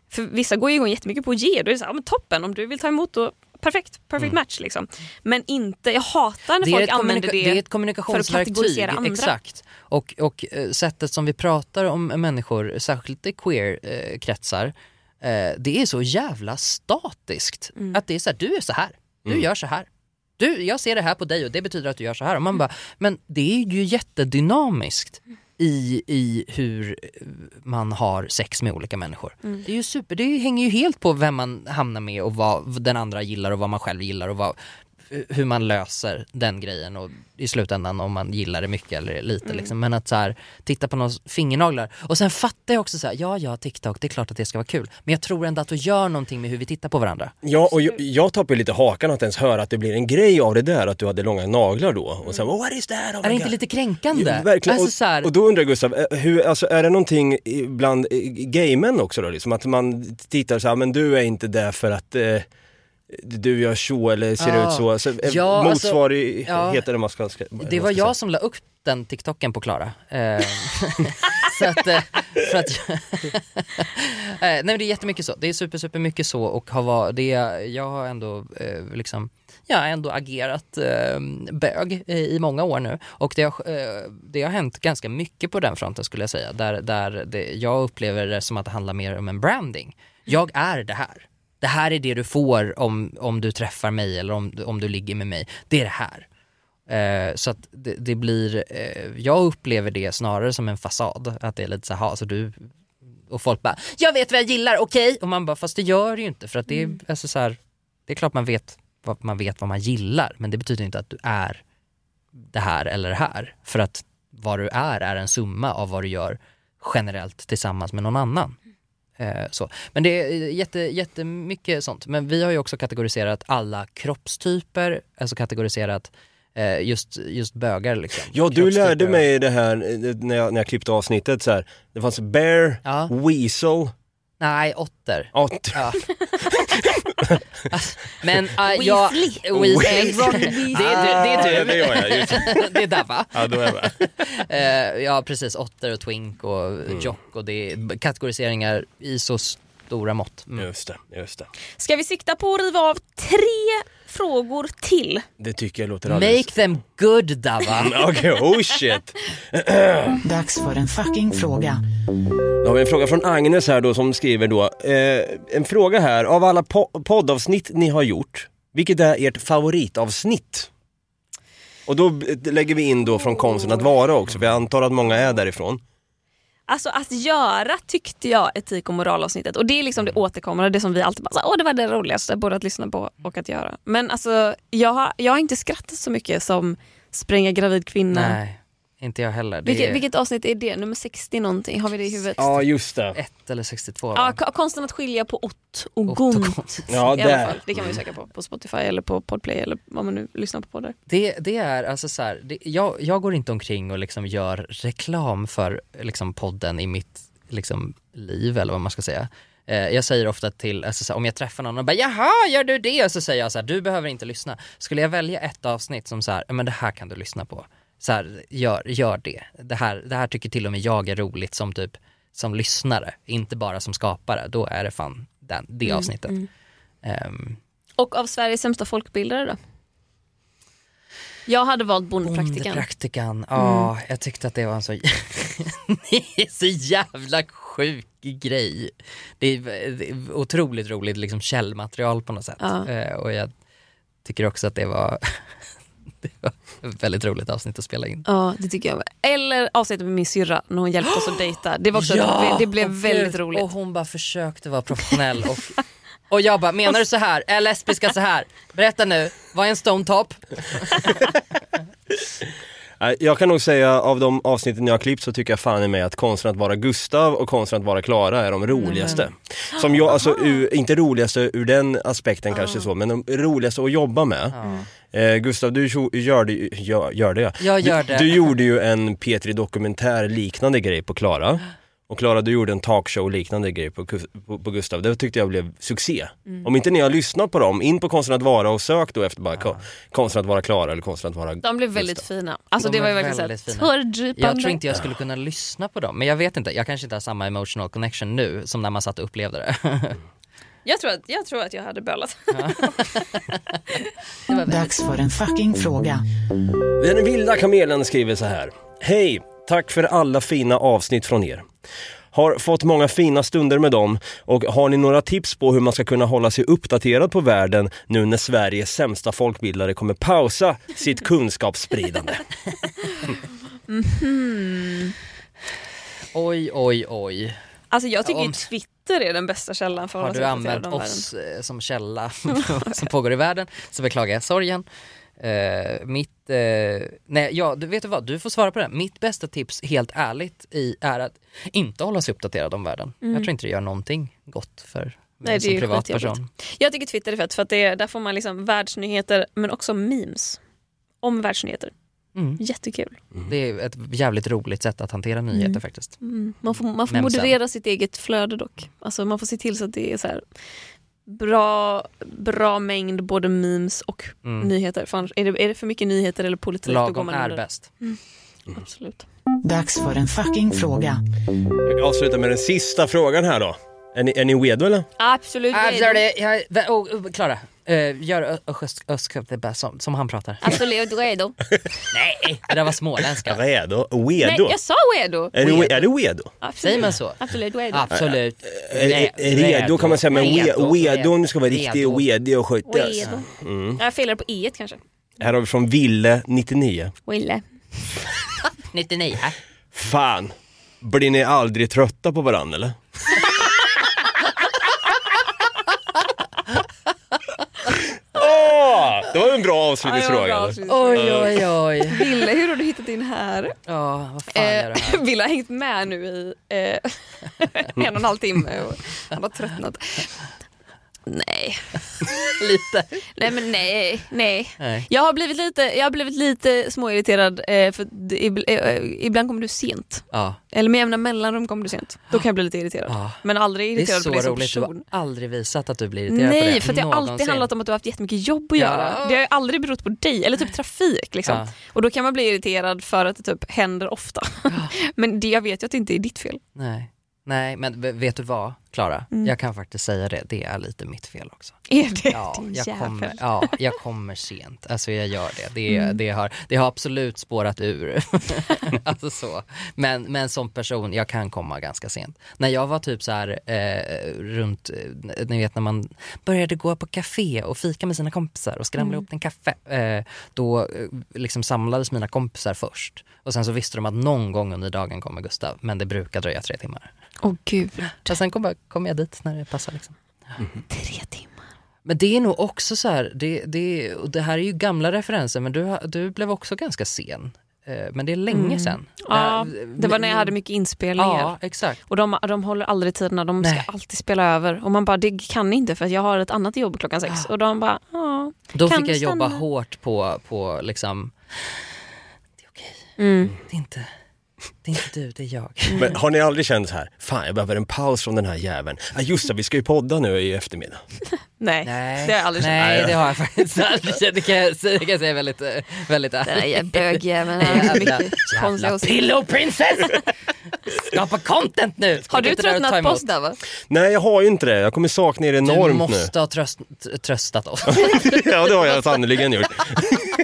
För vissa går ju igång jättemycket på att ge, då är det så här, ja, men toppen om du vill ta emot då perfekt, perfect match liksom. Men inte, jag hatar när Mm. Folk använder det, det är ett för att kommunikationsverktyg. kategorisera andra. Exakt. Och, och eh, sättet som vi pratar om människor, särskilt i queer-kretsar, eh, det är så jävla statiskt. Mm. Att det är så här, du är så här, du Mm. gör så här. Du, jag ser det här på dig och det betyder att du gör så här. Och man bara, men det är ju jättedynamiskt i, i hur man har sex med olika människor. Mm. Det är ju super, det hänger ju helt på vem man hamnar med och vad den andra gillar och vad man själv gillar och vad, hur man löser den grejen och i slutändan om man gillar det mycket eller lite Mm. liksom. Men att så här, titta på någons fingernaglar. Och sen fattar jag också så här, ja ja TikTok, det är klart att det ska vara kul. Men jag tror ändå att du gör någonting med hur vi tittar på varandra. Ja, och jag, jag tappar lite hakan att ens höra att det blir en grej av det där att du hade långa naglar då. Och sen, oh, what is that? Oh Är det inte God." lite kränkande? Ja, verkligen. Alltså, och, så här, och då undrar jag Gustav, eh, hur, alltså, är det någonting bland eh, gaymän också då? Liksom, att man tittar så här, men du är inte där för att eh, du gör så eller ser Ja. ut så. så eh, Ja, alltså, motsvarigheten ja. man ska, ska, Det var jag som la upp den TikToken på Klara. Eh, (laughs) så att, för att (laughs) eh, nej men det är jättemycket så, det är super super mycket så och har var, det, jag har ändå eh, liksom jag har ändå agerat eh, bög i, i många år nu och det har, eh, det har hänt ganska mycket på den fronten skulle jag säga. Där, där det, jag upplever det som att det handlar mer om en branding. Jag är det här. Det här är det du får om, om du träffar mig eller om, om du ligger med mig. Det är det här. Eh, så att det, det blir, eh, jag upplever det snarare som en fasad. Att det är lite så här, alltså du och folk bara, jag vet vad jag gillar, okej? Och man bara, fast det gör det ju inte för att det är, alltså så här, det är klart man vet, vad, man vet vad man gillar men det betyder inte att du är det här eller det här. För att vad du är är en summa av vad du gör generellt tillsammans med någon annan. Eh, så. Men det är jätte, jättemycket sånt. Men vi har ju också kategoriserat alla kroppstyper, alltså kategoriserat eh, just, just bögar liksom. Ja, du lärde mig det här eh, när jag, när jag klippte avsnittet så här. Det fanns bear, weasel, Nej, otter. otter. Ja. (laughs) Alltså, (laughs) men uh, jag... Weasley. Weasley. Ron (laughs) det, är du, det är Ah, du. ja, (laughs) det är Dabba. Ja, då är jag. Eh, ja precis, otter och twink och Mm. jock och det är kategoriseringar i så stora mått. Mm. Just det, just det. Ska vi sikta på att riva av tre frågor till? Det tycker jag låter alldeles... Make them good Dabba. Okej, oh shit. (clears throat) Dags för en fucking fråga. Då har vi en fråga från Agnes här då som skriver då. Eh, en fråga här, av alla po- poddavsnitt ni har gjort, vilket är ert favoritavsnitt? Och då lägger vi in då från konsten att vara också, för jag antar att många är därifrån. Alltså att göra tyckte jag etik och moralavsnittet och det är liksom det återkommande, det som vi alltid bara åh det var det roligaste både att lyssna på och att göra. Men alltså jag har, jag har inte skrattat så mycket som spränga gravid kvinna. Nej, inte jag heller. Vilket, är vilket avsnitt är det? Nummer 60 någonting? Har vi det i huvudet? Ja, just det. ett eller 62 va? Ja, ko- konsten att skilja på ott och och gont. gont. Ja, I alla fall. Det kan man ju söka på på Spotify eller på Podplay eller vad man nu lyssnar på poddar. Det, det är alltså så här, det, jag, jag går inte omkring och liksom gör reklam för liksom podden i mitt liksom, liv eller vad man ska säga. Eh, jag säger ofta till, alltså, så här, om jag träffar någon och bara “jaha, gör du det?” och så säger jag så här, “du behöver inte lyssna”. Skulle jag välja ett avsnitt som så här, "Ja, men det här kan du lyssna på. Så här, gör, gör det. Det här, det här tycker till och med jag är roligt som typ som lyssnare, inte bara som skapare. Då är det fan den, det Mm, avsnittet. mm. Ehm, Och av Sveriges sämsta folkbildare då? Jag hade valt Bondepraktikan. Bondepraktikan, ja jag tyckte att det var en så, (laughs) det är så jävla sjuk grej. Det är, det är otroligt roligt liksom källmaterial på något sätt. Ja. Eh, och jag tycker också att det var, (laughs) (laughs) det var ett väldigt roligt avsnitt att spela in. Ja, det tycker jag med. Eller avsnittet med min syrra när hon hjälpte oss att (gasps) dejta. Det, var också, Ja! det blev Åh, väldigt gud. roligt. Och hon bara försökte vara professionell och, och jag bara, menar du så här? Är lesbiska så här? Berätta nu, vad är en stone top? (laughs) Jag kan nog säga av de avsnitten jag har klippt så tycker jag fan i mig att konsten att vara Gustav och konsten att vara Klara är de roligaste. Som jag, alltså, ur, inte roligaste ur den aspekten kanske så, men de roligaste att jobba med. Eh, Gustav, du gör det, gör, gör det ja. Jag gör du, det. du gjorde ju en P3 Dokumentär liknande grej på Klara. Och Klara, du gjorde en talkshow liknande grej på, på, på Gustav. Det tyckte jag blev succé. Mm. Om inte ni har lyssnat på dem, in på Konsten att vara och sök då efter bara ko- Konsten att vara Klara eller Konsten att vara De blev väldigt fina. Alltså De det var ju verkligen såhär. Jag tror inte jag skulle kunna lyssna på dem, men jag vet inte, jag kanske inte har samma emotional connection nu som när man satt och upplevde det. (laughs) Jag tror, att, jag tror att jag hade bölat. (laughs) Dags för en fucking fråga. Den vilda kamelen skriver så här. Hej! Tack för alla fina avsnitt från er. Har fått många fina stunder med dem och har ni några tips på hur man ska kunna hålla sig uppdaterad på världen nu när Sveriges sämsta folkbildare kommer pausa sitt (laughs) kunskapsspridande? Mhm. Oj, oj, oj. Alltså jag tycker ju Om- Twitter är den bästa källan för Har du använt oss eh, som källa (laughs) som pågår i världen så beklagar jag sorgen. Eh, mitt, eh, nej ja, du vet du vad, du får svara på det. Mitt bästa tips, helt ärligt, i, är att inte hålla sig uppdaterad om världen. Mm. Jag tror inte det gör någonting gott för Nej, det som privatperson. Jag tycker Twitter är fett för att det är, där får man liksom världsnyheter men också memes om världsnyheter. Mm. Jättekul. Det är ett jävligt roligt sätt att hantera nyheter Mm. faktiskt. Mm. Man får, man får moderera sitt eget flöde dock. Alltså man får se till så att det är så här bra, bra mängd både memes och Mm. nyheter. För annars, är, det, är det för mycket nyheter eller politik då går Lagom man är under. bäst. Mm. Absolut. Dags för en fucking fråga. Jag avslutar med den sista frågan här då. Är ni, är ni redo eller? Absolut. Oh, oh, Klara, eh, gör Ö- Öst- Östköp det bäst som, som han pratar. Absolut redo. (laughs) Nej, det där var småländska. Redo? Nej, Wedo? jag sa redo. Är du, är du? Absolut. Säger man så? Absolut redo. Absolut. Är redo kan man säga, men Redo. we- redo, nu ska vara riktigt Redo. wedig och. Redo. Mm. Jag felade på e kanske. Här har vi från Ville 99. Wille. 99. Fan, blir ni aldrig trötta på varandra eller? Åh, det var en bra avslutningsfråga. Oj, oj, oj. Ville, hur har du hittat in här? Ja, vad fan gör det här? Eh, (laughs) Ville har hängt med nu i eh, (laughs) en och en halv timme och han har tröttnat. Nej. (laughs) Lite. Nej men nej, nej. Nej. Jag har blivit lite, jag har blivit lite småirriterad eh, för eh, ibland kommer du sent. Ja. Eller med jämna mellanrum kommer du sent. Då kan jag bli lite irriterad. Ja. Men aldrig Det är irriterad så på det som roligt, du person. har aldrig visat att du blir irriterad på det. Nej, för det har alltid handlat om att du har haft jättemycket jobb att Ja. göra. Det har ju aldrig berott på dig, eller typ trafik. Liksom. Ja. Och då kan man bli irriterad för att det typ händer ofta. (laughs) Men det, jag vet ju att det inte är ditt fel. Nej. Nej, men vet du vad, Klara? Mm. Jag kan faktiskt säga det, det är lite mitt fel också. (laughs) Är det Ja, din jag jävel? kommer, ja, jag kommer sent. Alltså jag gör det. Det, Mm. det, har, det har absolut spårat ur. (laughs) (laughs) alltså så. Men, men som person, jag kan komma ganska sent. När jag var typ så här eh, runt, eh, ni vet när man började gå på café och fika med sina kompisar och skramla Mm. ihop en kaffe. Eh, då eh, liksom samlades mina kompisar först. Och sen så visste de att någon gång under dagen kommer Gustav, men det brukar dröja tre timmar. Åh gud. Och sen kommer kom jag dit när det passar liksom. Tre timmar. Men det är nog också så här, det, det, och det här är ju gamla referenser men du, du blev också ganska sen. Eh, Men det är länge Mm. sedan. Ja, Eh, det var när jag hade mycket inspelningar. Ja, exakt. Och de, de håller aldrig tiderna, de Nej. ska alltid spela över. Och man bara, det kan inte för att jag har ett annat jobb klockan sex. Och de bara, ja. Då kan fick jag jobba hårt på, på liksom, Mm. det är inte, det är inte du, det är jag. Men har ni aldrig känt så här, fan jag behöver en paus från den här jäveln. Ah, just det, vi ska ju podda nu i eftermiddag. (laughs) Nej, Nej, det har jag aldrig känt. Nej, det har jag faktiskt aldrig känt. Det kan jag, det kan jag säga väldigt, väldigt Den ärligt. där bögjäveln har (laughs) mycket konstiga Jävla åsikter. pillow princess! Skapa content nu! Ska Har du tröttnat på oss där va? Nej, jag har ju inte det. Jag kommer sakna er Du enormt måste ha tröst, tröstat oss. nu. (laughs) ja, det har jag sannerligen gjort.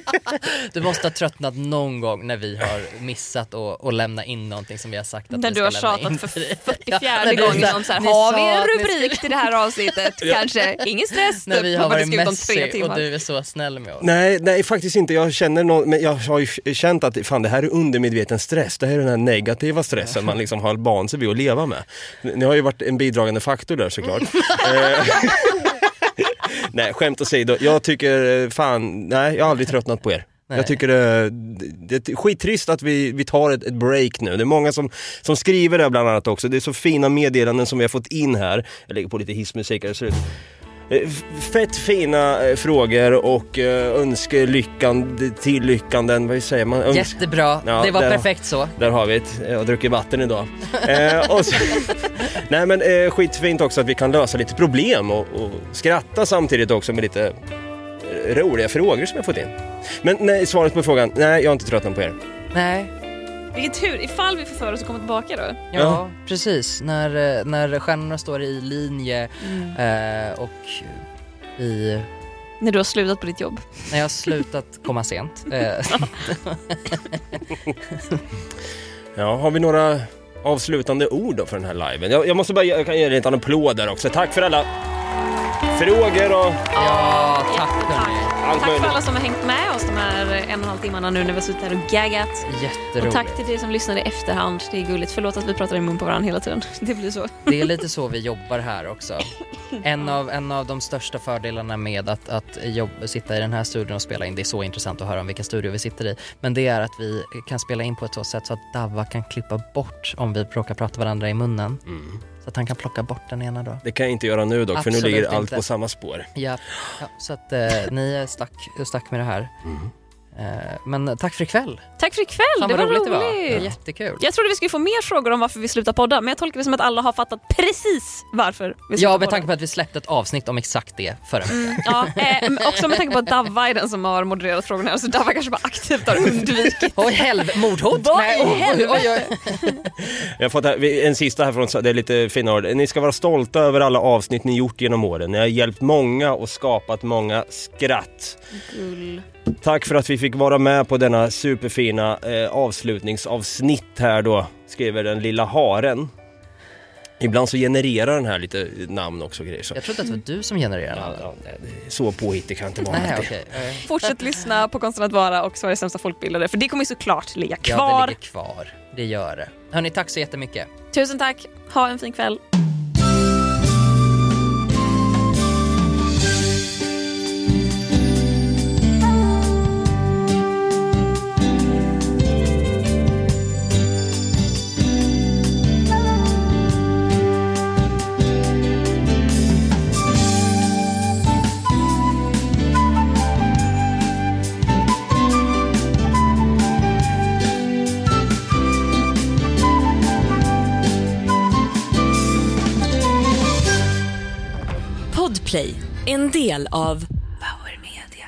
(laughs) Du måste ha tröttnat någon gång när vi har missat att att lämna in någonting som vi har sagt att När vi du ska har lämna in. tjatat för (laughs) Ja, 44 när du gången om så här, har vi en rubrik till det här avsnittet? (laughs) Kanske, ingen stress. När typ. vi Man har varit messy och timmar. du är så snäll med oss. Nej, nej faktiskt inte. Jag känner någon, men jag har ju känt att fan, det här är undermedveten stress. Det här är den här negativa stressen man liksom har van sig vid att leva med. Ni har ju varit en bidragande faktor där såklart. Eh, nej, skämt åsido. Jag tycker eh, fan, nej, jag har aldrig tröttnat på er. Nej. Jag tycker det, det är skittrist att vi, vi tar ett, ett break nu. Det är många som, som skriver det bland annat också. Det är så fina meddelanden som vi har fått in här. Jag lägger på lite hissmusik här. det- Eh, f- Fett fina eh, frågor och eh, önskelyckan, tillyckanden, vad säger man? Öns- Jättebra, Ja, det var där- perfekt så. Där har vi det. Jag har druckit vatten idag. (laughs) eh, så, (laughs) nej men eh, skitfint också att vi kan lösa lite problem och, och skratta samtidigt också med lite eh, roliga frågor som jag fått in. Men nej, svaret på frågan, nej jag har inte tröttnat på er. Nej, Vilken tur, ifall vi får för oss att komma tillbaka då. ja, Ja. precis. När, eh, när stjärnorna står i linje Mm. eh, och i, När du har slutat på ditt jobb. när jag har slutat komma sent. Eh, (laughs) Ja, har vi några avslutande ord då för den här liven? Jag, jag måste bara, jag kan ge en liten applåd där också. Tack för alla frågor och ja, tack hörni. Allt Tack för möjligt. alla som har hängt med oss de här en och en halv timmarna nu när vi har suttit här och gaggat. Och Jätteroligt. tack till er som lyssnade i efterhand. Det är gulligt. Förlåt att vi pratar i mun på varandra hela tiden. (laughs) Det blir så. Det är lite så vi jobbar här också. En av, en av de största fördelarna med att, att jobb, sitta i den här studion och spela in, det är så intressant att höra om vilken studio vi sitter i, men det är att vi kan spela in på ett så sätt så att Davva kan klippa bort om vi råkar prata varandra i munnen. Mm. Så att han kan plocka bort den ena då. Det kan jag inte göra nu dock, för nu Absolut ligger allt inte. på samma spår. Ja, ja så att eh, ni är stack, stack med det här. Mm. Eh, men tack för ikväll. Tack för ikväll. Fan det var roligt det var. roligt. Jättekul. Jag trodde vi skulle få mer frågor om varför vi slutar podda, men jag tolkar det som att alla har fattat precis varför vi slutar Ja, med podda. tanke på att vi släppte ett avsnitt om exakt det förra veckan. Mm, ja, eh, också med tanke på att Davva är den som har modererat frågorna här, så Davva kanske bara aktivt har undvikit. Oj, helvete, mordhot! Vad Nej, i oj. Jag har fått här, en sista här från, det är lite fina ord. Ni ska vara stolta över alla avsnitt ni gjort genom åren. Ni har hjälpt många och skapat många skratt. Gull. Tack för att vi fick vara med på denna superfina eh, avslutningsavsnitt här då, skriver den lilla haren. Ibland så genererar den här lite namn också och grejer. Så. Jag trodde att det var du som genererade Ja, den. ja, så påhittig kan jag inte vara. Nej. Eh, Fortsätt lyssna på Konsten att vara och Sveriges sämsta folkbildare, för det kommer ju såklart ligga Ja, kvar. det ligger kvar. Det gör det. Hörni, tack så jättemycket. Tusen tack, ha en fin kväll. Del av Power Media.